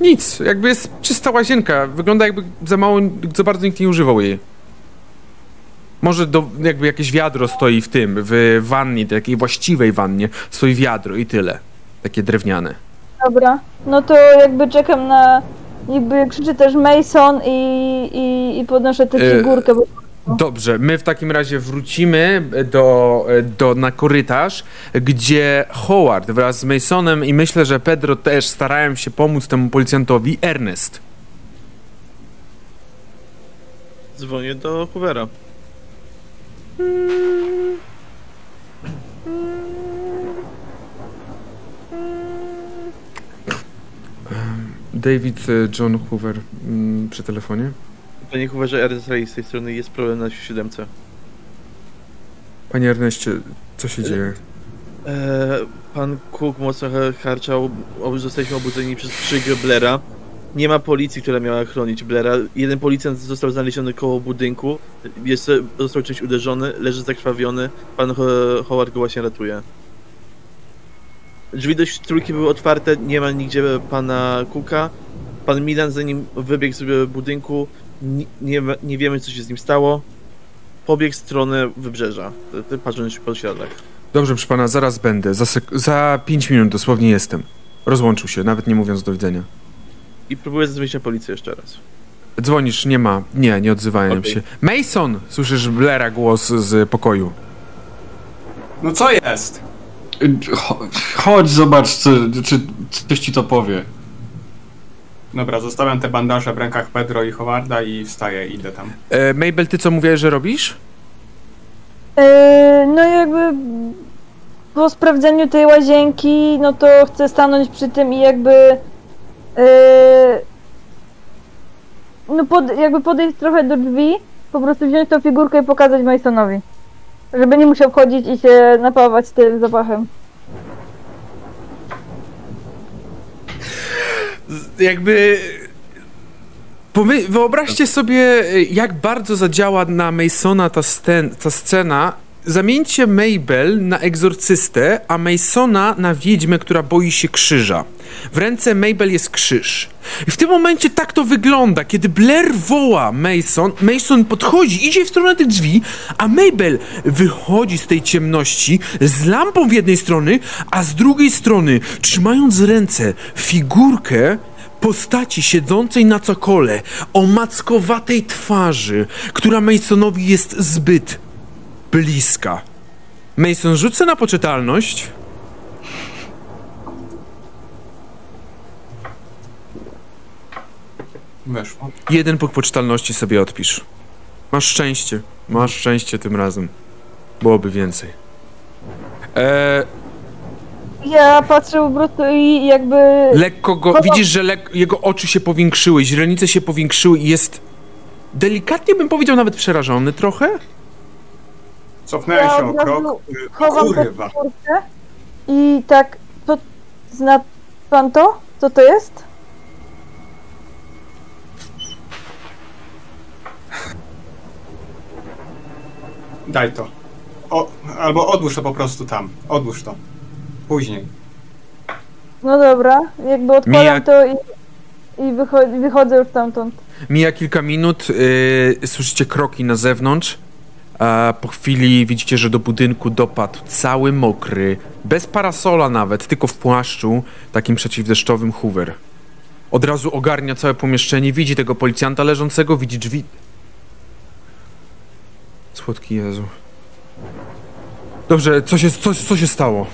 nic. Jakby jest czysta łazienka. Wygląda jakby za mało, za bardzo nikt nie używał jej. Może do, jakby jakieś wiadro stoi w tym, w wannie, takiej właściwej wannie, stoi wiadro i tyle. Takie drewniane. Dobra, no to jakby czekam na... Jakby krzyczy też Mason i, i, i podnoszę tę E, figurkę, bo Dobrze, my w takim razie wrócimy do, do, na korytarz, gdzie Howard wraz z Masonem i myślę, że Pedro też starałem się pomóc temu policjantowi, Ernest. Dzwonię do Hoovera. David e, John Hoover mm, przy telefonie. Panie Hooverze, Ray z tej strony jest problem na siódemce. Panie Erneście, co się dzieje? E, pan Cook mocno ha- harczał, zostaliśmy obudzeni przez krzyk Blaira. Nie ma policji, która miała chronić Blaira. Jeden policjant został znaleziony koło budynku, jest, został czymś uderzony, leży zakrwawiony. Pan Ho- Howard go właśnie ratuje. Drzwi do trójki były otwarte, nie ma nigdzie pana Cooka. Pan Milan zanim wybiegł z budynku, ni- nie, ma- nie wiemy co się z nim stało. Pobiegł w stronę wybrzeża, patrząc po śladach. Dobrze, proszę pana, zaraz będę. Za, sek- za pięć minut dosłownie jestem. Rozłączył się, nawet nie mówiąc do widzenia. I próbuję zadzwonić na policję jeszcze raz. Dzwonisz, nie ma. Nie, nie odzywają Okej. się. Mason! Słyszysz Blaira głos z pokoju. No co jest? Cho- Chodź, zobacz, co, czy coś ci to powie. Dobra, zostawiam te bandaże w rękach Pedro i Howarda i wstaję, idę tam. E, Mabel, ty co mówiłeś, że robisz? Yy, no jakby po sprawdzeniu tej łazienki, no to chcę stanąć przy tym i jakby yy, no pod, jakby podejść trochę do drzwi, po prostu wziąć tą figurkę i pokazać Masonowi. Żeby nie musiał wchodzić i się napawać tym zapachem. jakby. Wyobraźcie sobie, jak bardzo zadziała na Masona ta, scen- ta scena. Zamieńcie Mabel na egzorcystę, a Masona na wiedźmę, która boi się krzyża. W ręce Mabel jest krzyż. I w tym momencie tak to wygląda, kiedy Blair woła Mason, Mason podchodzi, idzie w stronę tych drzwi, a Mabel wychodzi z tej ciemności z lampą w jednej strony, a z drugiej strony, trzymając w ręce figurkę postaci siedzącej na cokole, o mackowatej twarzy, która Masonowi jest zbyt bliska. Mason, rzucę na poczytalność. Weszło. Jeden punkt poczytalności sobie odpisz. Masz szczęście. Masz szczęście tym razem. Byłoby więcej. Eee, Ja patrzę po prostu i jakby lekko go. Widzisz, że lek, jego oczy się powiększyły, źrenice się powiększyły i jest. Delikatnie bym powiedział nawet przerażony trochę. Cofnęłem Ja się o krok. Y, chowam Kurwa. i tak, to zna pan to? Co to jest? Daj to. O, albo odłóż to po prostu tam. Odłóż to. Później. No dobra, jakby odkładam Mija- to i, i wycho- wychodzę już stamtąd. Mija kilka minut, yy, słyszycie kroki na zewnątrz. Po chwili widzicie, że do budynku dopadł cały mokry, bez parasola nawet, tylko w płaszczu, takim przeciwdeszczowym Hoover. Od razu ogarnia całe pomieszczenie, widzi tego policjanta leżącego, widzi drzwi. Słodki Jezu. Dobrze, co się, co, co się stało?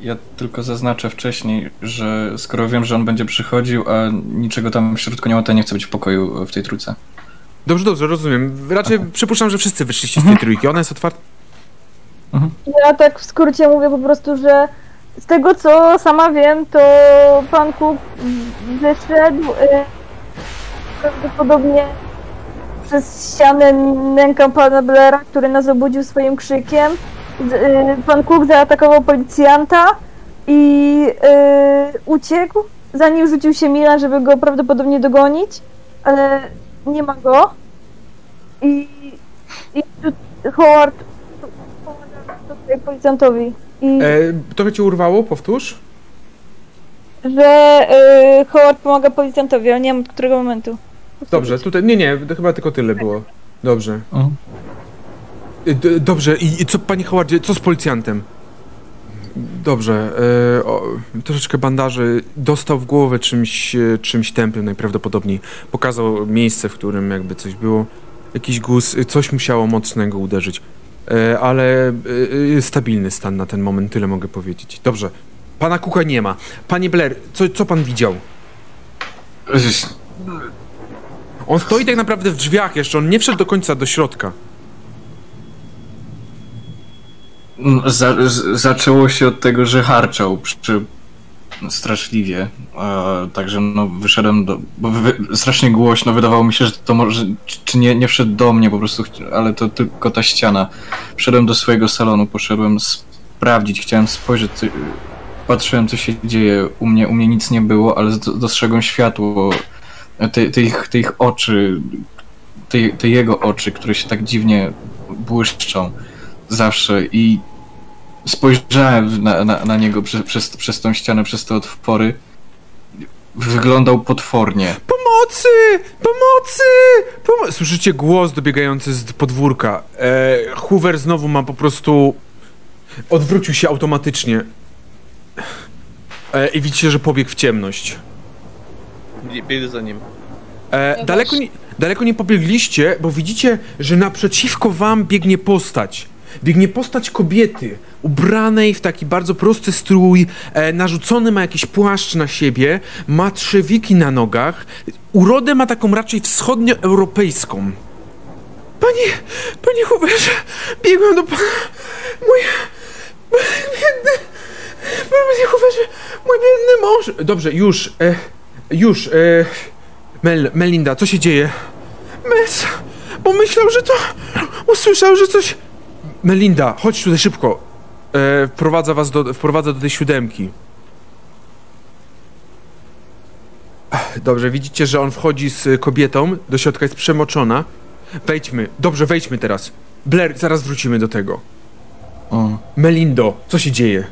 Ja tylko zaznaczę wcześniej, że skoro wiem, że on będzie przychodził, a niczego tam w środku nie ma, to nie chcę być w pokoju w tej trójce. Dobrze, dobrze, rozumiem. Raczej przypuszczam, że wszyscy wyszliście z tej trójki. Ona jest otwarta. Ja tak w skrócie mówię po prostu, że z tego co sama wiem, to pan Cook wyszedł e, prawdopodobnie przez ścianę nękał pana Blaira, który nas obudził swoim krzykiem. E, Pan Cook zaatakował policjanta i e, uciekł, zanim rzucił się Milan, żeby go prawdopodobnie dogonić, ale nie ma go. I, i tu Howard pomaga tutaj policjantowi. I E, trochę cię urwało, powtórz? że y, Howard pomaga policjantowi, ale nie wiem od którego momentu. Dobrze, tutaj, nie, nie, to chyba tylko tyle było. Dobrze. O. E, d- dobrze, i, i co, panie Howardzie, co z policjantem? Dobrze, e, o, troszeczkę bandaży, dostał w głowę czymś, e, czymś tępym najprawdopodobniej. Pokazał miejsce, w którym jakby coś było, jakiś guz, e, coś musiało mocnego uderzyć. E, ale e, e, stabilny stan na ten moment, tyle mogę powiedzieć. Dobrze, pana Kuka nie ma. Panie Blair, co, co pan widział? On stoi tak naprawdę w drzwiach jeszcze, on nie wszedł do końca do środka. Za, z, zaczęło się od tego, że harczał przy, straszliwie. E, także no wyszedłem do. Bo wy, strasznie głośno wydawało mi się, że to może. Czy, nie, nie wszedł do mnie po prostu, ale to tylko ta ściana. Wszedłem do swojego salonu, poszedłem sprawdzić, chciałem spojrzeć. Co, patrzyłem, co się dzieje. U mnie, u mnie nic nie było, ale dostrzegłem światło. Te, te, ich, te ich oczy, te, te jego oczy, które się tak dziwnie błyszczą zawsze i spojrzałem na, na, na niego przez, przez, przez tą ścianę, przez te otwory. Wyglądał potwornie. Pomocy! Pomocy! Pomo Słyszycie głos dobiegający z podwórka. E, Hoover znowu ma po prostu... Odwrócił się automatycznie. E, I widzicie, że pobiegł w ciemność. Biegnę za nim. E, daleko, nie, daleko nie pobiegliście, bo widzicie, że naprzeciwko wam biegnie postać. Biegnie postać kobiety, ubranej w taki bardzo prosty strój, e, narzucony ma jakiś płaszcz na siebie, ma trzewiki na nogach, urodę ma taką raczej wschodnioeuropejską. Panie, panie Huberze, biegłem do pana, mój, biedny, panie Huberze, mój biedny mąż. Dobrze, już, e, już, e, Mel, Melinda, co się dzieje? Mes, bo myślał, że to... Usłyszał, że coś... Melinda, chodź tutaj szybko. E, wprowadza was do, wprowadza do tej siódemki. Dobrze, widzicie, że on wchodzi z kobietą, do środka jest przemoczona. Wejdźmy, dobrze, wejdźmy teraz. Blair, zaraz wrócimy do tego. O. Melindo, co się dzieje?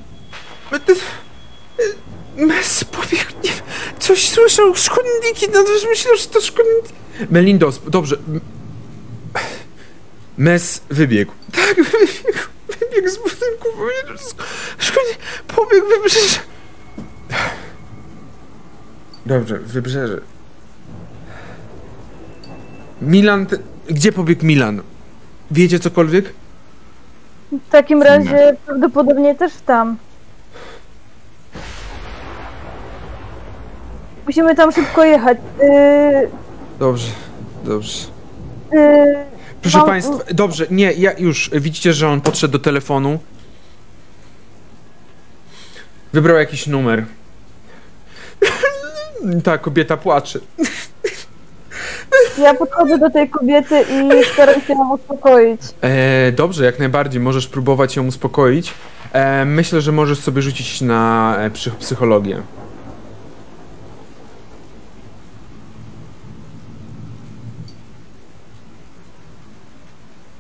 Mes pobiegł, nie wiem, coś słyszał, szkodniki, no to myślał, że to szkodniki. Melindo, dobrze. Mes wybiegł. [laughs] Tak, wybiegł, wybiegł z budynku, powiedział, że sk- szkodnik, pobiegł wybrzeże. Dobrze, wybrzeże. Milan, te- gdzie pobiegł Milan? Wiecie cokolwiek? W takim razie prawdopodobnie też tam. Musimy tam szybko jechać. Yy, Dobrze, dobrze. yy, Proszę Państwa, dobrze, nie, ja już, widzicie, że on podszedł do telefonu. Wybrał jakiś numer. [laughs] Ta kobieta płacze. ja podchodzę do tej kobiety i staram się ją uspokoić. E, dobrze, jak najbardziej, możesz próbować ją uspokoić. E, myślę, że możesz sobie rzucić na e, psych psychologię.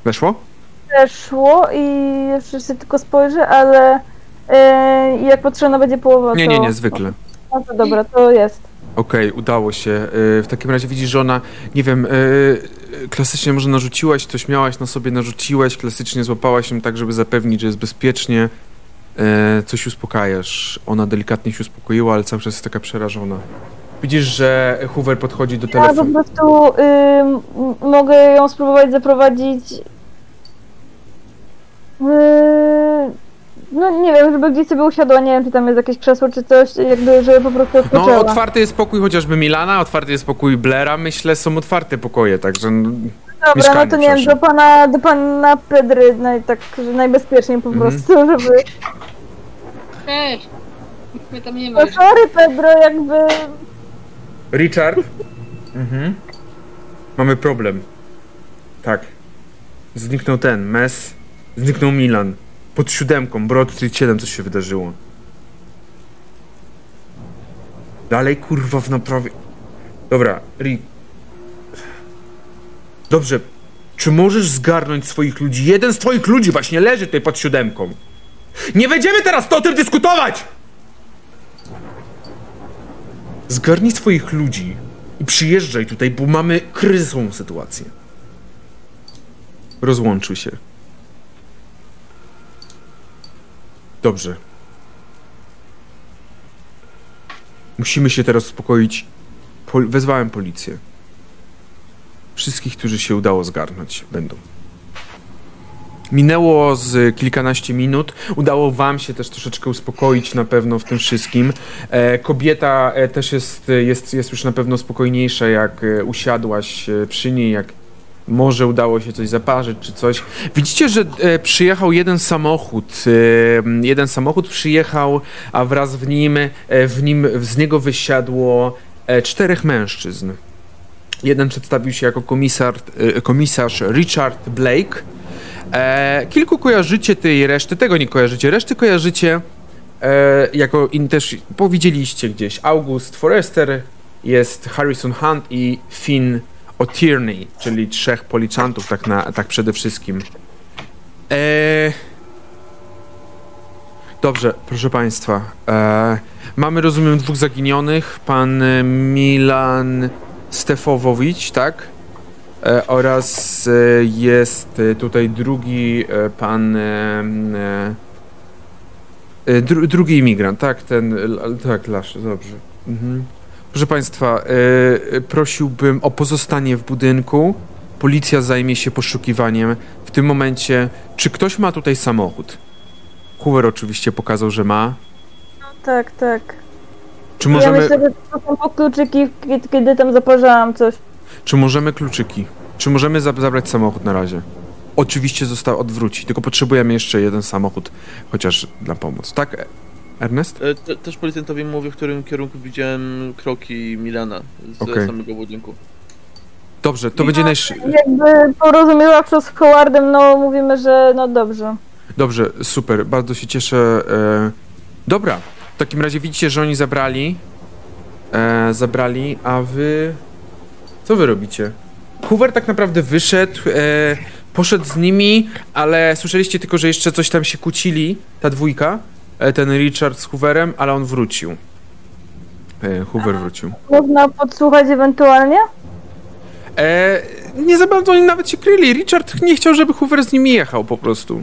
Weszło? Weszło i jeszcze się tylko spojrzę, ale yy, jak potrzebna będzie połowa, Nie, to... nie, nie, zwykle. No to dobra, to jest. Okej, udało się. Y, W takim razie widzisz, że ona, nie wiem, y, y, klasycznie może narzuciłaś, coś miałaś na sobie, narzuciłaś, klasycznie złapałaś ją tak, żeby zapewnić, że jest bezpiecznie. Coś uspokajasz. Ona delikatnie się uspokoiła, ale cały czas jest taka przerażona. Widzisz, że Hoover podchodzi do Ja po telefonu. prostu y, mogę ją spróbować zaprowadzić. y, no nie wiem, żeby gdzieś sobie usiadła, nie wiem, czy tam jest jakieś krzesło, czy coś, jakby, żeby po prostu No, odpoczęła. otwarty jest pokój chociażby Milana, otwarty jest pokój Blaira, myślę, są otwarte pokoje, także... no, Dobra, mieszkanie, no to nie wiem, do pana, do pana Pedry, naj, tak, że najbezpieczniej po Mhm. prostu, żeby... Ej, mnie tam nie No ma. sorry Pedro, jakby... Richard? Mhm. Mamy problem. Tak. Zniknął ten, Mes. Zniknął Milan. Pod siódemką, Broad Street 7 coś się wydarzyło. Dalej kurwa w naprawie. Dobra, Ri. Dobrze. Czy możesz zgarnąć swoich ludzi? Jeden z twoich ludzi właśnie leży tutaj pod siódemką. Nie będziemy teraz to o tym dyskutować! Zgarnij swoich ludzi i przyjeżdżaj tutaj, bo mamy kryzysową sytuację. Rozłączył się. Dobrze. Musimy się teraz uspokoić. Pol- wezwałem policję. Wszystkich, którzy się udało zgarnąć, będą. Minęło z kilkanaście minut. Udało wam się też troszeczkę uspokoić na pewno w tym wszystkim. E, kobieta e, też jest, jest, jest już na pewno spokojniejsza, jak e, usiadłaś e, przy niej, jak może udało się coś zaparzyć czy coś. Widzicie, że e, przyjechał jeden samochód. E, jeden samochód przyjechał, a wraz w nim, e, w nim z niego wysiadło e, czterech mężczyzn. Jeden przedstawił się jako komisarz, e, komisarz Richard Blake. E, kilku kojarzycie tej reszty, tego nie kojarzycie, reszty kojarzycie e, jako in też powiedzieliście gdzieś. August Forrester, jest Harrison Hunt i Finn O'Tierney, czyli trzech policjantów, tak, na, tak przede wszystkim. E, dobrze, proszę Państwa. E, mamy, rozumiem, dwóch zaginionych. Pan Milan Stefowowicz, tak? E, oraz e, jest e, tutaj drugi e, pan. E, e, dru, drugi imigrant, tak? Ten. Tak, Lasz, dobrze. Mhm. Proszę Państwa, prosiłbym o pozostanie w budynku. Policja zajmie się poszukiwaniem. W tym momencie, czy ktoś ma tutaj samochód? Hoover oczywiście pokazał, że ma. Tak, tak. Czy Ja możemy, myślę, że to są po kluczyki, kiedy, tam zaparzałam coś. czy możemy kluczyki? Czy możemy za- zabrać samochód na razie? Oczywiście został odwrócić, tylko potrzebujemy jeszcze jeden samochód, chociaż dla pomocy. Tak, Ernest? E, te, też policjantowi mówię, w którym kierunku widziałem kroki Milana z Okej. samego budynku. Dobrze, to będzie najsz... Jakby porozumiewawczo z Howardem, no mówimy, że no dobrze. Dobrze, super, bardzo się cieszę. E... Dobra, takim razie widzicie, że oni zabrali. E, zabrali, a wy. Co wy robicie? Hoover tak naprawdę wyszedł, e, poszedł z nimi, ale słyszeliście tylko, że jeszcze coś tam się kłócili, ta dwójka, e, ten Richard z Hooverem, ale on wrócił. E, Hoover wrócił. Można podsłuchać ewentualnie? E, nie za bardzo oni nawet się kryli. Richard nie chciał, żeby Hoover z nimi jechał po prostu.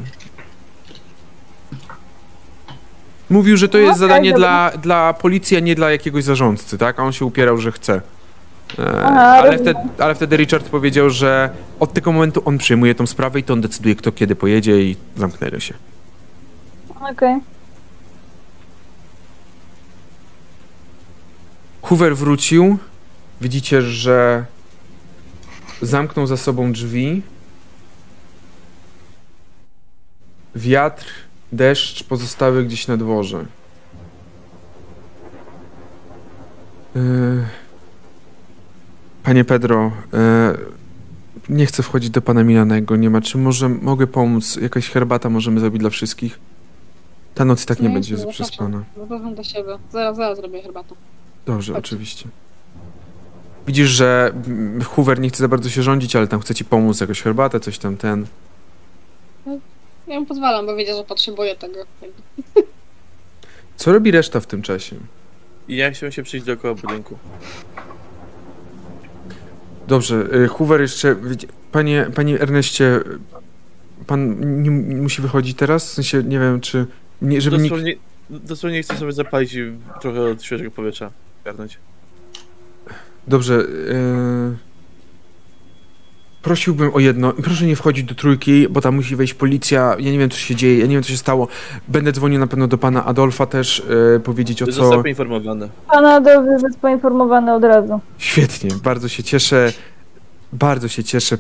Mówił, że to jest Okej, zadanie dobra. dla, dla policji, a nie dla jakiegoś zarządcy, tak? A on się upierał, że chce. E, Aha, ale, rozumiem. wtedy, ale wtedy Richard powiedział, że od tego momentu on przyjmuje tą sprawę i to on decyduje, kto kiedy pojedzie i zamknęli się. Okej. Hoover wrócił. Widzicie, że zamknął za sobą drzwi. Wiatr, deszcz pozostały gdzieś na dworze. Yy, Panie Pedro, yy, nie chcę wchodzić do pana Milanego, nie ma. Czy może mogę pomóc? Jakaś herbata możemy zrobić dla wszystkich? Ta noc i tak nie Nie, będzie nie, przespana. Zapraszam do siebie. Zaraz, zaraz zrobię herbatę. Dobrze, Chodź. oczywiście. Widzisz, że Hoover nie chce za bardzo się rządzić, ale tam chce ci pomóc, jakoś herbatę, coś tam ten. Ja mu pozwalam, bo wiedział, że potrzebuję tego. Co robi reszta w tym czasie? I ja chciałem się przyjść dookoła budynku. Dobrze, y, Hoover jeszcze. Panie, panie Erneście, pan nie, musi wychodzić teraz? W sensie nie wiem, czy. Nie, żeby nikt. Dosłownie, dosłownie chcę sobie zapalić i trochę od świeżego powietrza garnąć. Dobrze. y, Prosiłbym o jedno. Proszę nie wchodzić do trójki, bo tam musi wejść policja. Ja nie wiem, co się dzieje, ja nie wiem, co się stało. Będę dzwonił na pewno do pana Adolfa też, y, powiedzieć o co. Został poinformowany. Pana dobrze jest poinformowany od razu. Świetnie, bardzo się cieszę. Bardzo się cieszę.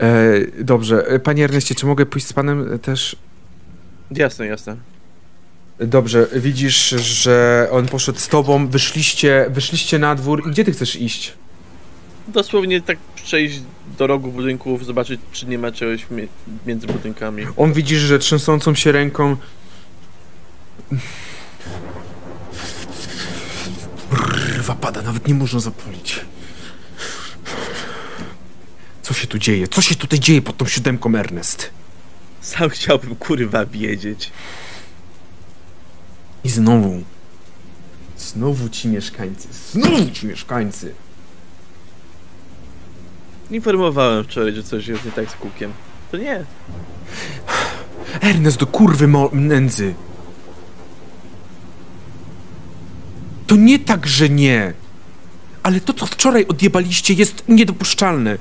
E, dobrze, E, panie Erneście, czy mogę pójść z panem e, też? Jasne, jasne. Dobrze, widzisz, że on poszedł z tobą, wyszliście, wyszliście na dwór i gdzie ty chcesz iść? Dosłownie tak przejść do rogu budynków, zobaczyć, czy nie ma czegoś mi- między budynkami. On widzisz, że trzęsącą się ręką Brrwa pada, nawet nie można zapolić. Co się tu dzieje? Co się tutaj dzieje pod tą siódemką, Ernest? Sam chciałbym kurwa wiedzieć. I znowu. Znowu ci mieszkańcy. Znowu ci mieszkańcy. Informowałem wczoraj, że coś jest nie tak z kukiem. To nie. Ernest do kurwy mo- nędzy. To nie tak, że nie. Ale to, co wczoraj odjebaliście, jest niedopuszczalne.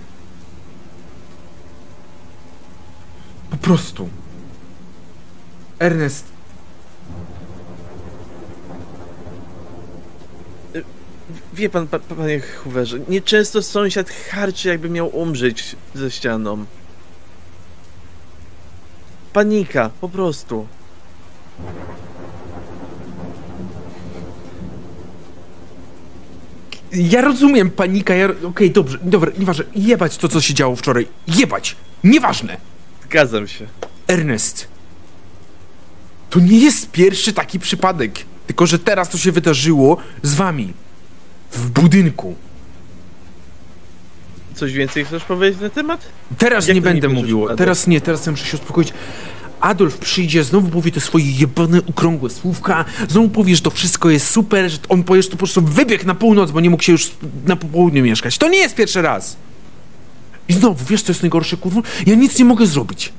Po prostu. Ernest, Wie pan, pa, panie Hooverze, nieczęsto sąsiad harczy, jakby miał umrzeć ze ścianą. Panika, po prostu. ja rozumiem panika, ja... Okej, dobrze, dobra, nieważne. Jebać to, co się działo wczoraj. Jebać! Nieważne! Zgadzam się. Ernest, to nie jest pierwszy taki przypadek. Tylko, że teraz to się wydarzyło z wami. W budynku. Coś więcej chcesz powiedzieć na temat? Teraz Jak nie będę mówił. Teraz nie, teraz muszę się uspokoić. Adolf przyjdzie, znowu powie te swoje jebane, okrągłe słówka, znowu powie, że to wszystko jest super, że on powie, że to po prostu wybiegł na północ, bo nie mógł się już na południu mieszkać. To nie jest pierwszy raz. I znowu, wiesz co jest najgorsze, kurwa? Ja nic nie mogę zrobić.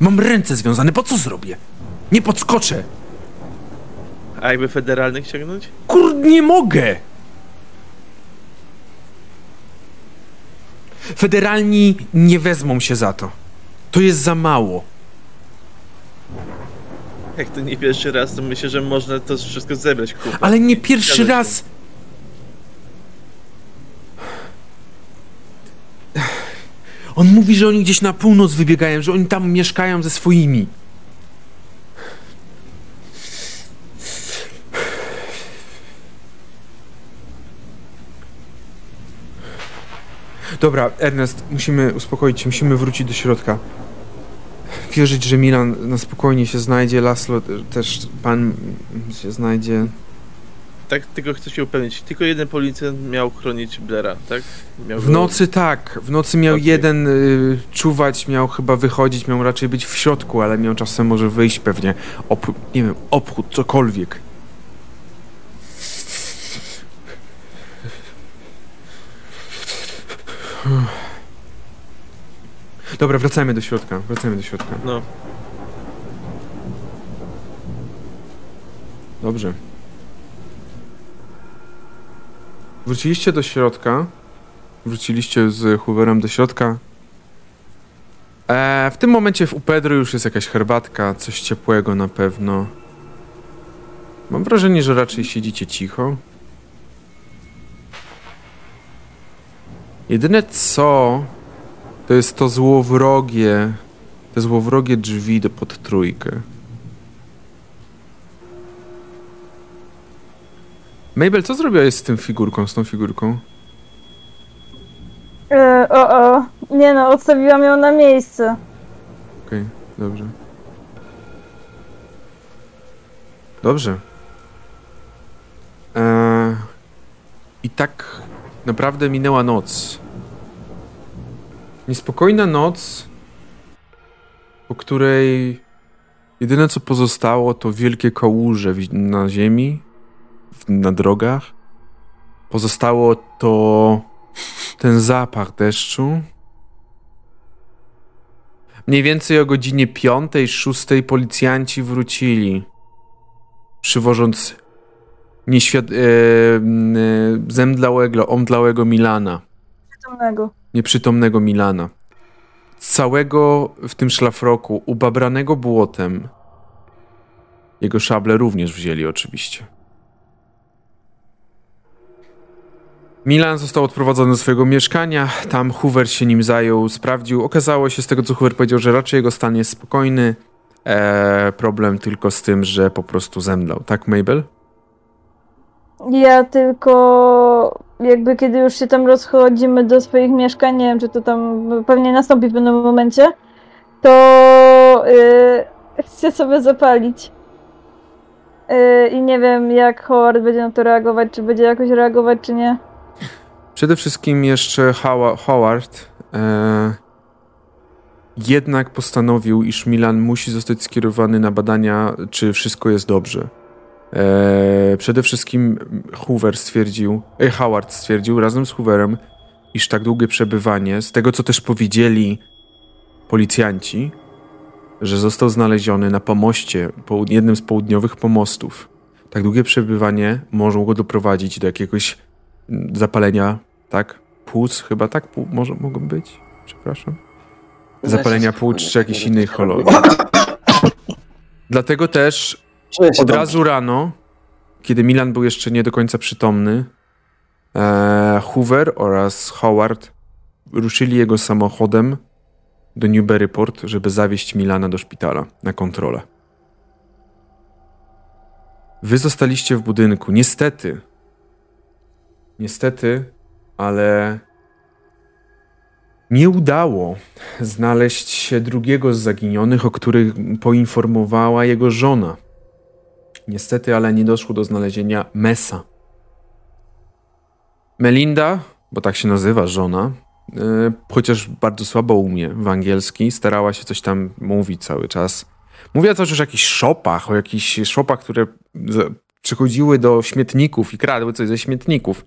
Mam ręce związane, po co zrobię? Nie podskoczę. A jakby federalnych ściągnąć? Kur... nie mogę! Federalni nie wezmą się za to. To jest za mało. Jak to nie pierwszy raz, to myślę, że można to wszystko zebrać kupę. Ale nie pierwszy raz. On mówi, że oni gdzieś na północ wybiegają, że oni tam mieszkają ze swoimi. Dobra, Ernest, musimy uspokoić się, musimy wrócić do środka. Wierzyć, że Milan na spokojnie się znajdzie, Laslo te- też pan się znajdzie. Tak, tylko chcę się upewnić. Tylko jeden policjant miał chronić Blaira, tak? Miał W go- nocy tak, w nocy miał Okej. jeden y, czuwać, miał chyba wychodzić, miał raczej być w środku, ale miał czasem może wyjść pewnie, op, nie wiem, obchód, cokolwiek. Dobra, wracajmy do środka, wracajmy do środka. No. Dobrze. Wróciliście do środka. Wróciliście z Hooverem do środka. E, w tym momencie w Upedru już jest jakaś herbatka, coś ciepłego na pewno. Mam wrażenie, że raczej siedzicie cicho. Jedyne co, to jest to złowrogie, te złowrogie drzwi do pod trójkę. Mabel, co zrobiłaś z tym figurką, z tą figurką? E, o, o. Nie no, odstawiłam ją na miejsce. Okej, dobrze. Dobrze. Eee, I tak naprawdę minęła noc. Niespokojna noc, po której jedyne co pozostało to wielkie kałuże na ziemi, na drogach. Pozostało to ten zapach deszczu, Mniej więcej o godzinie 5-6 policjanci wrócili, przywożąc nieświad... E, e, zemdlałego, omdlałego Milana, Przytomnego. Nieprzytomnego Milana. Całego w tym szlafroku, ubabranego błotem. Jego szable również wzięli oczywiście. Milan został odprowadzony do swojego mieszkania, tam Hoover się nim zajął, sprawdził. Okazało się z tego, co Hoover powiedział, że raczej jego stan jest spokojny. E, problem tylko z tym, że po prostu zemdlał. Tak, Mabel? Ja tylko jakby kiedy już się tam rozchodzimy do swoich mieszkań, nie wiem czy to tam pewnie nastąpi w pewnym momencie, to yy, chcę sobie zapalić. Yy, I nie wiem jak Howard będzie na to reagować, czy będzie jakoś reagować, czy nie. Przede wszystkim jeszcze Howa- Howard e, jednak postanowił, iż Milan musi zostać skierowany na badania, czy wszystko jest dobrze. E, przede wszystkim Hoover stwierdził, e, Howard stwierdził razem z Hooverem, iż tak długie przebywanie, z tego co też powiedzieli policjanci, że został znaleziony na pomoście, po jednym z południowych pomostów. Tak długie przebywanie może go doprowadzić do jakiegoś mm, zapalenia, tak? Płuc chyba, tak? Pół, może mogą być? Przepraszam. Zapalenia płuc czy jakiejś innej choroby. Dlatego też Czuję się od dobrze. razu rano, kiedy Milan był jeszcze nie do końca przytomny, e, Hoover oraz Howard ruszyli jego samochodem do Newburyport, żeby zawieźć Milana do szpitala na kontrolę. Wy zostaliście w budynku. Niestety. Niestety, ale nie udało znaleźć się drugiego z zaginionych, o których poinformowała jego żona. Niestety, ale nie doszło do znalezienia Mesa. Melinda, bo tak się nazywa żona, yy, chociaż bardzo słabo umie w angielski, starała się coś tam mówić cały czas. Mówiła już o jakichś szopach, o jakichś szopach, które przychodziły do śmietników i kradły coś ze śmietników.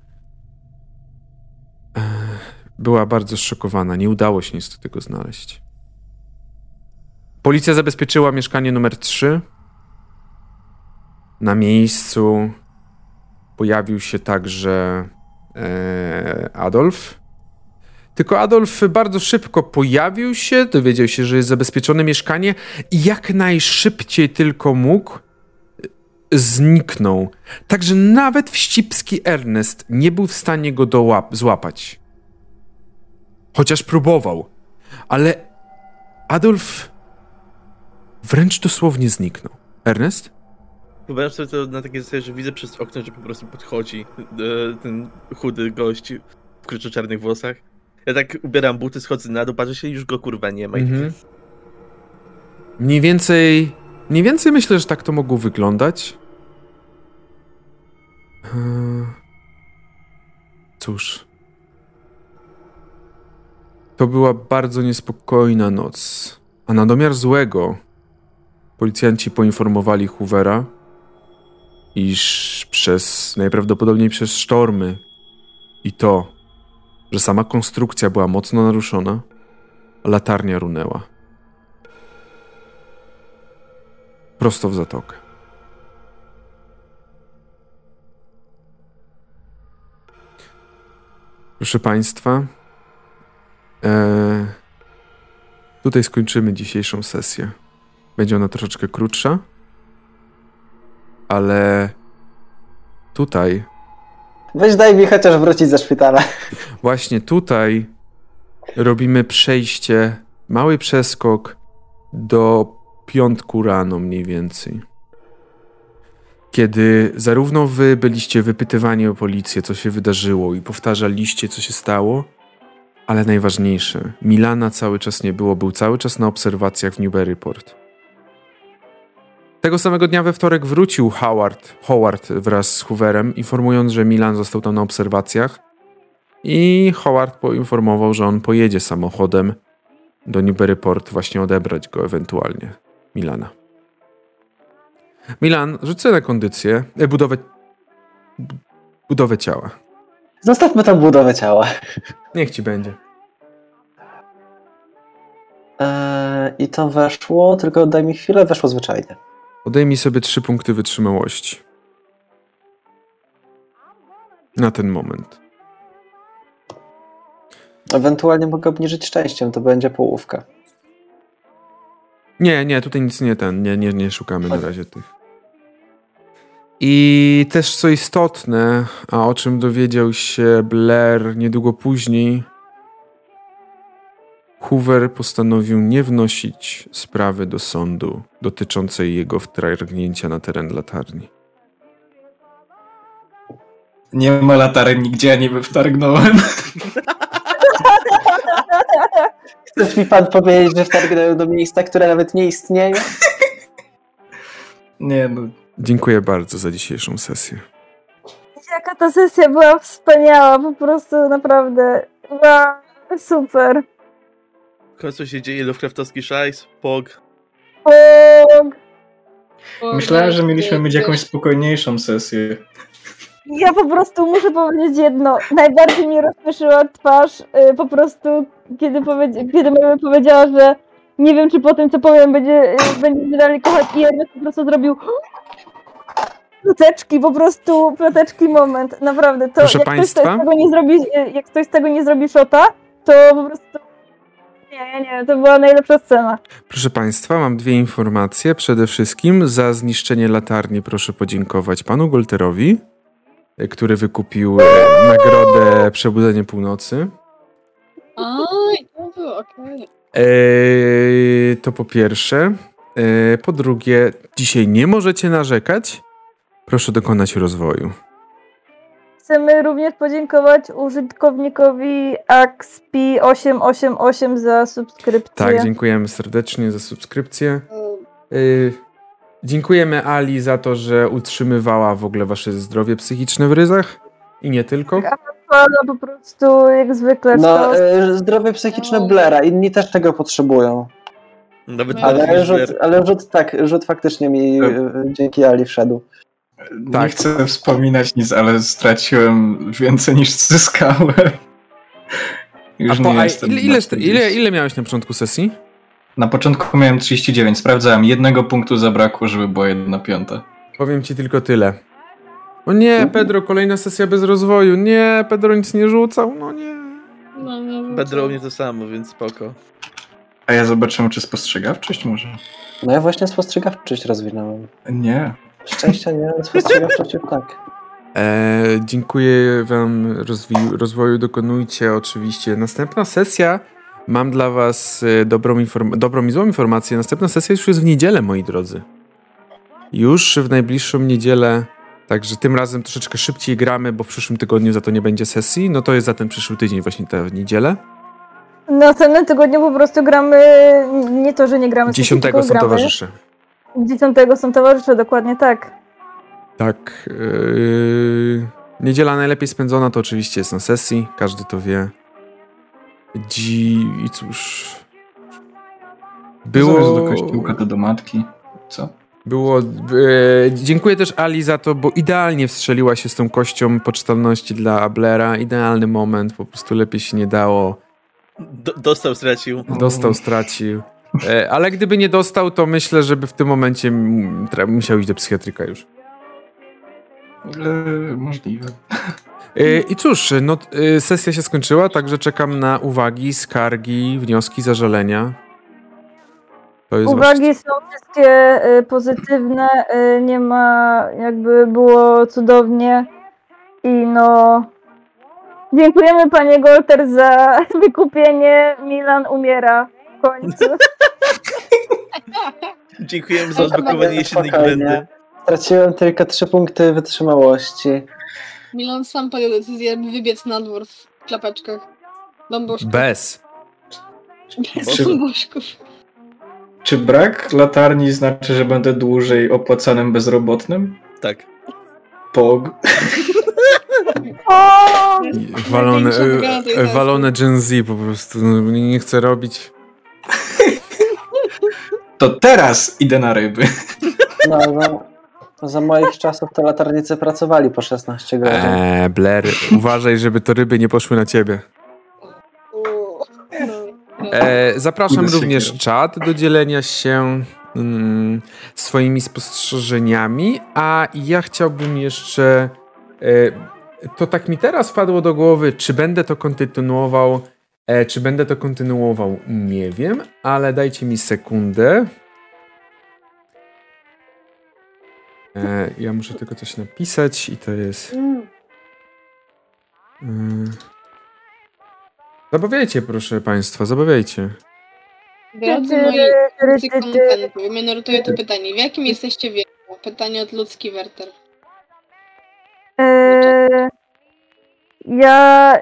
Ech, Była bardzo zszokowana. Nie udało się niestety go znaleźć. Policja zabezpieczyła mieszkanie numer 3. Na miejscu pojawił się także e, Adolf. Tylko Adolf bardzo szybko pojawił się, dowiedział się, że jest zabezpieczone mieszkanie i jak najszybciej tylko mógł zniknął. Także nawet wścibski Ernest nie był w stanie go dołap- złapać. Chociaż próbował. Ale Adolf wręcz dosłownie zniknął. Ernest? Wyobraź sobie to na takiej zasadzie, że widzę przez okno, że po prostu podchodzi e, ten chudy gość w kruczo-czarnych włosach. Ja tak ubieram buty, schodzę na dół, patrzę się i już go kurwa nie ma. Mhm. Mniej więcej. Mniej więcej myślę, że tak to mogło wyglądać. Eee, Cóż. To była bardzo niespokojna noc. A na domiar złego policjanci poinformowali Hoovera, iż przez najprawdopodobniej przez sztormy i to, że sama konstrukcja była mocno naruszona, latarnia runęła. Prosto w zatokę. Proszę Państwa, e, tutaj skończymy dzisiejszą sesję. Będzie ona troszeczkę krótsza, ale tutaj, Weź daj mi chociaż wrócić ze szpitala. właśnie tutaj robimy przejście, mały przeskok do piątku rano mniej więcej. Kiedy zarówno wy byliście wypytywani o policję, co się wydarzyło i powtarzaliście, co się stało, ale najważniejsze, Milana cały czas nie było, był cały czas na obserwacjach w Newburyport. Tego samego dnia we wtorek wrócił Howard, Howard wraz z Hooverem, informując, że Milan został tam na obserwacjach i Howard poinformował, że on pojedzie samochodem do Newburyport właśnie odebrać go ewentualnie, Milana. Milan, rzucę na kondycję, e, budowę, bu- budowę ciała. Zostawmy tą budowę ciała. [laughs] Niech ci będzie. Eee, I to weszło, tylko daj mi chwilę, weszło zwyczajnie. Odejmij sobie trzy punkty wytrzymałości. Na ten moment. Ewentualnie mogę obniżyć szczęściem, to będzie połówka. Nie, nie, tutaj nic nie ten, nie, nie, nie szukamy na razie tych. I też co istotne, a o czym dowiedział się Blair niedługo później, Hoover postanowił nie wnosić sprawy do sądu dotyczącej jego wtargnięcia na teren latarni. Nie ma latarek nigdzie, ja niby wtargnąłem. Chcesz mi pan powiedzieć, że wtargnąłem do miejsca, które nawet nie istnieje? Nie no, Dziękuję bardzo za dzisiejszą sesję. Jaka ta sesja była wspaniała, po prostu naprawdę. Wow, super. W końcu się dzieje Lovecraftowski szajs, pog. O, myślałem, że mieliśmy mieć jakąś spokojniejszą sesję. ja po prostu muszę powiedzieć jedno. Najbardziej mnie rozśmieszyła twarz y, po prostu, kiedy, powiedzi- kiedy Mary powiedziała, że nie wiem, czy po tym, co powiem, będzie, y, będzie dalej kochać i Ernest po prostu zrobił [gasps] ploteczki, po prostu ploteczki moment. Naprawdę. To, Proszę jak, ktoś państwa? z tego nie zrobi, y, jak ktoś z tego nie zrobi shota, to po prostu nie, nie, to była najlepsza scena. Proszę Państwa, mam dwie informacje. Przede wszystkim za zniszczenie latarni proszę podziękować panu Golterowi, który wykupił e, nagrodę Przebudzenie Północy. Oj, to było okej. Eee, to po pierwsze. Eee, po drugie, dzisiaj nie możecie narzekać. Proszę dokonać rozwoju. Chcemy również podziękować użytkownikowi AXP888 za subskrypcję. Tak, dziękujemy serdecznie za subskrypcję. Eee, dziękujemy Ali za to, że utrzymywała w ogóle wasze zdrowie psychiczne w ryzach. I nie tylko. Pana po prostu jak zwykle No, e, zdrowie psychiczne Blera, inni też tego potrzebują. Nawet Ale rzut, ale rzut tak, rzut faktycznie mi e, dzięki Ali wszedł. Nie Tak. chcę wspominać nic, ale straciłem więcej niż zyskałem. Już A po, nie a jestem. ile, ile, 40. ile, ile miałeś na początku sesji? Na początku miałem 39, sprawdzałem. Jednego punktu zabrakło, żeby była jedna piąta. Powiem ci tylko tyle. O nie, Pedro, kolejna sesja bez rozwoju. Nie, Pedro nic nie rzucał. No nie. No, no, Bedro u mnie to samo, więc spoko. A ja zobaczymy, czy spostrzegawczość może? No ja właśnie spostrzegawczość rozwinąłem. Nie. Szczęścia nie, ale spostrzegawczość tak. E, dziękuję wam rozwi- rozwoju, dokonujcie oczywiście. Następna sesja, mam dla was e, dobrą, inform- dobrą i złą informację. Następna sesja już jest w niedzielę, moi drodzy. Już w najbliższą niedzielę, także tym razem troszeczkę szybciej gramy, bo w przyszłym tygodniu za to nie będzie sesji. No to jest za ten przyszły tydzień właśnie ta niedzielę. Następnym tygodniu po prostu gramy, nie to, że nie gramy sesji, Dziesiątego tylko są gramy. towarzysze. Dziesiątego są towarzysze, dokładnie tak. Tak. Yy, niedziela najlepiej spędzona to oczywiście jest na sesji, każdy to wie. Dzi... I cóż... Było... Było... do kościółka, to do matki. Co? Było... E, dziękuję też Ali za to, bo idealnie wstrzeliła się z tą kością poczytalności dla Blera. Idealny moment, po prostu lepiej się nie dało. Do, dostał, stracił. Dostał, stracił. E, ale gdyby nie dostał, to myślę, żeby w tym momencie musiał iść do psychiatryka już. E, możliwe. E, I cóż, no, e, sesja się skończyła, także czekam na uwagi, skargi, wnioski, zażalenia. To jest Uwagi są wszystkie pozytywne, nie ma, jakby było cudownie i no... Dziękujemy panie Golter za [laughs] wykupienie, Milan umiera końcu. [laughs] Dziękujemy za odblokowanie jesiennej glendy. Straciłem tylko trzy punkty wytrzymałości. Milan sam podjął decyzję, by wybiec na dwór w klapeczkach. Bambuszków. Bez. Bez Czy- bambuszków. Czy brak latarni znaczy, że będę dłużej opłacanym bezrobotnym? Tak. Pog. Walone, sesji. walone Gen Z po prostu. No, nie chcę robić. To teraz idę na ryby. No, za, za moich czasów to latarnicy pracowali po 16 godzin. Eee, Blair, uważaj, żeby to ryby nie poszły na ciebie. Uuu. No, no. E, zapraszam również siekierą. czat do dzielenia się mm, swoimi spostrzeżeniami, a ja chciałbym jeszcze. E, to tak mi teraz wpadło do głowy, czy będę to kontynuował. E, czy będę to kontynuował? Nie wiem, ale dajcie mi sekundę. E, ja muszę tylko coś napisać i to jest. Mm. Zabawiajcie, proszę państwa, zabawiajcie. Drodzy moi drodzy komentarzy, mianotuję to pytanie. W jakim jesteście wieku? Pytanie od ludzki Werter. Eee, ja...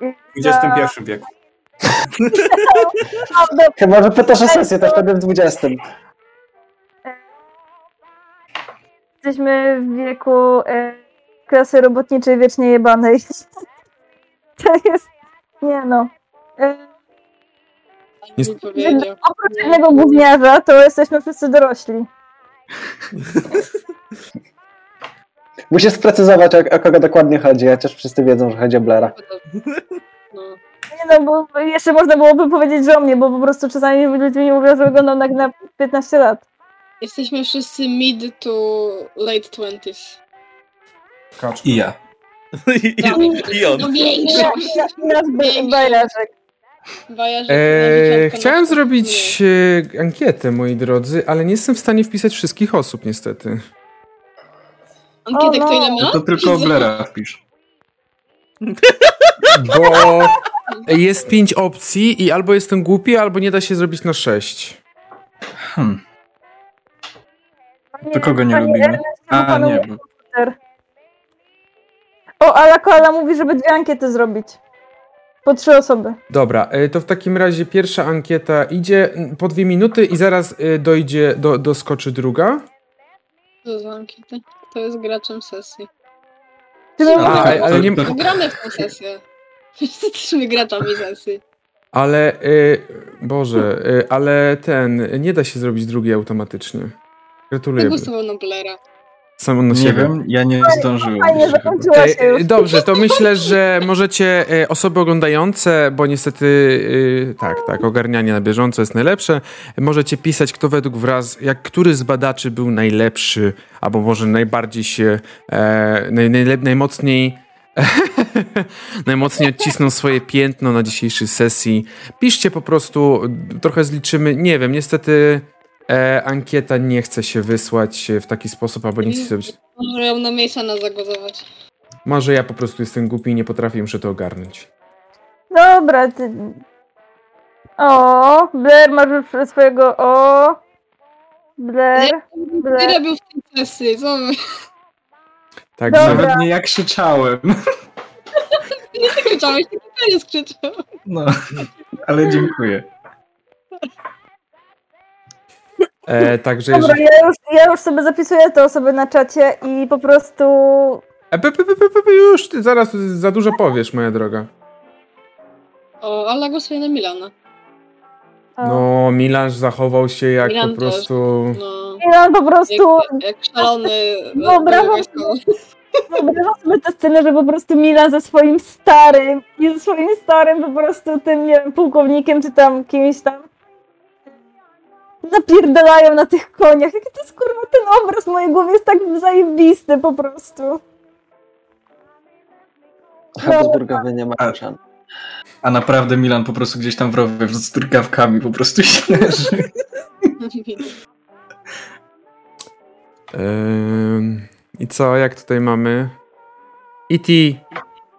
W XXI wieku. [laughs] Chyba, że pytasz o sesję, to wtedy w 20. Jesteśmy w wieku e, klasy robotniczej wiecznie jebanej. [laughs] To jest... Nie no. E, Jest- oprócz jednego gówniarza, to jesteśmy wszyscy dorośli. Musisz sprecyzować, o, o kogo dokładnie chodzi, chociaż wszyscy wiedzą, że chodzi o Blaira. No. Nie no, bo jeszcze można byłoby powiedzieć, że o mnie, bo po prostu czasami ludzie mi mówią, że wyglądam jak na 15 lat. Jesteśmy wszyscy mid to late twenties. Kaczku. I ja. [laughs] I, i on. No Eee, chciałem zrobić e, ankietę, moi drodzy, ale nie jestem w stanie wpisać wszystkich osób, niestety. Ankietę, kto ile no. ma? To tylko Blera wpisz. Bo jest pięć opcji i albo jestem głupi, albo nie da się zrobić na sześć. Hmm. To kogo nie lubimy? A, nie, bo O, Ala Koala mówi, żeby dwie ankiety zrobić. Po trzy osoby. Dobra, e, to w takim razie pierwsza ankieta idzie po dwie minuty i zaraz e, dojdzie, do, doskoczy druga. Co za ankietę? To jest graczem sesji. A, ale- ale nie- Gramy w tą sesję. [laughs] Jesteśmy graczami sesji. Ale, e, Boże, e, ale ten, nie da się zrobić drugiej automatycznie. Gratuluję. Kto głosował na Blera? Sam na nie siebie. wiem, ja nie zdążyłem. Fajnie, zakończyła się już. e, Dobrze, to myślę, że możecie e, osoby oglądające, bo niestety e, tak, tak, ogarnianie na bieżąco jest najlepsze. Możecie pisać, kto według was, jak który z badaczy był najlepszy, albo może najbardziej się, e, naj, najlep, najmocniej [laughs] [laughs] najmocniej odcisnął swoje piętno na dzisiejszej sesji. Piszcie po prostu, trochę zliczymy. Nie wiem, niestety e, ankieta nie chce się wysłać w taki sposób, albo nie chce zrobić. Może ją na Masona zagłosować. Może ja po prostu jestem głupi i nie potrafię muszę to ogarnąć. Dobra, ty... O, Blair masz już swojego... O, Blair, Nie Blair. robił w tej sesji, co wy? Także Dobra. Nawet nie jak krzyczałem. Nie ty krzyczałeś, tylko Teres krzyczał. No, ale dziękuję. E, także Dobra, jeżeli... ja już, ja już sobie zapisuję te osoby na czacie i po prostu... E, pe, pe, pe, pe, pe, już, ty zaraz za dużo powiesz, moja droga. O, ale głosuje na Milana. No, Milanż zachował się jak Milan po też. prostu... No, I on po prostu... jak, jak szalony Dobra, e, wojskowy. Wyobrażam sobie tę scenę, że po prostu Milan ze swoim starym i ze swoim starym po prostu tym, nie wiem, pułkownikiem czy tam kimś tam napierdalają na tych koniach. Jaki to jest kurwa ten obraz w mojej głowie jest tak zajebisty po prostu. Habsburgowie nie mają szans. A naprawdę Milan po prostu gdzieś tam w rowie z drgawkami po prostu się leży. [laughs] Em, I co, jak tutaj mamy? E.T.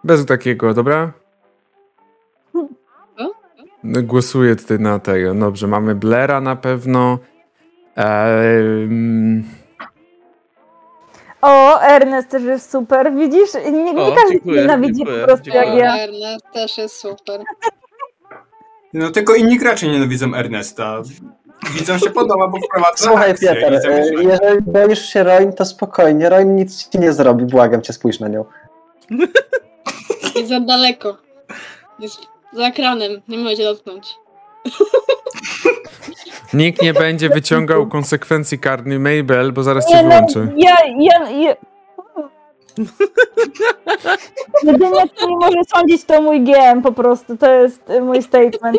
Bez takiego, dobra? Głosuję tutaj na tego. Dobrze, mamy Blera na pewno. Em, O, Ernest też jest super. Widzisz? Nie, nie O, każdy dziękuję, nienawidzi dziękuję, po prostu dziękuję. jak ja. Ernest też jest super. No tylko inni gracze nienawidzą Ernesta. Widzom się podoba, bo wprowadza Słuchaj, akcję Pieter, i e, jeżeli boisz się Roin, to spokojnie. Roin nic ci nie zrobi, błagam cię, spójrz na nią. Jest za daleko. Jest za ekranem, nie możecie dotknąć. nikt nie będzie wyciągał konsekwencji karnych Mabel, bo zaraz cię no, wyłączę. ja, ja, ja... Jedynie kto nie może sądzić to mój GM po prostu. To jest y, mój statement.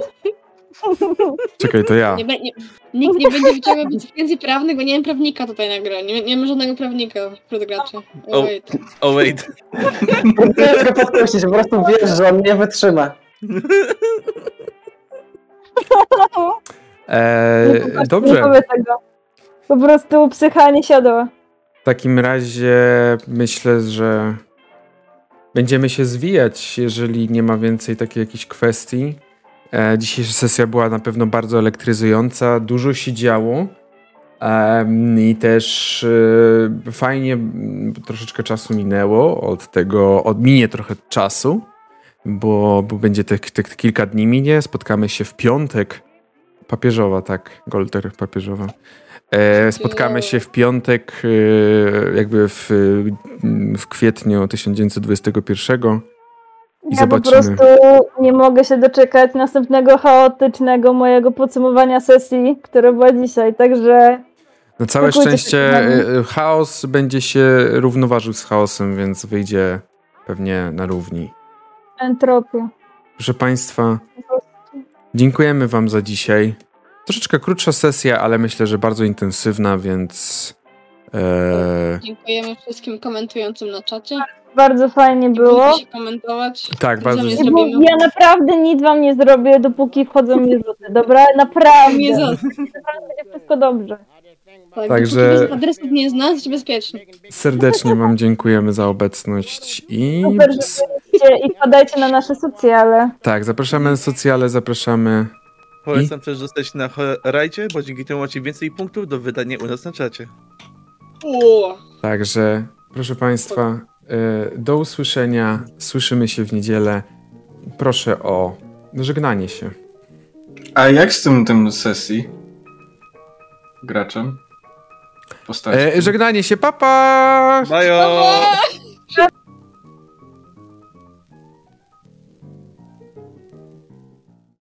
[laughs] Czekaj, to ja. Nie, nie, nikt nie będzie wyciągał konsekwencji prawnych, bo nie mam prawnika tutaj na grę. Nie, nie ma żadnego prawnika wśród graczy. O. Oh, wait. Oh wait. Próbuję go podkreślić, po prostu wiesz, że on nie wytrzyma. E, Nie dobrze. tego. Po prostu psycha nie siadła. W takim razie myślę, że będziemy się zwijać, jeżeli nie ma więcej takich jakichś kwestii. E, dzisiejsza sesja była na pewno bardzo elektryzująca, dużo się działo. I też e, fajnie, troszeczkę czasu minęło od tego, od minie trochę czasu, bo, bo będzie te, te kilka dni minie. Spotkamy się w piątek. Papieżowa, tak, Golter papieżowa. E, spotkamy się w piątek, e, jakby w, w kwietniu 1921. I Ja zobaczymy. po prostu nie mogę się doczekać następnego chaotycznego mojego podsumowania sesji, która była dzisiaj, także Na całe Spokójcie się, szczęście kochani. e, chaos będzie się równoważył z chaosem, więc wyjdzie pewnie na równi. entropia. Proszę Państwa, dziękujemy Wam za dzisiaj. Troszeczkę krótsza sesja, ale myślę, że bardzo intensywna, więc. E, Dziękujemy wszystkim komentującym na czacie. Bardzo fajnie Nie było. się komentować. tak, bardzo. Nie zrobimy. ja naprawdę nic wam nie zrobię, dopóki wchodzą mi rzuty, dobra? Naprawdę. Nie za- Będzie wszystko dobrze. Tak, Także- adresów nie znasz, jesteś bezpieczny. Serdecznie Wam dziękujemy za obecność i. Super, i wpadajcie na nasze socjale. Tak, zapraszamy na socjale, zapraszamy. Polecam też zostać na rajdzie, bo dzięki temu macie więcej punktów do wydania u nas na czacie. O, Także, proszę Państwa, do usłyszenia. Słyszymy się w niedzielę. Proszę o żegnanie się. A jak z tym, tym sesji? Graczem? Postacią? E, żegnanie się, papa! Bajo!